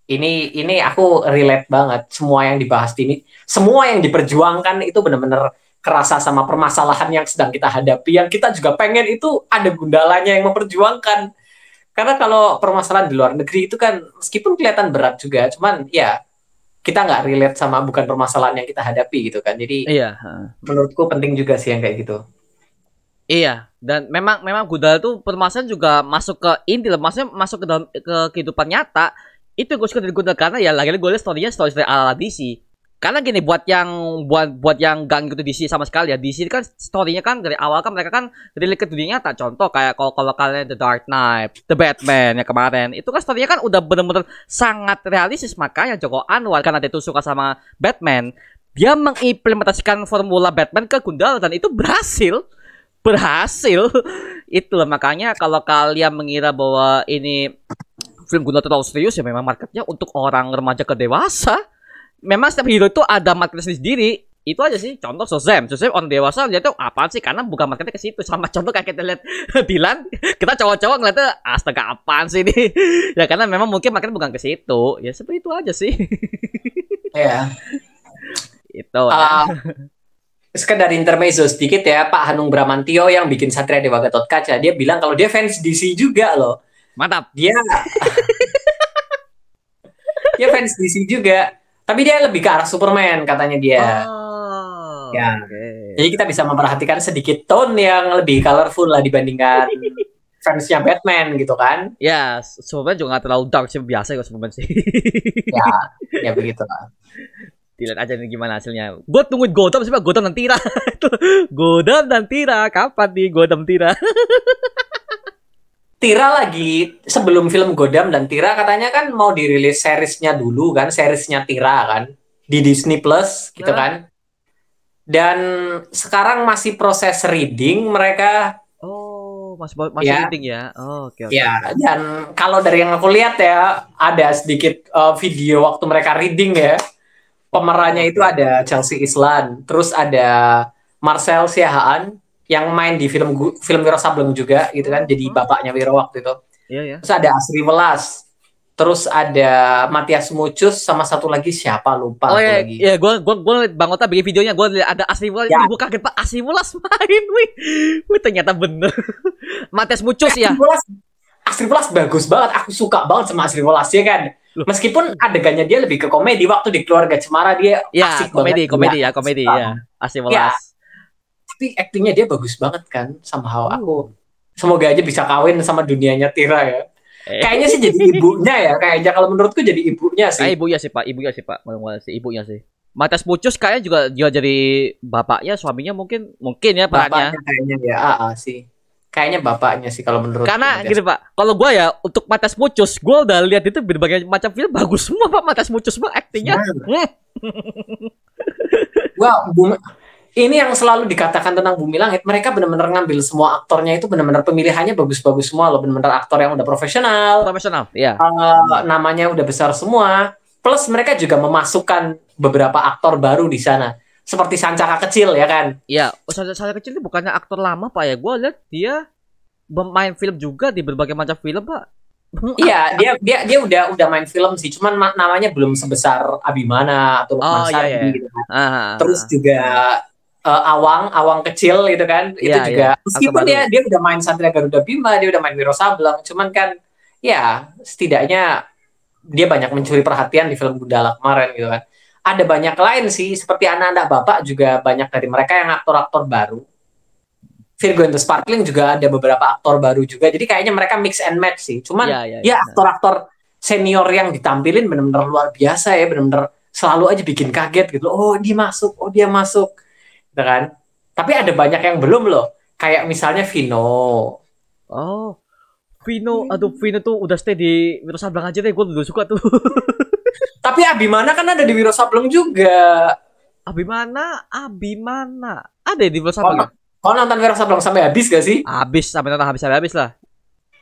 Ini ini aku relate banget. Semua yang dibahas ini, semua yang diperjuangkan itu bener-bener kerasa sama permasalahan yang sedang kita hadapi. Yang kita juga pengen itu ada gundalanya yang memperjuangkan. Karena kalau permasalahan di luar negeri itu kan meskipun kelihatan berat juga cuman ya kita nggak relate sama bukan permasalahan yang kita hadapi gitu kan. Jadi Iya. menurutku penting juga sih yang kayak gitu. Iya, dan memang memang Gundala tuh permasalahan juga masuk ke inti lah, maksudnya masuk ke dalam ke kehidupan nyata. Itu gue suka dari Gundala karena ya lagi-lagi gue lihat story-nya story story ala DC. Karena gini buat yang buat buat yang gak ngikutin DC sama sekali ya, DC kan story-nya kan dari awal kan mereka kan relate ke dunia nyata. Contoh kayak kalau kalau kalian The Dark Knight, The Batman yang kemarin, itu kan story-nya kan udah bener-bener sangat realistis makanya Joko Anwar karena dia tuh suka sama Batman, dia mengimplementasikan formula Batman ke Gundala dan itu berhasil berhasil itu loh makanya kalau kalian mengira bahwa ini film Gundala terlalu serius ya memang marketnya untuk orang remaja ke dewasa. Memang setiap hero itu ada marketnya sendiri. Itu aja sih contoh Shazam. Shazam orang dewasa lihat tuh apa sih? Karena bukan marketnya ke situ. Sama contoh kayak kita lihat Dilan kita cowok-cowok ngeliatnya astaga apaan sih ini? Ya karena memang mungkin marketnya bukan ke situ. Ya seperti itu aja sih. Ya itu Ah, sekedar intermezzo sedikit ya Pak Hanung Bramantio yang bikin Satria Dewa Gatot Kaca. Dia bilang kalau dia fans DC juga loh mantap dia dia fans DC juga tapi dia lebih ke arah Superman katanya dia oh, Ya. oke. Jadi kita bisa memperhatikan sedikit tone yang lebih colorful lah dibandingkan fansnya Batman gitu kan. Ya, Superman juga gak terlalu dark sih biasa ya Superman sih. Ya, ya begitu lah. Dilihat aja nih gimana hasilnya. Gue tungguin Gotham sih Pak, Gotham dan Tira. Gotham dan Tira, kapan nih Gotham Tira? Tira lagi sebelum film Godam dan Tira katanya kan mau dirilis seriesnya dulu kan, seriesnya Tira kan di Disney Plus gitu Nah. kan. Dan sekarang masih proses reading mereka Oh, masih masih Ya. reading ya. Oh, oke oke. ya dan kalau dari yang aku lihat ya ada sedikit uh, video waktu mereka reading ya. Pemerannya itu ada Chelsea Islan, terus ada Marcel Siahaan yang main di film film Wiro Sableng juga gitu kan, jadi bapaknya Wiro waktu itu. Iya ya. Terus ada Asri Welas. Terus ada Matias Mucus sama satu lagi siapa lupa Oh iya, lagi. iya gue gue gue liat Bang Ota bikin videonya gue liat ada Asri Wulas, Ya. gue kaget Pak Asri Wulas main, wih, wih ternyata bener. Matias Mucus ya. Asri Welas, Asri Welas bagus banget. Aku suka banget sama Asri Welas ya kan. Loh. Meskipun adegannya dia lebih ke komedi waktu di keluarga Cemara dia Ya, asik komedi, banget. komedi Iya, ya, komedi ya. Asri Wulas. Tapi aktingnya dia bagus banget kan. Somehow Oh. aku semoga aja bisa kawin sama dunianya Tira ya. Eh. Kayaknya sih jadi ibunya ya. Kayaknya kalau menurutku jadi ibunya Kayak sih. ibunya sih Pak, ibunya sih Pak, ngomong sih ibunya sih. Matias Mucus kayaknya juga dia jadi bapaknya, suaminya mungkin mungkin ya perannya. Bapaknya kayaknya ya. Ah, ah, sih. Kayaknya bapaknya sih kalau menurut Karena gini Pak, kalau gua ya untuk Matias Mucus, gua udah lihat itu berbagai macam film bagus semua Pak Matias Mucus Pak aktingnya. Hmm. Ini yang selalu dikatakan tentang Bumi Langit, mereka benar-benar ngambil semua aktornya itu benar-benar pemilihannya bagus-bagus semua loh, benar-benar aktor yang udah profesional, Profesional, ya. eh, namanya udah besar semua. Plus mereka juga memasukkan beberapa aktor baru di sana, seperti Sancaka kecil ya kan. Ya, saya, saya kecil ini bukannya aktor lama pak ya? Gue lihat dia bermain film juga di berbagai macam film pak. Iya, dia dia dia udah udah main film sih, cuman ma- namanya belum sebesar Abimana atau Oh, iya, Sardi iya. gitu kan. Ah, Terus juga eh, Awang, Awang kecil gitu kan. itu Iya, juga iya. meskipun dia dia udah main Satria Garuda Bima, dia udah main Wiro Sableng, cuman kan ya setidaknya dia banyak mencuri perhatian di film Gundala kemarin gitu kan. Ada banyak lain sih, seperti anak-anak bapak juga banyak dari mereka yang aktor-aktor baru. Virgo and the Sparkling juga ada beberapa aktor baru juga. Jadi kayaknya mereka mix and match sih. Cuman Iya, iya, ya iya. aktor-aktor senior yang ditampilin benar-benar luar biasa ya, benar-benar selalu aja bikin kaget gitu. Oh, dia masuk, oh dia masuk. Gitu kan? Tapi ada banyak yang belum loh. Kayak misalnya Vino. Oh, Vino, aduh Vino tuh udah stay di Wiro Sableng aja deh. Gue udah suka tuh. Tapi Abimana kan ada di Wiro Sableng juga. Abimana, Abimana. Ada ya di Wiro Sableng? Kau nonton Wiro Sableng sampai habis gak sih? Habis sampai nonton habis sampai habis lah.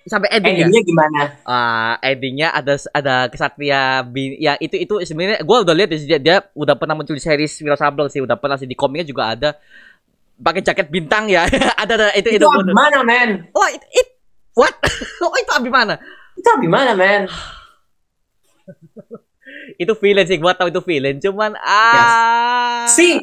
Sampai ending ya. Endingnya gimana? Ah, endingnya ada ada kesatria bin ya itu itu sebenarnya gue udah lihat dia, dia udah pernah muncul di series Wiro Sableng sih udah pernah sih di komiknya juga ada pakai jaket bintang ya ada ada itu itu, Itu Abimana, men? oh it, it what oh itu Abimana Itu Abimana, men? itu villain sih gua tahu itu villain cuman ah Si,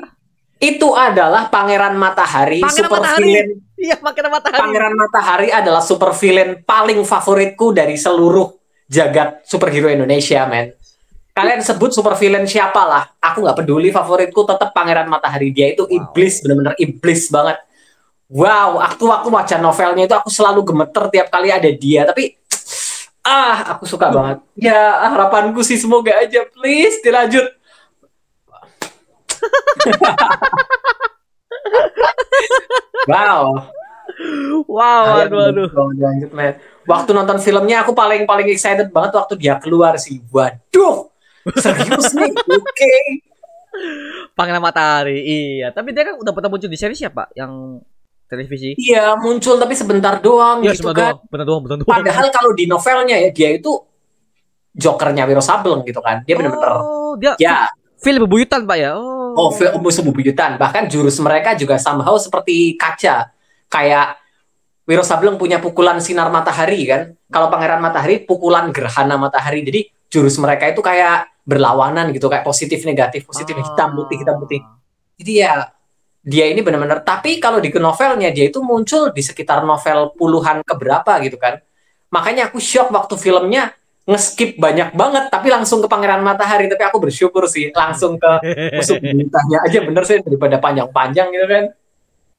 itu adalah Pangeran Matahari, Pangeran super Matahari. villain. Iya makin matahari Pangeran Matahari adalah super villain paling favoritku dari seluruh jagat superhero Indonesia, men. Kalian sebut super villain siapa lah? Aku nggak peduli, favoritku tetap Pangeran Matahari. Dia itu iblis, bener-bener iblis banget. Wow, waktu waktu baca novelnya itu aku selalu gemeter tiap kali ada dia. Tapi ah, aku suka banget. Ya, harapanku sih semoga aja, please dilanjut. wow. wow aduh aduh lanjut, men. Waktu nonton filmnya aku paling paling excited banget waktu dia keluar sih. Waduh, serius nih, oke. Pangeran matahari iya tapi dia kan udah pernah muncul di series siapa yang televisi Iya muncul tapi sebentar doang Iya, gitu sebentar kan. doang, benar doang, benar doang. Padahal kalau di novelnya ya dia itu jokernya Wiro Sableng gitu kan. Dia bener-bener Oh, dia ya film bebuyutan, Pak ya. Oh. oh film musuh bebuyutan. Bahkan jurus mereka juga somehow seperti kaca. Kayak Wiro Sableng punya pukulan sinar matahari kan. Kalau Pangeran Matahari pukulan gerhana matahari. Jadi jurus mereka itu kayak berlawanan gitu kayak positif negatif positif hitam putih hitam putih. Jadi ya dia ini benar-benar tapi kalau di novelnya dia itu muncul di sekitar novel puluhan keberapa gitu kan. Makanya aku shock waktu filmnya ngeskip banyak banget tapi langsung ke Pangeran Matahari tapi aku bersyukur sih langsung ke musuh bintangnya aja bener sih daripada panjang-panjang gitu kan.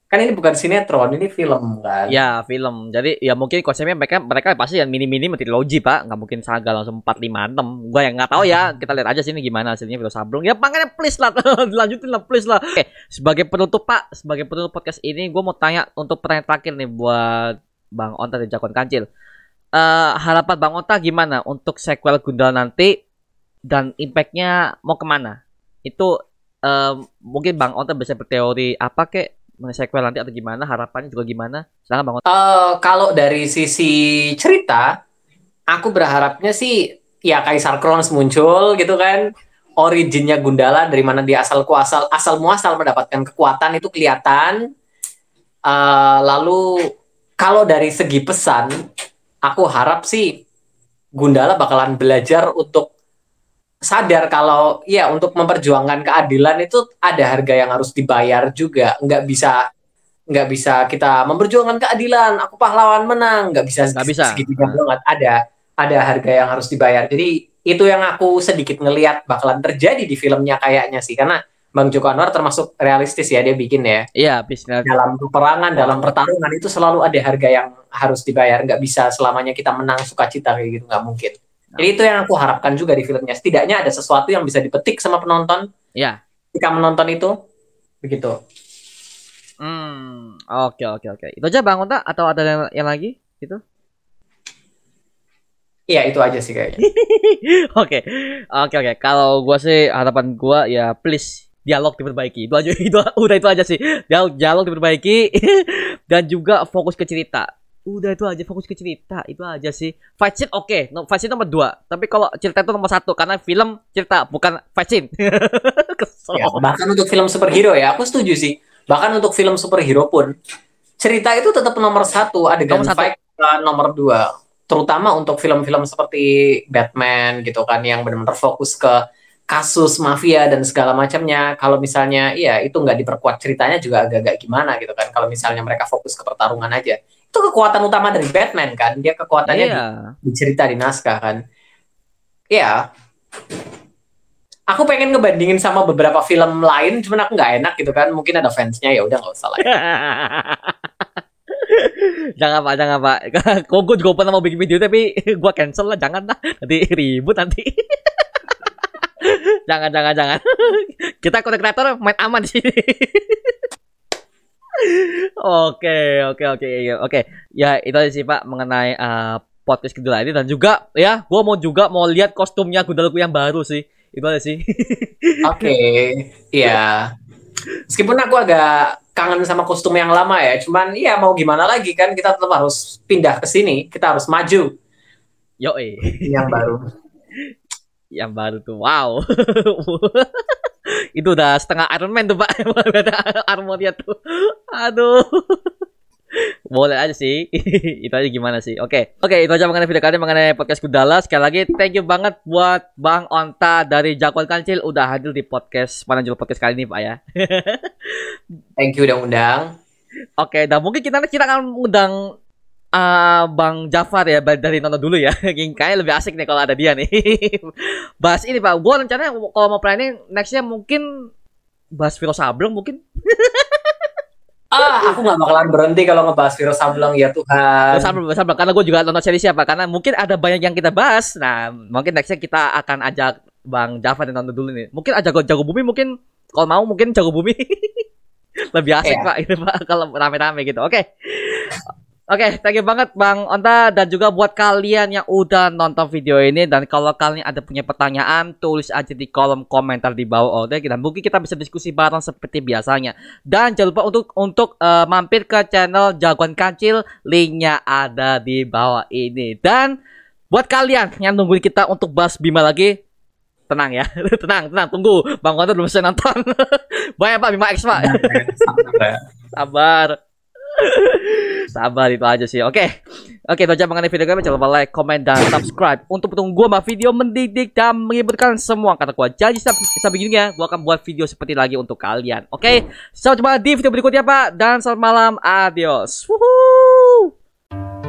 Kan ini bukan sinetron, ini film kan. Ya, film. Jadi ya mungkin konsepnya mereka mereka pasti yang mini-mini trilogi, Pak. Nggak mungkin saga langsung 4 5 6. Gua yang nggak tahu ya. Kita lihat aja sini gimana hasilnya Viro Sableng. Ya makanya please lah dilanjutin lah please lah. Oke, sebagai penutup, Pak, sebagai penutup podcast ini gua mau tanya untuk pertanyaan terakhir nih buat Bang Onta dan Jakon Kancil. Eh harapan Bang Onta gimana untuk sequel Gundala nanti dan impactnya mau ke mana? Itu eh, mungkin Bang Onta bisa berteori apa kek mengenai sequel nanti atau gimana harapannya juga gimana? Silakan Bang Onta. Eh, kalau dari sisi cerita, aku berharapnya sih ya Kaisar Kronos muncul gitu kan. Originnya Gundala dari mana dia asal kuasal asal muasal mendapatkan kekuatan itu kelihatan. Eh, lalu kalau dari segi pesan, aku harap sih Gundala bakalan belajar untuk sadar kalau ya untuk memperjuangkan keadilan itu ada harga yang harus dibayar juga. Nggak bisa nggak bisa kita memperjuangkan keadilan. Aku pahlawan menang. Nggak bisa Nggak bisa. segitiga banget. Ada ada harga yang harus dibayar. Jadi itu yang aku sedikit ngelihat bakalan terjadi di filmnya kayaknya sih. Karena Bang Joko Anwar termasuk realistis ya dia bikin ya Iya, bisnis. dalam peperangan dalam pertarungan itu selalu ada harga yang harus dibayar nggak bisa selamanya kita menang sukacita kayak gitu nggak mungkin jadi itu yang aku harapkan juga di filmnya setidaknya ada sesuatu yang bisa dipetik sama penonton Iya. ketika menonton itu begitu Hmm, oke oke oke. Itu aja Bang Onta atau ada yang, yang lagi? Gitu. iya itu aja sih kayaknya Oke. Oke oke. Kalau gua sih harapan gua ya please dialog diperbaiki. Itu aja itu udah itu aja sih. Dialog dialog diperbaiki. Dan juga fokus ke cerita. Udah itu aja fokus ke cerita. Itu aja sih. Fight scene oke. No, fight scene nomor dua. Tapi kalau cerita itu nomor satu karena film cerita bukan fight scene. Kesel. Ya, bahkan untuk film superhero ya, aku setuju sih. Bahkan untuk film superhero pun cerita itu tetap nomor satu, adegan Nomor satu. fight nomor dua. Terutama untuk film-film seperti Batman gitu kan yang benar-benar fokus ke kasus mafia dan segala macamnya. Kalau misalnya iya itu nggak diperkuat ceritanya juga agak-agak gimana gitu kan. Kalau misalnya mereka fokus ke pertarungan aja. Itu kekuatan utama dari Batman kan. Dia kekuatannya di iya di cerita di naskah kan. Iya. Aku pengen ngebandingin sama beberapa film lain, cuman aku nggak enak gitu kan. Mungkin ada fansnya ya udah nggak usah lah. ya. jangan pak jangan pak kok gue juga pernah mau bikin video tapi gue cancel lah jangan lah nanti ribut nanti jangan jangan jangan. Kita konten kreator main aman di sini. Oke oke oke iya, oke ya itu aja sih pak mengenai eh, podcast kedua ini. Dan juga ya gue mau juga mau lihat kostumnya Gundalaku yang baru sih. Itu aja sih. Oke, iya. Meskipun aku agak kangen sama kostum yang lama ya, cuman iya mau gimana lagi kan kita tetap harus pindah ke sini, kita harus maju. Yo yang baru. Yang baru tuh. Wow. Itu udah setengah Iron Man tuh pak. Armornya tuh. Aduh. Boleh aja sih. Itu aja gimana sih? Oke. Oke itu aja mengenai video kali ini mengenai podcast Gundala sekali lagi thank you banget buat Bang Onta dari Jagoan Kancil udah hadir di podcast Pananjul Podcast kali ini pak ya. Thank you udah undang. Oke, dan mungkin kita kita akan undang ah, Bang Jafar ya dari Nono dulu ya. Kayaknya lebih asik nih kalau ada dia nih. bahas ini Pak. Gua rencananya kalau mau planning nextnya mungkin bahas Viro Sableng mungkin. Ah, aku nggak bakalan berhenti kalau ngebahas virus Sableng ya Tuhan. Viro Sableng, Viro Sableng. karena gue juga nonton seri siapa karena mungkin ada banyak yang kita bahas. Nah, mungkin nextnya kita akan ajak Bang Jafar dan Nono dulu nih. Mungkin ajak Jago Bumi mungkin kalau mau mungkin Jago Bumi. lebih asik Iya. Pak ini Pak kalau rame-rame gitu. Oke. Oke, thank you banget Bang Onta dan juga buat kalian yang udah nonton video ini dan kalau kalian ada punya pertanyaan tulis aja di kolom komentar di bawah oke dan mungkin kita bisa diskusi bareng seperti biasanya. Dan jangan lupa untuk untuk eh, mampir ke channel Jagoan Kancil, linknya ada di bawah ini. Dan buat kalian yang nungguin kita untuk bahas Bima lagi tenang ya, tenang, tenang, tunggu. Bang Onta belum selesai nonton. Banyak Pak Bima X Pak. Sabar. Sabar itu aja sih. Oke. Oke, itu aja mengenai video kami. Jangan lupa like, comment, dan subscribe. Untuk mendukung gua sama video mendidik dan menghiburkan semua. Kata gua janji sampai, gini ya. Gua akan buat video seperti lagi untuk kalian. Oke. Sampai jumpa di video berikutnya, Pak. Dan selamat malam. Adios. Woohoo.